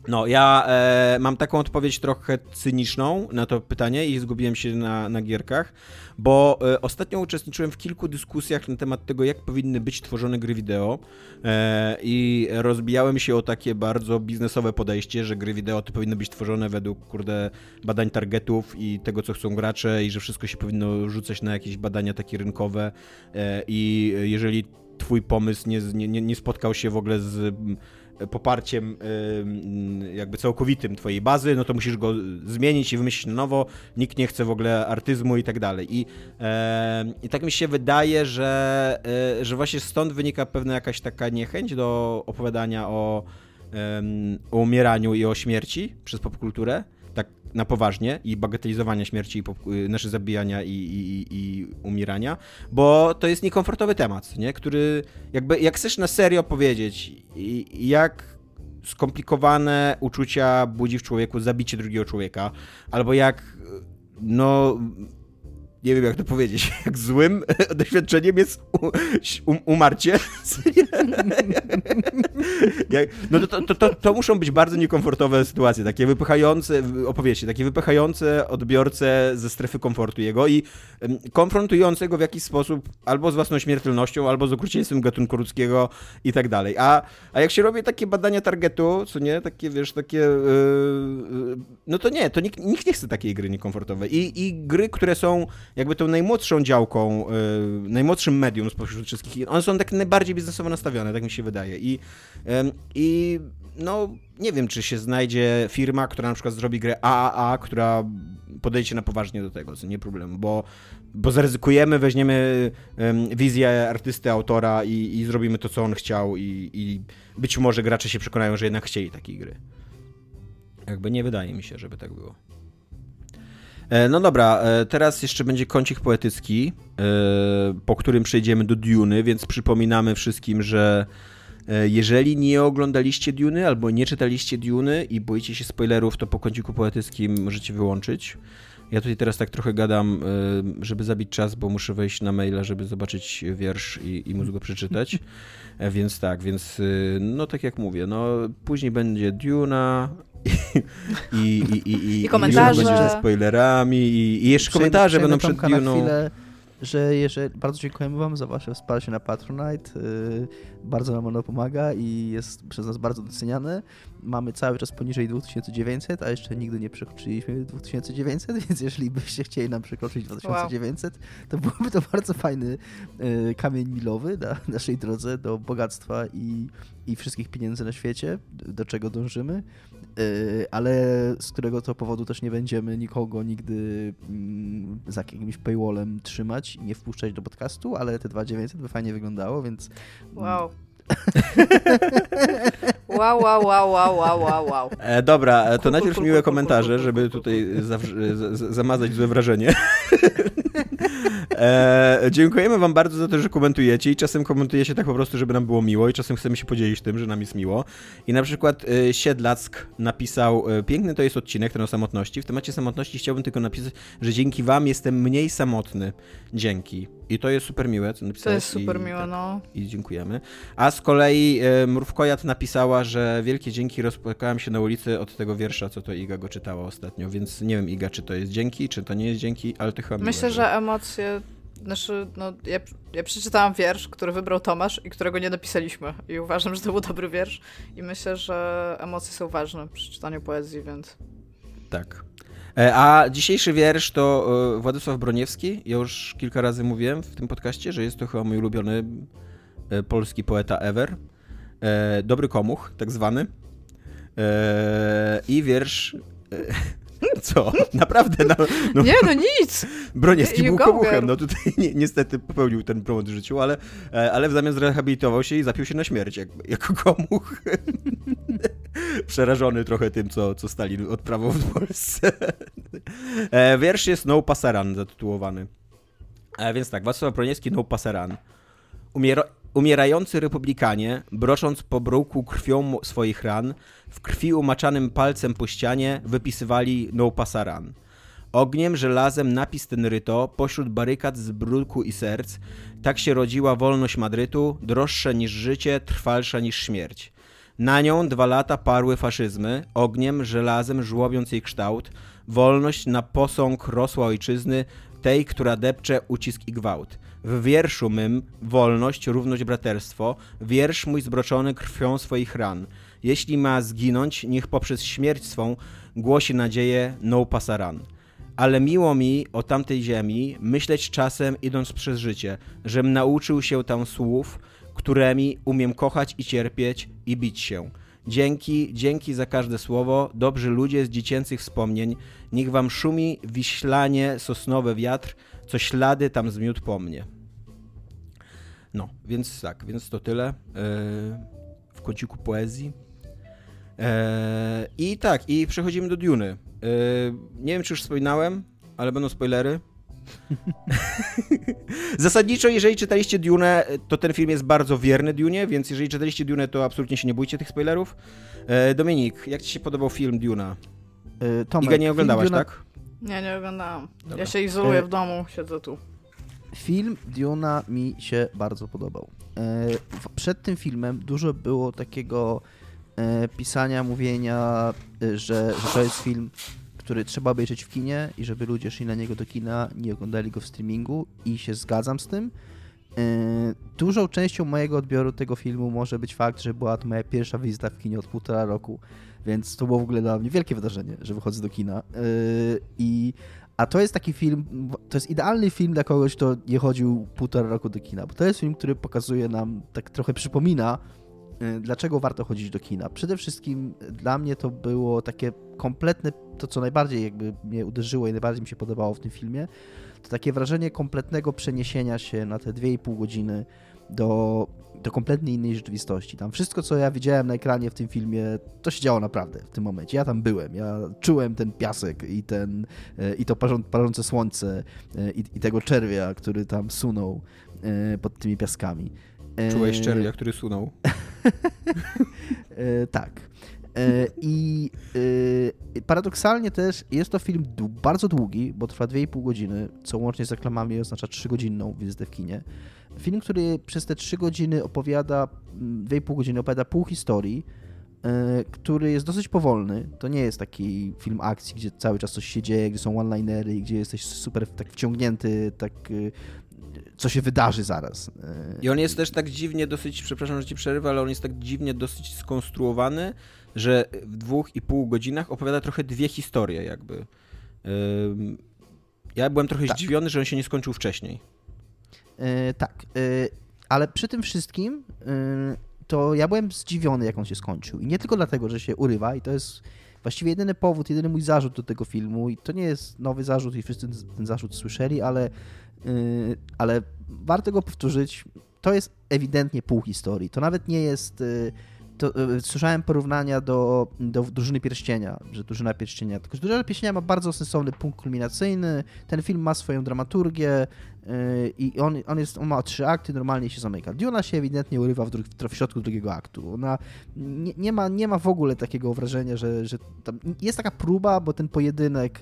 No, ja e, mam taką odpowiedź trochę cyniczną na to pytanie i zgubiłem się na, na gierkach, bo e, ostatnio uczestniczyłem w kilku dyskusjach na temat tego, jak powinny być tworzone gry wideo e, i rozbijałem się o takie bardzo biznesowe podejście, że gry wideo to powinny być tworzone według, kurde, badań targetów i tego, co chcą gracze i że wszystko się powinno rzucać na jakieś badania takie rynkowe e, i jeżeli twój pomysł nie, nie, nie spotkał się w ogóle z poparciem jakby całkowitym twojej bazy, no to musisz go zmienić i wymyślić na nowo. Nikt nie chce w ogóle artyzmu i tak dalej. I, i tak mi się wydaje, że, e, że właśnie stąd wynika pewna jakaś taka niechęć do opowiadania o, o umieraniu i o śmierci przez popkulturę. Na poważnie i bagatelizowania śmierci, i y, nasze zabijania i, i, i, umierania, bo to jest niekomfortowy temat, nie? który jakby, jak chcesz na serio powiedzieć, jak skomplikowane uczucia budzi w człowieku zabicie drugiego człowieka, albo jak no nie wiem jak to powiedzieć, [laughs] jak złym [laughs] doświadczeniem jest um, umarcie. [laughs] no to, to, to, to, muszą być bardzo niekomfortowe sytuacje, takie wypychające opowieści, takie wypychające odbiorcę ze strefy komfortu jego i konfrontujące go w jakiś sposób albo z własną śmiertelnością, albo z okrucieństwem gatunku ludzkiego i tak dalej. A, a jak się robi takie badania targetu, co nie, takie wiesz, takie yy, no to nie, to nikt, nikt nie chce takiej gry niekomfortowej. I, I gry, które są jakby tą najmłodszą działką, yy, najmłodszym medium spośród wszystkich. One są tak najbardziej biznesowo nastawione, tak mi się wydaje. I, i no, nie wiem, czy się znajdzie firma, która na przykład zrobi grę AAA, która podejdzie na poważnie do tego, co nie problem, bo, bo zaryzykujemy, weźmiemy wizję artysty, autora i, i, zrobimy to, co on chciał i, i być może gracze się przekonają, że jednak chcieli takiej gry. Jakby nie wydaje mi się, żeby tak było. E, no dobra, e, teraz jeszcze będzie kącik poetycki, e, po którym przejdziemy do Duny, więc przypominamy wszystkim, że jeżeli nie oglądaliście Duny albo nie czytaliście Duny i boicie się spoilerów, to po kąciku poetyckim możecie wyłączyć. Ja tutaj teraz tak trochę gadam, żeby zabić czas, bo muszę wejść na maila, żeby zobaczyć wiersz i, i móc go przeczytać. Więc tak, więc no tak jak mówię, no później będzie Duna, i, i, i, i komentarze. ze spoilerami i, i jeszcze komentarze będą przed chwilę, że jeżeli, bardzo dziękujemy wam za wasze wsparcie na Patronite. Bardzo nam ono pomaga i jest przez nas bardzo doceniane. Mamy cały czas poniżej 2900, a jeszcze nigdy nie przekroczyliśmy 2900, [laughs] więc jeżeli byście chcieli nam przekroczyć 2900, wow. to byłby to bardzo fajny yy, kamień milowy na [laughs] naszej drodze do bogactwa i, i wszystkich pieniędzy na świecie, do czego dążymy. Y, ale z którego to powodu też nie będziemy nikogo nigdy mm, za jakimś paywallem trzymać i nie wpuszczać do podcastu, ale te 2900 by fajnie wyglądało, więc... Wow. Wow, wow, wow, wow, wow, wow. E, dobra, e, to najpierw miłe komentarze, żeby tutaj zamazać złe wrażenie. [laughs] E, dziękujemy wam bardzo za to, że komentujecie i czasem komentujecie tak po prostu, żeby nam było miło i czasem chcemy się podzielić tym, że nam jest miło. I na przykład e, Siedlack napisał, e, piękny to jest odcinek, ten o samotności. W temacie samotności chciałbym tylko napisać, że dzięki wam jestem mniej samotny. Dzięki. I to jest super miłe, co napisałeś. To jest super i, miłe, tak, no. I dziękujemy. A z kolei e, Mrówkojat napisała, że wielkie dzięki, rozpłakałem się na ulicy od tego wiersza, co to Iga go czytała ostatnio, więc nie wiem Iga, czy to jest dzięki, czy to nie jest dzięki, ale to chyba Myślę, miłe, że... że emocje znaczy, no, ja, ja przeczytałam wiersz, który wybrał Tomasz i którego nie napisaliśmy. I uważam, że to był dobry wiersz. I myślę, że emocje są ważne przy czytaniu poezji, więc. Tak. E, a dzisiejszy wiersz to e, Władysław Broniewski. Ja już kilka razy mówiłem w tym podcaście, że jest to chyba mój ulubiony e, polski poeta ever. Dobry komuch, tak zwany. I wiersz Co? Naprawdę? No, no. Nie, no nic! Broniewski był komuchem. No tutaj [laughs] ni niestety popełnił ten błąd w życiu, ale, e, ale w zamian zrehabilitował się i zapił się na śmierć jak, jako komuch. [laughs] Przerażony trochę tym, co, co Stalin odprawił w Polsce. [laughs] E, wiersz jest No Passaran zatytułowany. E, więc tak, Wacław Broniewski No Passaran. Umiera Umierający republikanie, brocząc po bruku krwią swoich ran, w krwi umaczanym palcem po ścianie wypisywali no pasaran. Ogniem, żelazem napis ten ryto, pośród barykad z bruku i serc, tak się rodziła wolność Madrytu, droższa niż życie, trwalsza niż śmierć. Na nią dwa lata parły faszyzmy, ogniem, żelazem żłobiąc jej kształt, wolność na posąg rosła ojczyzny, tej, która depcze ucisk i gwałt. W wierszu mym wolność, równość, braterstwo, wiersz mój zbroczony krwią swoich ran. Jeśli ma zginąć, niech poprzez śmierć swą głosi nadzieję no pasaran. Ale miło mi o tamtej ziemi myśleć czasem idąc przez życie, żem nauczył się tam słów, którymi umiem kochać i cierpieć i bić się. Dzięki, dzięki za każde słowo, dobrzy ludzie z dziecięcych wspomnień, niech wam szumi wiślanie sosnowe wiatr, co ślady tam zmiótł po mnie. No, więc tak, więc to tyle yy, w kąciku poezji. Yy, I tak, i przechodzimy do Duny. nie wiem, czy już wspominałem, ale będą spoilery. [laughs] Zasadniczo, jeżeli czytaliście Dune, to ten film jest bardzo wierny Dune, więc jeżeli czytaliście Dune, to absolutnie się nie bójcie tych spoilerów. E, Dominik, jak ci się podobał film Duna? E, Tomek, Iga nie oglądałaś, Duna... tak? Nie, nie oglądałam. Dobra. Ja się izoluję e... w domu, siedzę tu. Film Duna mi się bardzo podobał. E, przed tym filmem dużo było takiego e, pisania, mówienia, e, że, że to jest film który trzeba obejrzeć w kinie i żeby ludzie szli na niego do kina, nie oglądali go w streamingu i się zgadzam z tym. Yy, dużą częścią mojego odbioru tego filmu może być fakt, że była to moja pierwsza wizyta w kinie od półtora roku, więc to było w ogóle dla mnie wielkie wydarzenie, że wychodzę do kina. I a to jest taki film, to jest idealny film dla kogoś, kto nie chodził półtora roku do kina, bo to jest film, który pokazuje nam, tak trochę przypomina, dlaczego warto chodzić do kina. Przede wszystkim dla mnie to było takie kompletne, to co najbardziej jakby mnie uderzyło i najbardziej mi się podobało w tym filmie, to takie wrażenie kompletnego przeniesienia się na te 2,5 godziny do, do kompletnie innej rzeczywistości. Tam wszystko, co ja widziałem na ekranie w tym filmie, to się działo naprawdę w tym momencie. Ja tam byłem, ja czułem ten piasek i, ten, e, i to parzące słońce e, i, i tego czerwia, który tam sunął pod tymi piaskami. Czułeś czerwia, który sunął? [laughs] [laughs] tak. E, I e, paradoksalnie też jest to film bardzo długi, bo trwa 2,5 godziny, co łącznie z reklamami oznacza 3-godzinną wizytę w kinie. Film, który przez te 3 godziny opowiada, 2,5 godziny opowiada pół historii, e, który jest dosyć powolny. To nie jest taki film akcji, gdzie cały czas coś się dzieje, gdzie są one-linery, gdzie jesteś super tak wciągnięty, tak co się wydarzy zaraz. I on jest też tak dziwnie dosyć, przepraszam, że ci przerywę, ale on jest tak dziwnie dosyć skonstruowany, że w dwóch i pół godzinach opowiada trochę dwie historie jakby. Ja byłem trochę tak. zdziwiony, że on się nie skończył wcześniej. Yy, tak, yy, ale przy tym wszystkim yy, to ja byłem zdziwiony, jak on się skończył. I nie tylko dlatego, że się urywa i to jest właściwie jedyny powód, jedyny mój zarzut do tego filmu i to nie jest nowy zarzut i wszyscy ten zarzut słyszeli, ale, ale warto go powtórzyć. To jest ewidentnie pół historii. To nawet nie jest to, e, słyszałem porównania do, do Drużyny Pierścienia, że Drużyna Pierścienia, tylko że Drużyna Pierścienia ma bardzo sensowny punkt kulminacyjny, ten film ma swoją dramaturgię i on, on, jest, on ma trzy akty, normalnie się zamyka. Duna się ewidentnie urywa w, w, w środku drugiego aktu. Ona nie, nie, ma, nie ma w ogóle takiego wrażenia, że, że jest taka próba, bo ten pojedynek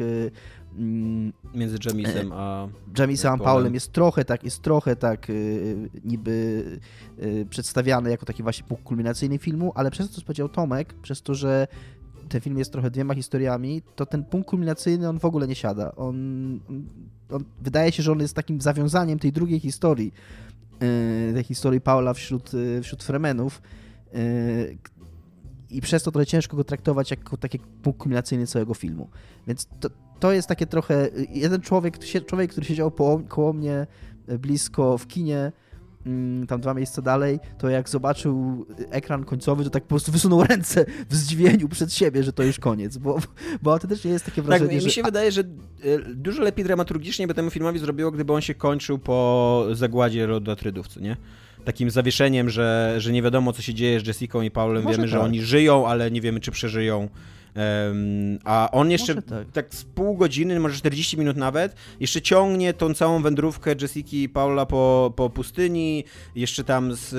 Między Jamisem a. Jamisem a Paulem jest trochę tak, jest trochę tak yy, niby yy, przedstawiany jako taki właśnie punkt kulminacyjny filmu, ale przez to, co powiedział Tomek, przez to, że ten film jest trochę dwiema historiami, to ten punkt kulminacyjny on w ogóle nie siada. On, on wydaje się, że on jest takim zawiązaniem tej drugiej historii, yy, tej historii Paula wśród, wśród Fremenów. I przez to trochę ciężko go traktować jako taki punkt kulminacyjny całego filmu. Więc to, to jest takie trochę. Jeden człowiek, człowiek który siedział po, koło mnie e, blisko w kinie, mm, tam dwa miejsca dalej, to jak zobaczył ekran końcowy, to tak po prostu wysunął [laughs] ręce w zdziwieniu przed siebie, że to już koniec, bo, bo autentycznie jest takie tak, wrażenie, tak, że... mi się wydaje, że dużo lepiej dramaturgicznie by temu filmowi zrobiło, gdyby on się kończył po zagładzie co nie? Takim zawieszeniem, że, że nie wiadomo, co się dzieje z Jessica i Paulem. Może wiemy, tak. że oni żyją, ale nie wiemy, czy przeżyją. Um, a on jeszcze tak. tak. z pół godziny, może 40 minut nawet, jeszcze ciągnie tą całą wędrówkę Jessica i Paula po, po pustyni, jeszcze tam z,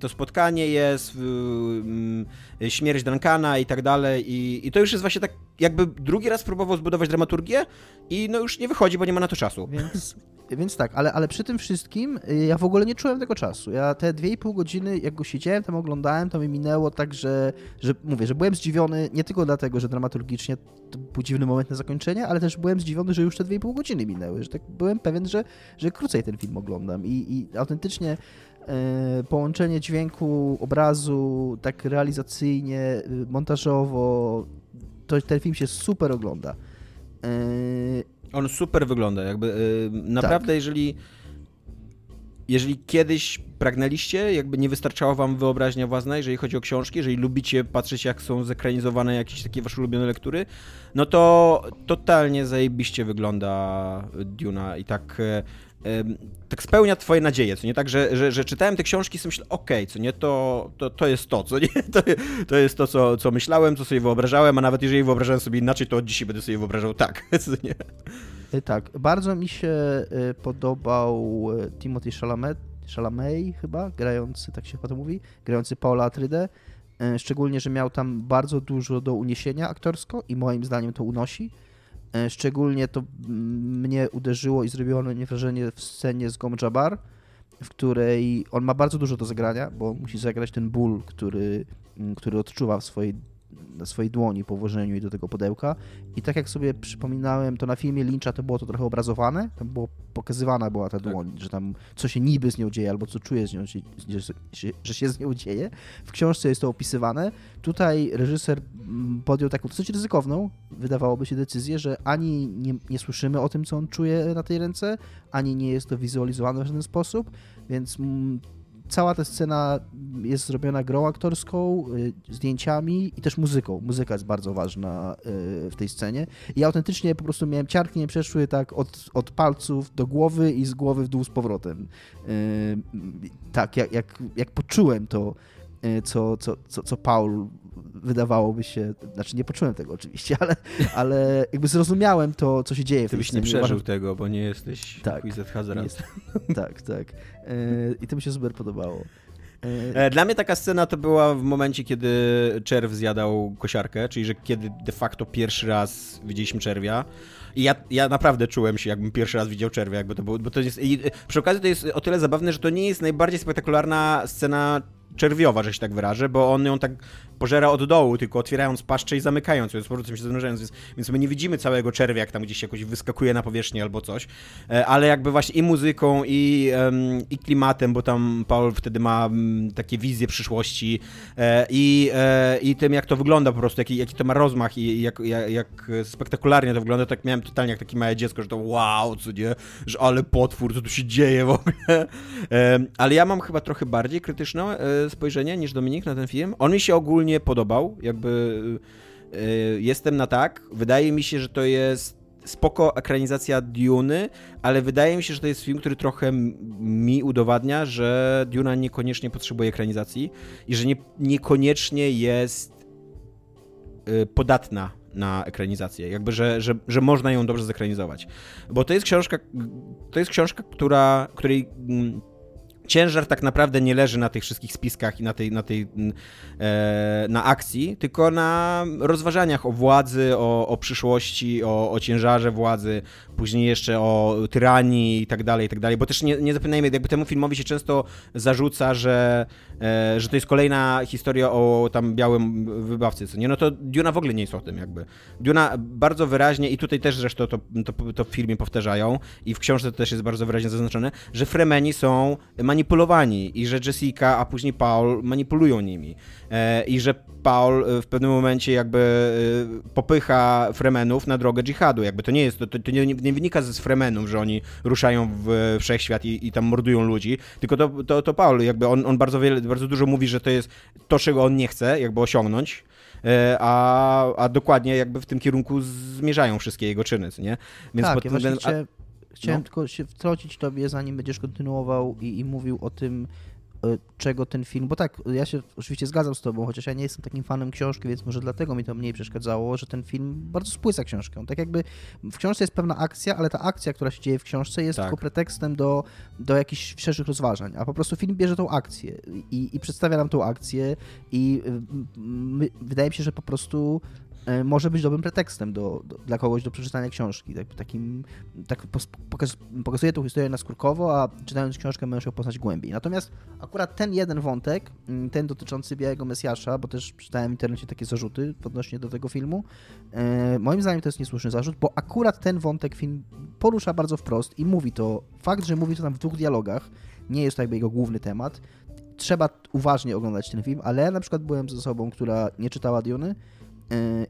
to spotkanie jest, um, śmierć Duncana i tak dalej i, i to już jest właśnie tak, jakby drugi raz próbował zbudować dramaturgię i no już nie wychodzi, bo nie ma na to czasu. Więc więc tak, ale, ale przy tym wszystkim y, ja w ogóle nie czułem tego czasu. Ja te 2,5 godziny, jak go siedziałem, tam oglądałem, to mi minęło tak, że, że mówię, że byłem zdziwiony nie tylko dlatego, że dramaturgicznie to był dziwny moment na zakończenie, ale też byłem zdziwiony, że już te 2,5 godziny minęły, że tak byłem pewien, że, że krócej ten film oglądam i, i autentycznie e, połączenie dźwięku, obrazu, tak realizacyjnie, y, montażowo, to ten film się super ogląda. On super wygląda, jakby yy, naprawdę, tak. jeżeli jeżeli kiedyś pragnęliście, jakby nie wystarczała wam wyobraźnia własna, jeżeli chodzi o książki, jeżeli lubicie patrzeć, jak są zekranizowane jakieś takie wasze ulubione lektury, no to totalnie zajebiście wygląda Duna i tak e, tak spełnia twoje nadzieje, co nie? Tak, że, że, że czytałem te książki i sobie myślę, okej, okay, co nie, to, to, to jest to, co nie? [laughs] To, to jest to, co, co myślałem, co sobie wyobrażałem, a nawet jeżeli wyobrażałem sobie inaczej, to od dzisiaj będę sobie wyobrażał tak, [laughs] co nie? E, tak, bardzo mi się e, podobał e, Timothy Chalamet, Chalamet chyba, grający, tak się chyba to mówi, grający Paula Atrydę, szczególnie, że miał tam bardzo dużo do uniesienia aktorsko i moim zdaniem to unosi. Szczególnie to mnie uderzyło i zrobiło mnie wrażenie w scenie z Gom Jabbar, w której on ma bardzo dużo do zagrania, bo musi zagrać ten ból, który, który odczuwa w swojej swojej dłoni po włożeniu jej do tego pudełka. I tak jak sobie przypominałem, to na filmie Lyncha to było to trochę obrazowane, tam było pokazywana była ta tak. dłoń, że tam co się niby z nią dzieje, albo co czuje z nią, że się z nią dzieje. W książce jest to opisywane. Tutaj reżyser mm, podjął taką dosyć ryzykowną, wydawałoby się, decyzję, że ani nie, nie słyszymy o tym, co on czuje na tej ręce, ani nie jest to wizualizowane w żaden sposób, więc mm, cała ta scena jest zrobiona grą aktorską, y, zdjęciami i też muzyką. Muzyka jest bardzo ważna y, w tej scenie. I autentycznie po prostu miałem ciarki, nie przeszły tak od, od palców do głowy i z głowy w dół z powrotem. Y, tak, jak, jak, jak poczułem to, co, co, co, co Paul wydawałoby się, znaczy nie poczułem tego oczywiście, ale, ale jakby zrozumiałem to, co się dzieje w Ty byś nie przeżył Uważam... tego, bo nie jesteś tak, jest, tak, tak. E, I to mi się super podobało. E, dla mnie taka scena to była w momencie, kiedy czerw zjadał kosiarkę, czyli że kiedy de facto pierwszy raz widzieliśmy czerwia. I ja, ja naprawdę czułem się, jakbym pierwszy raz widział czerwia, jakby to było, bo to jest, przy okazji to jest o tyle zabawne, że to nie jest najbardziej spektakularna scena czerwiowa, że się tak wyrażę, bo on ją tak pożera od dołu, tylko otwierając paszczę i zamykając ją, z powrotem się zanężając, więc, więc my nie widzimy całego czerwia, jak tam gdzieś jakoś wyskakuje na powierzchnię albo coś, e, ale jakby właśnie i muzyką, i, i klimatem, bo tam Paul wtedy ma mm, takie wizje przyszłości e, i, e, i tym, jak to wygląda po prostu, jaki, jaki to ma rozmach i jak, jak, jak spektakularnie to wygląda, tak miałem totalnie jak takie małe dziecko, że to wow, co nie, że ale potwór, co tu się dzieje w ogóle. [laughs] Ale ja mam chyba trochę bardziej krytyczne spojrzenie niż Dominik na ten film. On mi się ogólnie mnie podobał, jakby yy, jestem na tak. Wydaje mi się, że to jest spoko ekranizacja Duny, ale wydaje mi się, że to jest film, który trochę mi udowadnia, że Duna niekoniecznie potrzebuje ekranizacji i że nie, niekoniecznie jest yy, podatna na ekranizację, jakby, że, że, że można ją dobrze zekranizować. Bo to jest książka, to jest książka, która, której ciężar tak naprawdę nie leży na tych wszystkich spiskach i na tej, na tej mm, e, na akcji, tylko na rozważaniach o władzy, o, o przyszłości, o, o ciężarze władzy, później jeszcze o tyranii i tak dalej, i tak dalej, bo też nie, nie zapominajmy, jakby temu filmowi się często zarzuca, że, że to jest kolejna historia o tam białym wybawcy, co nie? No to Duna w ogóle nie jest o tym jakby. Duna bardzo wyraźnie i tutaj też zresztą to, to, to w filmie powtarzają i w książce to też jest bardzo wyraźnie zaznaczone, że Fremeni są manipulowani i że Jessica, a później Paul manipulują nimi. E, I że Paul e, w pewnym momencie jakby e, popycha Fremenów na drogę dżihadu. Jakby to nie jest, to, to nie, nie, wynika ze Fremenów, że oni ruszają w wszechświat i, i tam mordują ludzi, tylko to, to, to Paul, jakby on, on bardzo, wiele, bardzo dużo mówi, że to jest to, czego on nie chce jakby osiągnąć, a, a dokładnie jakby w tym kierunku zmierzają wszystkie jego czyny, nie? Więc tak, pod ja względem... Chciałem, no. tylko się wtrącić tobie, zanim będziesz kontynuował i, i mówił o tym, czego ten film, bo tak, ja się oczywiście zgadzam z tobą, chociaż ja nie jestem takim fanem książki, więc może dlatego mi to mniej przeszkadzało, że ten film bardzo spłyca książkę. Tak jakby w książce jest pewna akcja, ale ta akcja, która się dzieje w książce jest tak. tylko pretekstem do, do jakichś szerszych rozważań, a po prostu film bierze tą akcję i, i przedstawia nam tą akcję i my, wydaje mi się, że po prostu E, może być dobrym pretekstem do, do, dla kogoś do przeczytania książki. Tak, takim, tak pokaz, pokazuje tą historię naskórkowo, a czytając książkę możesz ją poznać głębiej. Natomiast akurat ten jeden wątek, mm, ten dotyczący Białego Mesjasza, bo też czytałem w internecie takie zarzuty odnośnie do tego filmu, e, moim zdaniem to jest niesłuszny zarzut, bo akurat ten wątek film porusza bardzo wprost i mówi to, fakt, że mówi to tam w dwóch dialogach, nie jest to jakby jego główny temat, trzeba uważnie oglądać ten film, ale ja na przykład byłem z osobą, która nie czytała Diony,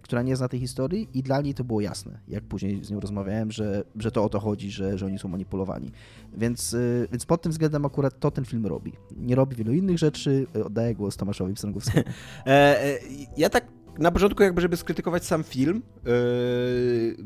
która nie zna tej historii i dla niej to było jasne, jak później z nią rozmawiałem, że, że to o to chodzi, że, że oni są manipulowani. Więc, yy, więc pod tym względem akurat to ten film robi. Nie robi wielu innych rzeczy. Oddaję głos Tomaszowi Pstrągowskiemu. [laughs] e, e, ja tak na początku jakby, żeby skrytykować sam film, yy,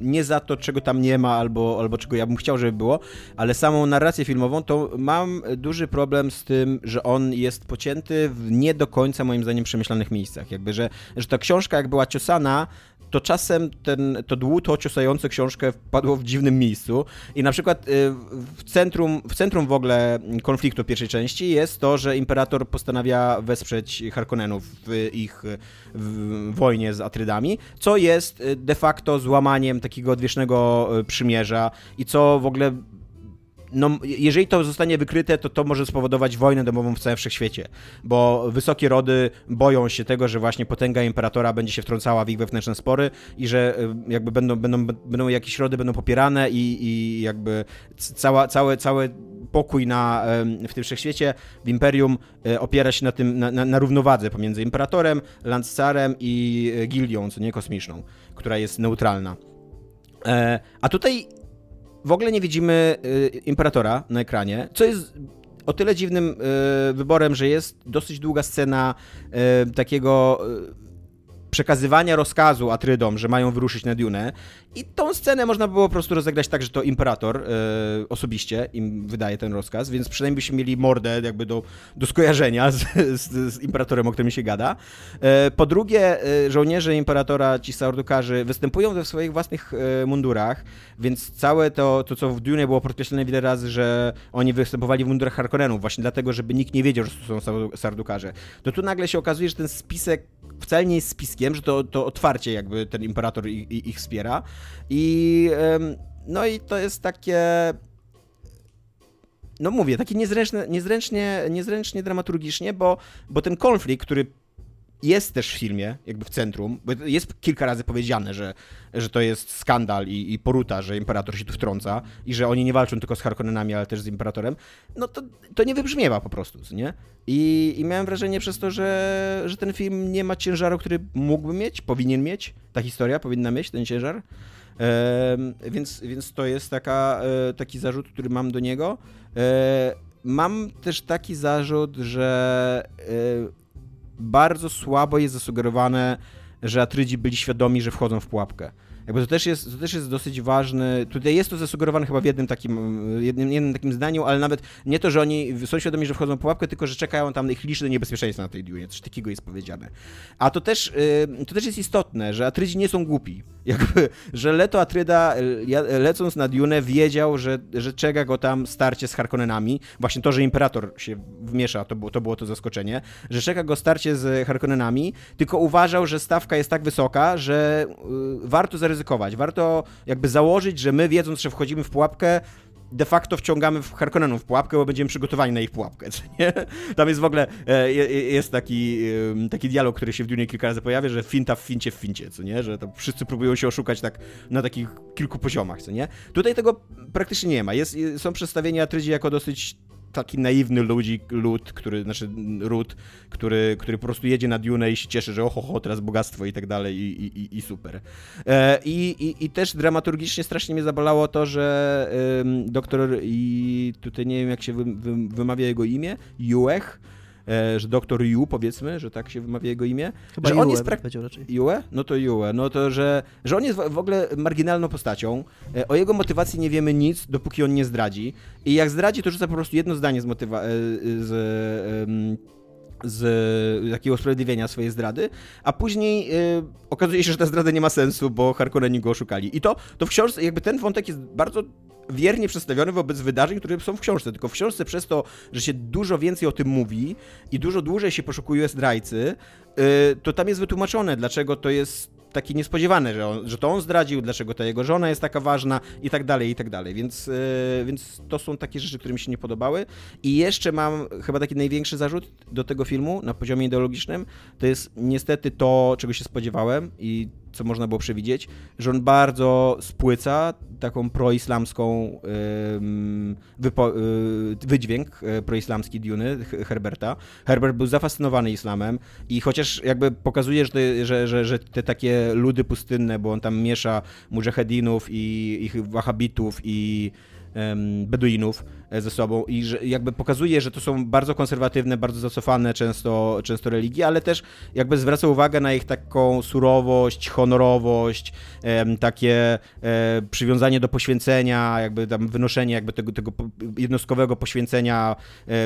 nie za to, czego tam nie ma, albo, albo czego ja bym chciał, żeby było, ale samą narrację filmową, to mam duży problem z tym, że on jest pocięty w nie do końca, moim zdaniem, przemyślanych miejscach. Jakby, że, że ta książka, jak była ciosana, to czasem ten, to dłuto ciosające książkę wpadło w dziwnym miejscu. I na przykład y, w centrum, w centrum w ogóle konfliktu pierwszej części jest to, że Imperator postanawia wesprzeć Harkonnenów w ich w wojnie z Atrydami, co jest y, de facto złamaniem takiego odwiecznego y, przymierza i co w ogóle no, jeżeli to zostanie wykryte, to to może spowodować wojnę domową w całym wszechświecie, bo wysokie rody boją się tego, że właśnie potęga imperatora będzie się wtrącała w ich wewnętrzne spory i że y, jakby będą, będą, będą jakieś rody będą popierane i, i jakby cała, całe, całe pokój na, w tym wszechświecie, w imperium y, opiera się na tym, na, na równowadze pomiędzy imperatorem, lancarem i y, gildią, co nie kosmiczną, która jest neutralna. E, a tutaj w ogóle nie widzimy y, imperatora na ekranie, co jest o tyle dziwnym y, wyborem, że jest dosyć długa scena y, takiego przekazywania rozkazu Atrydom, że mają wyruszyć na Dune. I tą scenę można było po prostu rozegrać tak, że to Imperator e, osobiście im wydaje ten rozkaz, więc przynajmniej byśmy mieli mordę jakby do, do skojarzenia z, z, z Imperatorem, o którym się gada. E, po drugie, e, żołnierze Imperatora, ci Saurdukarzy, występują we swoich własnych mundurach, więc całe to, to, co w Dune było podkreślone wiele razy, że oni występowali w mundurach Harkonnenów, właśnie dlatego, żeby nikt nie wiedział, że to są Sardukarze. To tu nagle się okazuje, że ten spisek wcale nie jest spiskiem, że to, to otwarcie jakby ten imperator ich, ich wspiera. I no i to jest takie no mówię, takie niezręczne, niezręcznie, niezręcznie dramaturgicznie, bo, bo ten konflikt, który jest też w filmie, jakby w centrum, bo jest kilka razy powiedziane, że, że to jest skandal i, i poruta, że imperator się tu wtrąca i że oni nie walczą tylko z Harkonnenami, ale też z imperatorem, no to, to nie wybrzmiewa po prostu, nie? I, I miałem wrażenie przez to, że, że ten film nie ma ciężaru, który mógłby mieć, powinien mieć, ta historia powinna mieć ten ciężar. Więc, więc to jest taka, e, taki zarzut, który mam do niego. E, mam też taki zarzut, że e, bardzo słabo jest zasugerowane, że Atrydzi byli świadomi, że wchodzą w pułapkę. Jakby to też jest, to też jest dosyć ważny. Tutaj jest to zasugerowane chyba w jednym takim, jednym, jednym takim zdaniu, ale nawet nie to, że oni są świadomi, że wchodzą w pułapkę, tylko że czekają tam ich liczne niebezpieczeństwa na tej Dune. Coś takiego jest powiedziane. A to też, y, to też jest istotne, że Atrydzi nie są głupi. [laughs] Jakby, że Leto Atryda lecąc na Dune wiedział, że, że czeka go tam starcie z Harkonnenami. Właśnie to, że Imperator się wmiesza, to było to, było to zaskoczenie. Że czeka go starcie z Harkonnenami, tylko uważał, że stawka jest tak wysoka, że y, warto zaryzykować zaryzykować. Warto jakby założyć, że my wiedząc, że wchodzimy w pułapkę, de facto wciągamy w Harkonnenów w pułapkę, bo będziemy przygotowani na ich pułapkę, nie? Tam jest w ogóle, e, jest taki, taki dialog, który się w Dune kilka razy pojawia, że finta w fincie w fincie, co nie? Że to wszyscy próbują się oszukać tak na takich kilku poziomach, co nie? Tutaj tego praktycznie nie ma. Jest, są przedstawienia Atrydzi jako dosyć taki naiwny ludzik, lud, który, znaczy ród, który, który po prostu jedzie na Dune i się cieszy, że oho, ho, teraz bogactwo i tak dalej i, i, i super. E, i, i, też dramaturgicznie strasznie mnie zabolało to, że doktor i tutaj nie wiem jak się wy, wy, wymawia jego imię, Juech, że doktor Yu, powiedzmy, że tak się wymawia jego imię. Chyba że Yue, on jest prak- raczej. Yue? No to Yue. No to, że, że on jest w ogóle marginalną postacią. E, o jego motywacji nie wiemy nic, dopóki on nie zdradzi. I jak zdradzi, to rzuca po prostu jedno zdanie z motywa... E, z, z takiego usprawiedliwienia swojej zdrady, a później okazuje się, że ta zdrada nie ma sensu, bo Harkonneni go oszukali. I to, to w książce, jakby ten wątek jest bardzo wiernie przedstawiony wobec wydarzeń, które są w książce. Tylko w książce przez to, że się dużo więcej o tym mówi i dużo dłużej się poszukuje zdrajcy, yy, to tam jest wytłumaczone, dlaczego to jest takie niespodziewane, że, on, że to on zdradził, dlaczego ta jego żona jest taka ważna i tak dalej, i tak dalej. Więc, yy, więc to są takie rzeczy, które mi się nie podobały. I jeszcze mam chyba taki największy zarzut do tego filmu na poziomie ideologicznym, to jest niestety to, czego się spodziewałem i co można było przewidzieć, że on bardzo spłyca taką proislamską wypo, y, wydźwięk y, proislamski Duny Herberta. Herbert był zafascynowany islamem i chociaż jakby pokazuje, że, te, że, że, że te takie ludy pustynne, bo on tam miesza mujahedinów i ich wahabitów i Beduinów e, ze sobą i że jakby pokazuje, że to są bardzo konserwatywne, bardzo zacofane często, często religie, ale też jakby zwraca uwagę na ich taką surowość, honorowość, takie e, przywiązanie do poświęcenia, jakby tam wynoszenie jakby tego, tego jednostkowego poświęcenia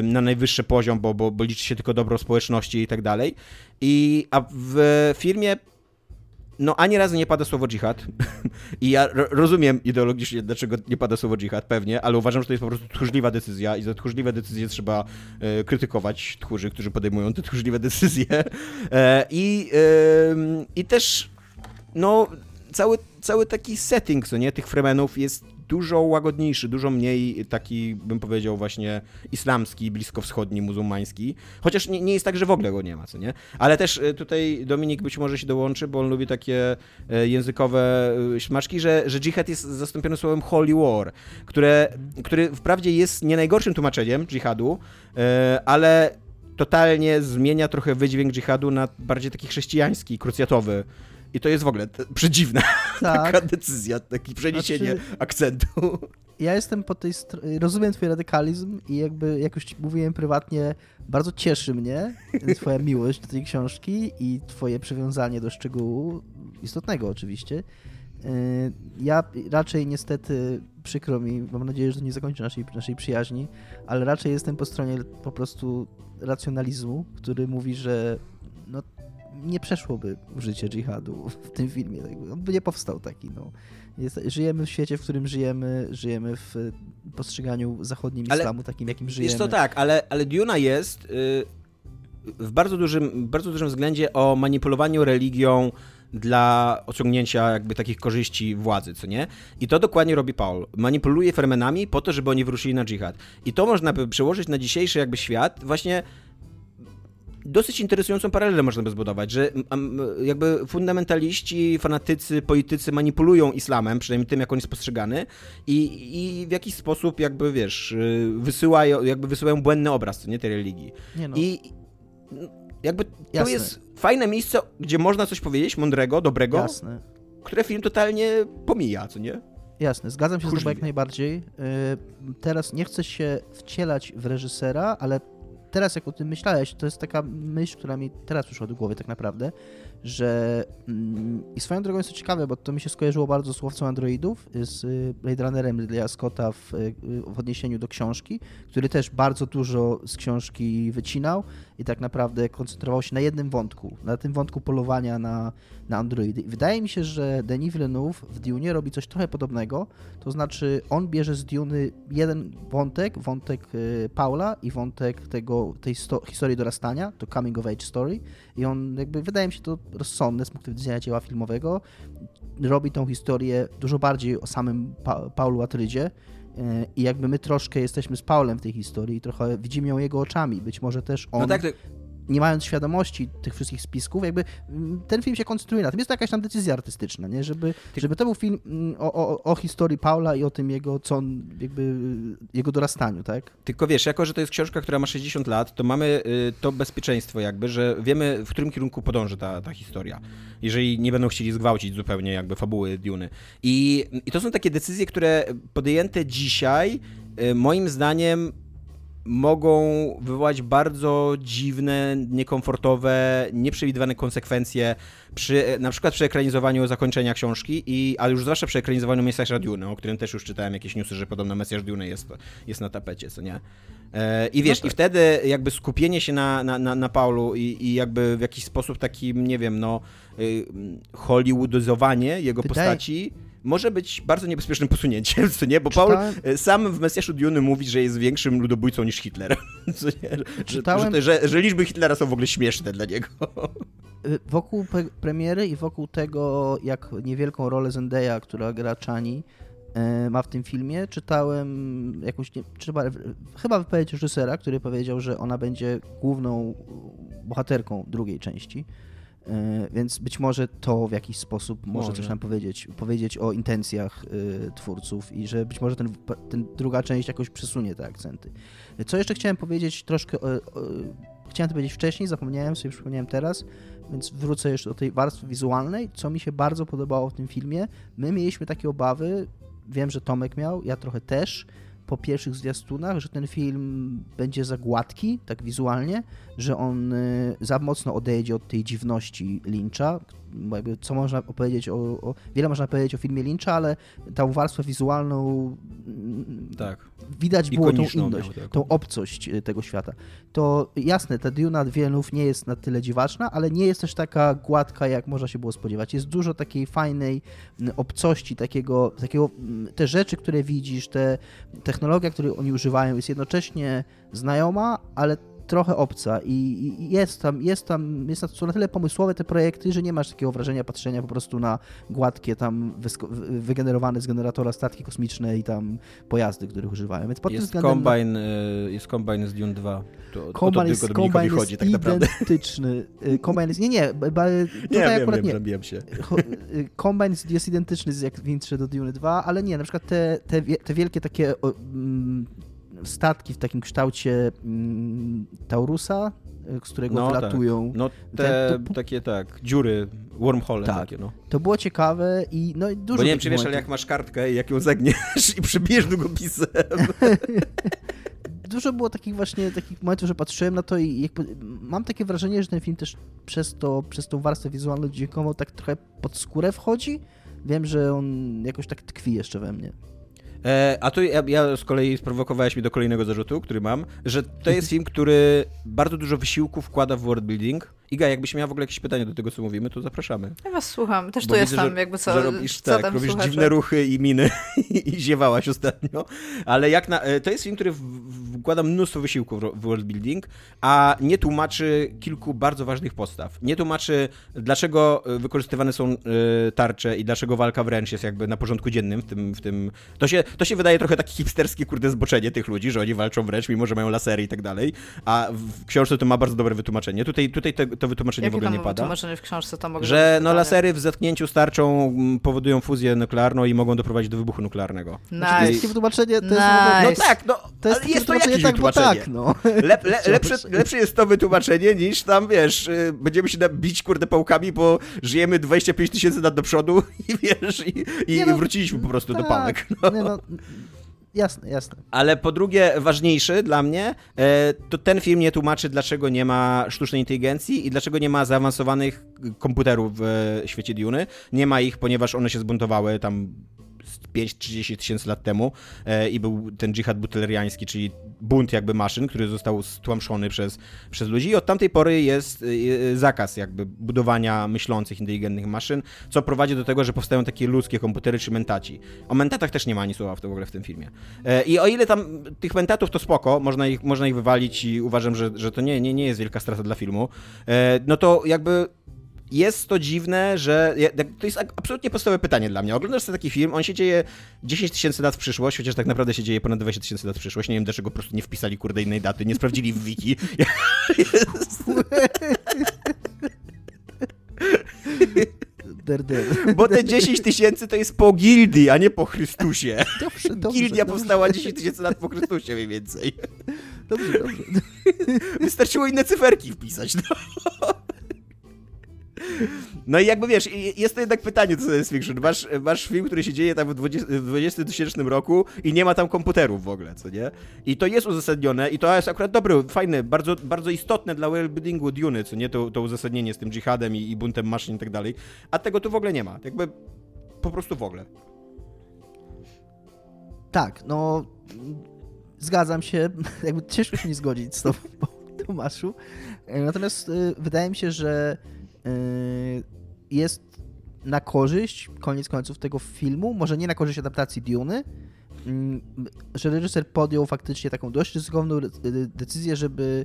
na najwyższy poziom, bo, bo, bo liczy się tylko dobro społeczności i tak dalej. I a w filmie no ani razu nie pada słowo dżihad. I ja rozumiem ideologicznie, dlaczego nie pada słowo dżihad, pewnie, ale uważam, że to jest po prostu tchórzliwa decyzja i za tchórzliwe decyzje trzeba e, krytykować tchórzy, którzy podejmują te tchórzliwe decyzje. E, I, e, I też, no, cały, cały taki setting, co nie, tych Fremenów jest dużo łagodniejszy, dużo mniej taki, bym powiedział, właśnie islamski, bliskowschodni, muzułmański. Chociaż nie, nie jest tak, że w ogóle go nie ma, co nie? Ale też e, tutaj Dominik być może się dołączy, bo on lubi takie e, językowe e, śmaczki, że, że dżihad jest zastąpiony słowem holy war, które, który wprawdzie jest nie najgorszym tłumaczeniem dżihadu, ale totalnie zmienia trochę wydźwięk dżihadu na bardziej taki chrześcijański, krucjatowy. I to jest w ogóle przedziwna [laughs] tak. taka decyzja, takie przeniesienie znaczy, akcentu. [laughs] Ja jestem po tej stronie, rozumiem twój radykalizm i jakby, jak już ci mówiłem prywatnie, bardzo cieszy mnie [laughs] twoja miłość do tej książki i twoje przywiązanie do szczegółu, istotnego oczywiście. Y, ja raczej niestety, przykro mi, mam nadzieję, że to nie zakończy naszej, naszej przyjaźni, ale raczej jestem po stronie po prostu racjonalizmu, który mówi, że nie przeszłoby życie dżihadu w tym filmie. On by nie powstał taki. No. Jest, żyjemy w świecie, w którym żyjemy, żyjemy w postrzeganiu zachodnim ale islamu, takim jakim żyjemy. Jest to tak, ale, ale Duna jest y, w bardzo dużym, bardzo dużym względzie o manipulowaniu religią dla osiągnięcia jakby takich korzyści władzy, co nie? I to dokładnie robi Paul. Manipuluje fermenami po to, żeby oni wyruszyli na dżihad. I to można by przełożyć na dzisiejszy jakby świat właśnie dosyć interesującą paralelę można by zbudować, że jakby fundamentaliści, fanatycy, politycy manipulują islamem, przynajmniej tym, jak on jest postrzegany i, i w jakiś sposób jakby, wiesz, y, wysyłają, jakby wysyłają błędny obraz, nie, tej religii. Nie no. I jakby to Jasne. jest fajne miejsce, gdzie można coś powiedzieć mądrego, dobrego, Jasne. które film totalnie pomija, co nie? Jasne, zgadzam się z tobą jak najbardziej. Y, teraz nie chcę się wcielać w reżysera, ale teraz jak o tym myślałeś, to jest taka myśl, która mi teraz przyszła do głowy tak naprawdę, że mm, i swoją drogą jest to ciekawe, bo to mi się skojarzyło bardzo z Łowcą Androidów, z y, Blade Runnerem Ridleya Scotta w, y, w odniesieniu do książki, który też bardzo dużo z książki wycinał i tak naprawdę koncentrował się na jednym wątku, na tym wątku polowania na, na androidy. I wydaje mi się, że Denis Villeneuve w Dune robi coś trochę podobnego, to znaczy on bierze z Dune jeden wątek, wątek y, Paula i wątek tego, tej sto, historii dorastania, to coming of age story i on jakby, wydaje mi się to rozsądne z punktu widzenia dzieła filmowego, robi tą historię dużo bardziej o samym pa Paulu Atrydzie, i jakby my troszkę jesteśmy z Paulem w tej historii i trochę widzimy ją jego oczami. Być może też on no tak, nie mając świadomości tych wszystkich spisków, jakby mm, ten film się koncentruje na tym. Jest to jakaś tam decyzja artystyczna, nie? Żeby, żeby to był film mm, o, o, o historii Paula i o tym jego, co on, jakby, jego dorastaniu, tak? Tylko wiesz, jako, że to jest książka, która ma 60 lat, to mamy y, to bezpieczeństwo jakby, że wiemy, w którym kierunku podąży ta, ta historia. Jeżeli nie będą chcieli zgwałcić zupełnie jakby fabuły Duny. I, i to są takie decyzje, które podjęte dzisiaj, y, moim zdaniem mogą wywołać bardzo dziwne, niekomfortowe, nieprzewidywane konsekwencje przy, na przykład przy ekranizowaniu zakończenia książki, i, ale już zwłaszcza przy ekranizowaniu Mesjasza Dune, o którym też już czytałem jakieś newsy, że podobno Mesjasz Dune jest, jest na tapecie, co nie? E, I wiesz, no tak. i wtedy jakby skupienie się na, na, na, na Paulu i, i jakby w jakiś sposób takim, nie wiem, no, y, hollywoodyzowanie jego postaci może być bardzo niebezpiecznym posunięciem, [laughs] co nie? Bo Paul e, sam w Mesjaszu Dune mówi, że jest większym ludobójcą niż Hitler. [laughs] Co nie? Że, Czytałem... że, że, że, liczby Hitlera są w ogóle śmieszne dla niego. E, wokół pre premiery i wokół tego, jak niewielką rolę Zendaya, która gra Chani, e, ma w tym filmie, czytałem jakąś, nie, trzeba, chyba wypowiedź reżysera, który powiedział, że ona będzie główną bohaterką drugiej części. E, więc być może to w jakiś sposób może, Może. coś nam powiedzieć, powiedzieć o intencjach y, twórców i że być może ten, ten druga część jakoś przesunie te akcenty. Co jeszcze chciałem powiedzieć troszkę, o, o, chciałem to powiedzieć wcześniej, zapomniałem sobie, przypomniałem teraz, więc wrócę jeszcze do tej warstwy wizualnej, co mi się bardzo podobało w tym filmie. My mieliśmy takie obawy, wiem, że Tomek miał, ja trochę też, po pierwszych zwiastunach, że ten film będzie za gładki, tak wizualnie, że on y, za mocno odejdzie od tej dziwności Lyncha. Co można opowiedzieć o, o. Wiele można powiedzieć o filmie Lyncha, ale tą warstwę wizualną mm, Tak. widać było tą inność, miał taką. tą obcość y, tego świata. To jasne, ta Duna Wielnów nie jest na tyle dziwaczna, ale nie jest też taka gładka, jak można się było spodziewać. Jest dużo takiej fajnej obcości, takiego, takiego te rzeczy, które widzisz, te technologia, której oni używają, jest jednocześnie znajoma, ale trochę obca i, jest tam, jest tam, jest tam, są na tyle pomysłowe te projekty, że nie masz takiego wrażenia patrzenia po prostu na gładkie tam wygenerowane z generatora statki kosmiczne i tam pojazdy, których używają. Więc pod Jest względem Combine, y, jest Combine z Dune 2. To, to Combine jest, tylko Dominikowi Combine chodzi jest tak identyczny. Y, Combine jest, nie, nie, ba- Nie, wiem, akurat wiem, nie. zabiłem się. Y, Combine jest, jest identyczny z jak w intrze do Dune 2, ale nie, na przykład te, te, te wielkie takie mm, statki w takim kształcie mm, Taurusa, y, z którego No, wylatują. No te Ten- to- takie tak, dziury, wormhole Tak. takie no. To było ciekawe i no i dużo Bo nie wiem, czy wiesz, ale jak masz kartkę i jak ją zegniesz i przybijesz długopisem. [laughs] Dużo było takich właśnie takich momentów, że patrzyłem na to i jakby mam takie wrażenie, że ten film też przez to, przez tą warstwę wizualną dźwiękową tak trochę pod skórę wchodzi. Wiem, że on jakoś tak tkwi jeszcze we mnie. E, a tu ja, ja z kolei sprowokowałeś mnie do kolejnego zarzutu, który mam, że to jest film, który bardzo dużo wysiłku wkłada w world building. Iga, jakbyś miała w ogóle jakieś pytania do tego, co mówimy, to zapraszamy. Ja was słucham, też Bo tu widzę, jestem, że, jakby co, że robisz, co tak, tam robisz słuchacze. dziwne ruchy i miny [laughs] i ziewałaś ostatnio, ale jak na, e, to jest film, który wkłada mnóstwo wysiłku w, ro- w world building, a nie tłumaczy kilku bardzo ważnych postaw. Nie tłumaczy, dlaczego e, wykorzystywane są e, tarcze i dlaczego walka wręcz jest jakby na porządku dziennym w tym, w tym... To się, to się wydaje trochę takie hipsterskie, kurde, zboczenie tych ludzi, że oni walczą wręcz, mimo że mają lasery i tak dalej, a w książce to ma bardzo dobre wytłumaczenie. Tutaj, tutaj te, to wytłumaczenie w Jakie ogóle tam nie pada. tłumaczenie w książce tam Że no lasery w zetknięciu z tarczą mm, powodują fuzję nuklearną i mogą doprowadzić do wybuchu nuklearnego. Znaczy, to jest Nice. takie wytłumaczenie, to jest, Nice. No tak, no, to jest, ale takie jest to wytłumaczenie jakieś tak, bo wytłumaczenie. tak, no. Lep, [laughs] le, lepsze, lepsze jest to wytłumaczenie niż tam, wiesz, y, będziemy się bić kurde pałkami, bo żyjemy 25 tysięcy lat do przodu [laughs] i wiesz, i, i Nie no, wróciliśmy po prostu do tak, pałek. No. Nie, no, jasne, jasne. Ale po drugie, ważniejszy dla mnie, e, to ten film nie tłumaczy, dlaczego nie ma sztucznej inteligencji i dlaczego nie ma zaawansowanych komputerów w e, świecie Duny. Nie ma ich, ponieważ one się zbuntowały tam 5-30 tysięcy lat temu e, i był ten dżihad butleriański, czyli bunt jakby maszyn, który został stłamszony przez, przez ludzi i od tamtej pory jest e, zakaz jakby budowania myślących, inteligentnych maszyn, co prowadzi do tego, że powstają takie ludzkie komputery czy mentaci. O mentatach też nie ma ani słowa w, to w ogóle w tym filmie. E, I o ile tam tych mentatów to spoko, można ich, można ich wywalić i uważam, że, że to nie, nie, nie jest wielka strata dla filmu, e, no to jakby jest to dziwne, że. To jest absolutnie podstawowe pytanie dla mnie. Oglądasz sobie taki film, on się dzieje 10 tysięcy lat w przyszłość, chociaż tak naprawdę się dzieje ponad 20 tysięcy lat w przyszłość. Nie wiem, dlaczego po prostu nie wpisali kurde innej daty, nie sprawdzili w wiki. Jest, bo te 10 tysięcy to jest po gildii, a nie po Chrystusie. Dobrze, dobrze. Gildia dobrze, powstała 10 tysięcy lat po Chrystusie mniej więcej. Dobrze, dobrze. Wystarczyło inne cyferki wpisać. No. No i jakby wiesz, jest to jednak pytanie do science fiction. Masz, masz film, który się dzieje tam w 20 w 20 tysięcznym roku i nie ma tam komputerów w ogóle, co nie? I to jest uzasadnione i to jest akurat dobry, fajny, bardzo, bardzo istotne dla worldbuildingu Duny, co nie? To, to uzasadnienie z tym dżihadem i, i buntem maszyn i tak dalej. A tego tu w ogóle nie ma. Jakby po prostu w ogóle. Tak, no zgadzam się, [laughs] jakby ciężko się nie zgodzić z tobą, [laughs] Tomaszu. E, Natomiast y, wydaje mi się, że jest na korzyść, koniec końców, tego filmu, może nie na korzyść adaptacji Duny, mm, że reżyser podjął faktycznie taką dość ryzykowną decyzję, żeby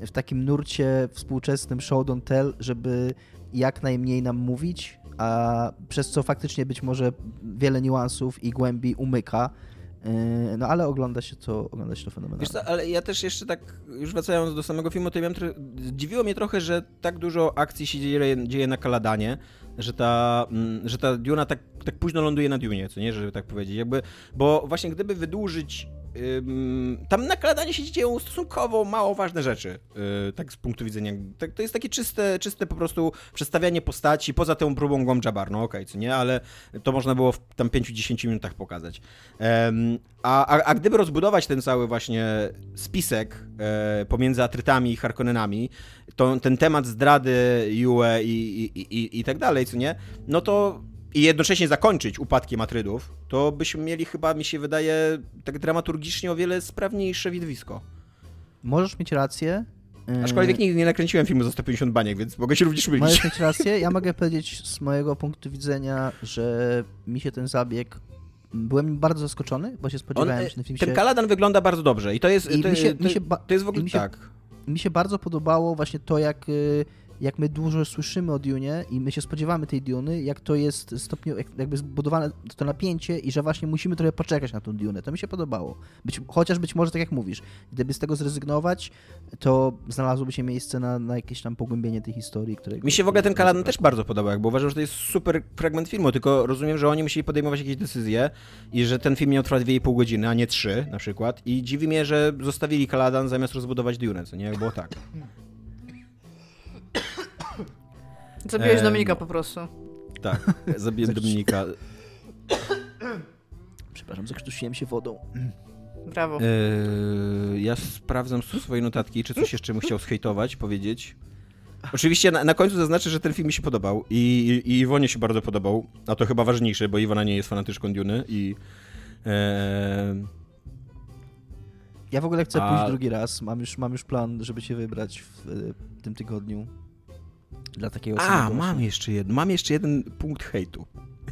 w takim nurcie współczesnym show don't tell, żeby jak najmniej nam mówić, a przez co faktycznie być może wiele niuansów i głębi umyka. Yy, No ale ogląda się to, ogląda się to Wiesz fenomenalnie. co, ale ja też jeszcze tak, już wracając do samego filmu, to ja zdziwiło mnie trochę, że tak dużo akcji się dzieje, dzieje na Kaladanie, że ta, mm, że ta Duna tak, tak późno ląduje na Dunie, co nie, żeby tak powiedzieć, jakby, bo właśnie gdyby wydłużyć tam na Kaladanie się dzieją stosunkowo mało ważne rzeczy, yy, tak z punktu widzenia, to jest takie czyste, czyste po prostu przedstawianie postaci, poza tą próbą Guamjabar, no okej, co nie, ale to można było w tam 5-10 minutach pokazać. A, a, a gdyby rozbudować ten cały właśnie spisek e, pomiędzy Atrytami i Harkonnenami, to ten temat zdrady Yue i, i, i, i tak dalej, co nie, no to i jednocześnie zakończyć upadkiem Atrydów, to byśmy mieli chyba, mi się wydaje, tak dramaturgicznie o wiele sprawniejsze widowisko. Możesz mieć rację. yy, Aczkolwiek nigdy nie nakręciłem filmu za 150 baniek, więc mogę się również mylić. Możesz mieć [laughs] rację. Ja mogę powiedzieć z mojego punktu widzenia, że mi się ten zabieg. Byłem bardzo zaskoczony, bo się On, spodziewałem, e, że ten film ten się. Kaladan wygląda bardzo dobrze i to jest, I to, mi się- to, mi się to jest w ogóle mi się- tak. Mi się bardzo podobało właśnie to, jak, y, jak my dużo słyszymy o Dune i my się spodziewamy tej Duny, jak to jest stopnio, jak, jakby zbudowane to napięcie i że właśnie musimy trochę poczekać na tą Dunę. To mi się podobało. Być, chociaż być może, tak jak mówisz, gdyby z tego zrezygnować, to znalazłoby się miejsce na, na jakieś tam pogłębienie tej historii, której... Mi się w ogóle ten Kaladan też bardzo podobał, bo uważam, że to jest super fragment filmu, tylko rozumiem, że oni musieli podejmować jakieś decyzje i że ten film miał trwać 2,5 godziny, a nie 3 na przykład. I dziwi mnie, że zostawili Kaladan zamiast rozbudować Dune, co nie? Było tak. [coughs] Zabiłeś. Dominika po prostu. Tak, zabiłem Dominika. [coughs] Przepraszam, zakrztusiłem się wodą. Brawo. Eee, ja sprawdzam swoje notatki, czy coś jeszcze bym chciał zhejtować, powiedzieć. Oczywiście na, na końcu zaznaczę, że ten film mi się podobał i, i, i Iwonie się bardzo podobał, a to chyba ważniejsze, bo Iwona nie jest fanatyczką Duny i... eee, Ja w ogóle chcę A- pójść drugi raz. Mam już, mam już plan, żeby się wybrać w y, tym tygodniu. Dla takiego A, samego mam właśnie. jeszcze jeden, mam jeszcze jeden punkt hejtu.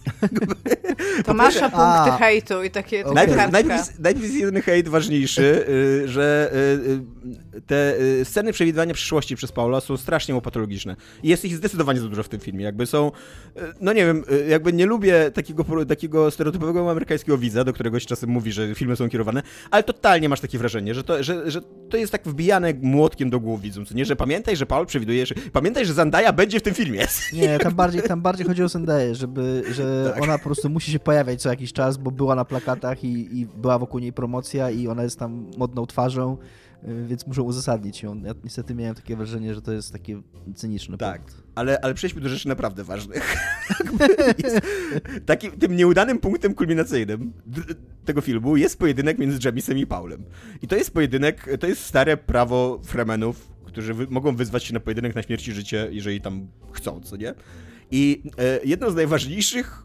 [laughs] Tomasza punkty A. hejtu i takie Okej. Najpierw, najpierw, jest, najpierw jest jeden hejt ważniejszy, y, że y, y, te y, sceny przewidywania przyszłości przez Paula są strasznie łopatologiczne. I jest ich zdecydowanie za dużo w tym filmie. Jakby są, y, no nie wiem, y, jakby nie lubię takiego, takiego stereotypowego amerykańskiego widza, do którego się czasem mówi, że filmy są kierowane, ale totalnie masz takie wrażenie, że to, że, że to jest tak wbijane młotkiem do głów widzom, co nie? Że pamiętaj, że Paul przewiduje, że pamiętaj, że Zendaya będzie w tym filmie. [laughs] Nie, tam bardziej, tam bardziej chodzi o Zendaya, żeby, że Tak. ona po prostu musi się pojawiać co jakiś czas, bo była na plakatach i, i była wokół niej promocja i ona jest tam modną twarzą, więc muszą uzasadnić ją. Ja niestety miałem takie wrażenie, że to jest takie cyniczne. Tak, punkt. ale, ale przejdźmy do rzeczy naprawdę ważnych. [laughs] takim, tym nieudanym punktem kulminacyjnym tego filmu jest pojedynek między Jamisem i Paulem. I to jest pojedynek, to jest stare prawo Fremenów, którzy wy, mogą wyzwać się na pojedynek na śmierć i życie, jeżeli tam chcą, co nie? I e, jedną z najważniejszych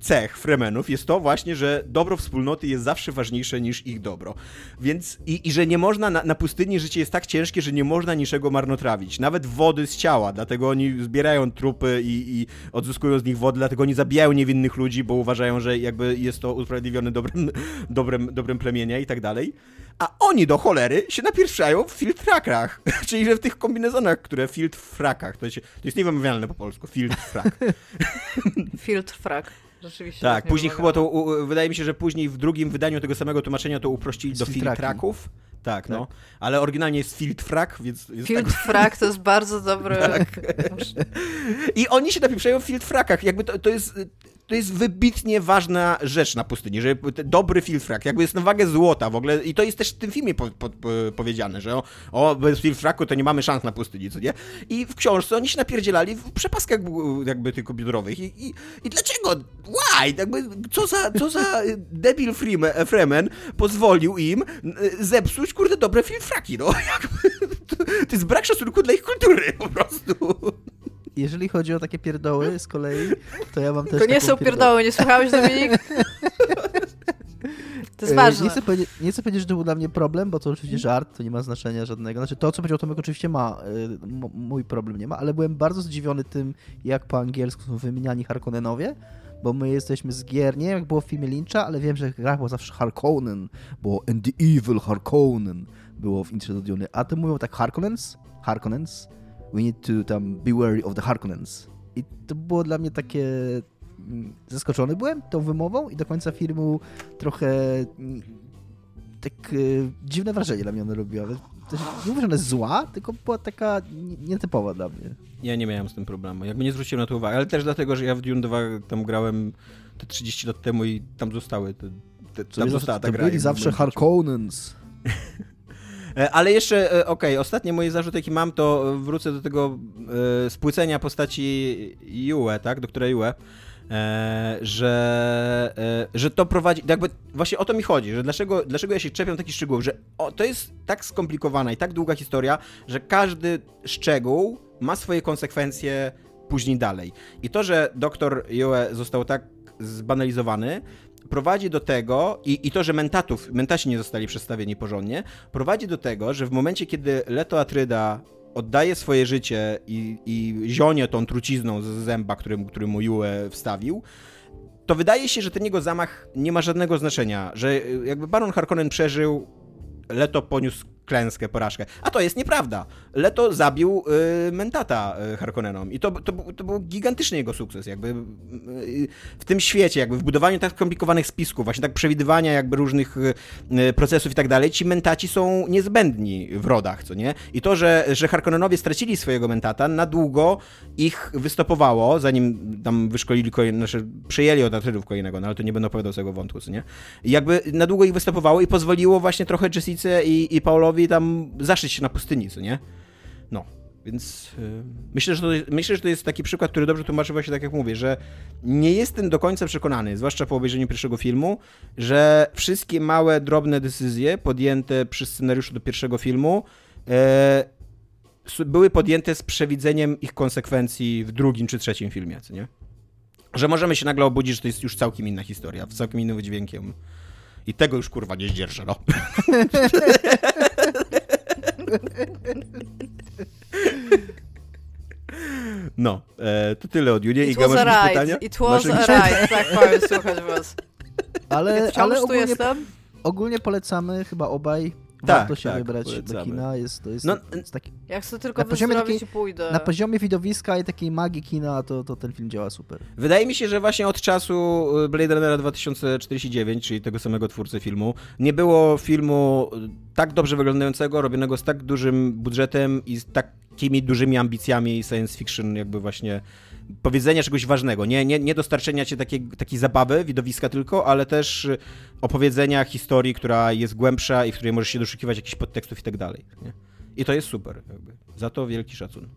cech Fremenów jest to właśnie, że dobro wspólnoty jest zawsze ważniejsze niż ich dobro. Więc i, i że nie można, na, na pustyni życie jest tak ciężkie, że nie można niczego marnotrawić. Nawet wody z ciała, dlatego oni zbierają trupy i, i odzyskują z nich wodę, dlatego oni zabijają niewinnych ludzi, bo uważają, że jakby jest to usprawiedliwione dobrem, [laughs] dobrem, dobrem plemienia i tak dalej. A oni do cholery się napierwszają w filtrakach, [laughs] czyli że w tych kombinezonach, które filt frakach, to, się, to jest niewymawialne po polsku, filt frak. [laughs] Filtr frak. Rzeczywiście. Tak, nie później chyba to, u, wydaje mi się, że później w drugim wydaniu tego samego tłumaczenia to uprościli do filtraków. Tak, no. Ale oryginalnie jest filtrak, więc... więc Filtr tak... to jest bardzo [laughs] dobry... I oni się napieprzają w filtrakach. Jakby to, to jest... To jest wybitnie ważna rzecz na pustyni, że dobry filtrak, jakby jest na wagę złota w ogóle i to jest też w tym filmie po, po, po, powiedziane, że o, o, bez filtraku to nie mamy szans na pustyni, co nie? I w książce oni się napierdzielali w przepaskach jakby tylko biodrowych i, i, i dlaczego? Why? Jakby, co za, co za debil Freeman, Freeman pozwolił im y, zepsuć, kurde, dobre filtraki, no. [laughs] Jakby, to, to jest brak szacunku dla ich kultury po prostu. Jeżeli chodzi o takie pierdoły z kolei, to ja mam też To nie są pierdołę. pierdoły, nie słuchałeś Dominik? [laughs] To jest E, ważne. Nie chcę, powiedzieć, nie chcę powiedzieć, że to był dla mnie problem, bo to oczywiście żart, to nie ma znaczenia żadnego. Znaczy to, co powiedział Tomek, oczywiście ma, m- mój problem nie ma, ale byłem bardzo zdziwiony tym, jak po angielsku są wymieniani Harkonnenowie, bo my jesteśmy z gier, nie wiem jak było w filmie Lyncha, ale wiem, że gra była zawsze Harkonnen, było And the Evil Harkonnen było w intrze do Duny, a to mówią tak Harkonnens, Harkonnens, we need to tam be wary of the Harkonnens. I to było dla mnie takie mm, zaskoczony byłem tą wymową i do końca filmu trochę mm, tak y, dziwne wrażenie dla mnie ona robiła. Też nie mówię, że ona jest zła, tylko była taka nie- nietypowa dla mnie. Ja nie miałem z tym problemu. Jakby nie zwróciłem na to uwagi, ale też dlatego, że ja w Dune 2 tam grałem te 30 lat temu i tam zostały te, te, tam została ta gra. byli zawsze. Harkonnens. [laughs] E, Ale jeszcze, e, okej, ostatnie moje zarzuty, jakie mam, to wrócę do tego e, spłycenia postaci Yue, tak, doktora Yue, że, że to prowadzi, jakby właśnie o to mi chodzi, że dlaczego, dlaczego ja się czepiam takich szczegółów, że o, to jest tak skomplikowana i tak długa historia, że każdy szczegół ma swoje konsekwencje później dalej. I to, że doktor Yue został tak zbanalizowany, prowadzi do tego, i, i to, że mentatów, mentasi nie zostali przedstawieni porządnie, prowadzi do tego, że w momencie, kiedy Leto Atryda oddaje swoje życie i, i zionie tą trucizną z zęba, który, który mu Yue wstawił, to wydaje się, że ten jego zamach nie ma żadnego znaczenia, że y, jakby Baron Harkonnen przeżył, Leto poniósł klęskę, porażkę. A to jest nieprawda. Leto zabił y, Mentata y, Harkonnenom i to, to, to był gigantyczny jego sukces, jakby y, w tym świecie, jakby w budowaniu tak skomplikowanych spisków, właśnie tak przewidywania jakby różnych y, y, procesów i tak dalej, ci Mentaci są niezbędni w rodach, co nie? I to, że, że Harkonnenowie stracili swojego Mentata, na długo ich wystopowało, zanim tam wyszkolili kolejne, znaczy przejęli od Atrydów kolejnego, no ale to nie będę opowiadał tego wątku, co nie? I jakby na długo ich wystopowało i pozwoliło właśnie trochę Jessice i, i Paulowi tam zaszyć się na pustyni, co nie? No, więc y, myślę, że to, myślę, że to jest taki przykład, który dobrze tłumaczy właśnie tak jak mówię, że nie jestem do końca przekonany, zwłaszcza po obejrzeniu pierwszego filmu, że wszystkie małe, drobne decyzje podjęte przy scenariuszu do pierwszego filmu s- były podjęte z przewidzeniem ich konsekwencji w drugim czy trzecim filmie, co nie? Że możemy się nagle obudzić, że to jest już całkiem inna historia, z całkiem innym wydźwiękiem. I tego już kurwa nie zdzierżę, no. [laughs] No, e, to tyle od Julii. It Iga, was a ride. pytania? It was Masz a ride, tak powiem, słuchać was. Ale, ale tu ogólnie, jestem. ogólnie polecamy chyba obaj. Tak, Warto się tak, wybrać polecamy. do kina. Jest, to jest, No, jest taki, Jak chcę tylko Na poziomie wyzdrowić takiej- i pójdę. na poziomie widowiska i takiej magii kina, to, to ten film działa super. Wydaje mi się, że właśnie od czasu y, Blade Runnera 2049, czyli tego samego twórcy filmu, nie było filmu y, tak dobrze wyglądającego, robionego z tak dużym budżetem i z takimi dużymi ambicjami science fiction, jakby właśnie powiedzenia czegoś ważnego. Nie, nie, nie dostarczenia ci takiej, takiej zabawy, widowiska tylko, ale też y, opowiedzenia historii, która jest głębsza i w której możesz się doszukiwać jakichś podtekstów i tak dalej. Nie? I to jest super. Jakby. Za to wielki szacun.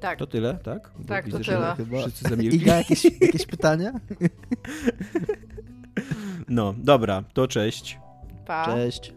Tak. To tyle, tak? Bo Tak, to widzę, że tyle. Chyba. Wszyscy [laughs] zamilkli. Iga, jakieś, jakieś pytania? [laughs] No, dobra, to cześć. Pa. Cześć.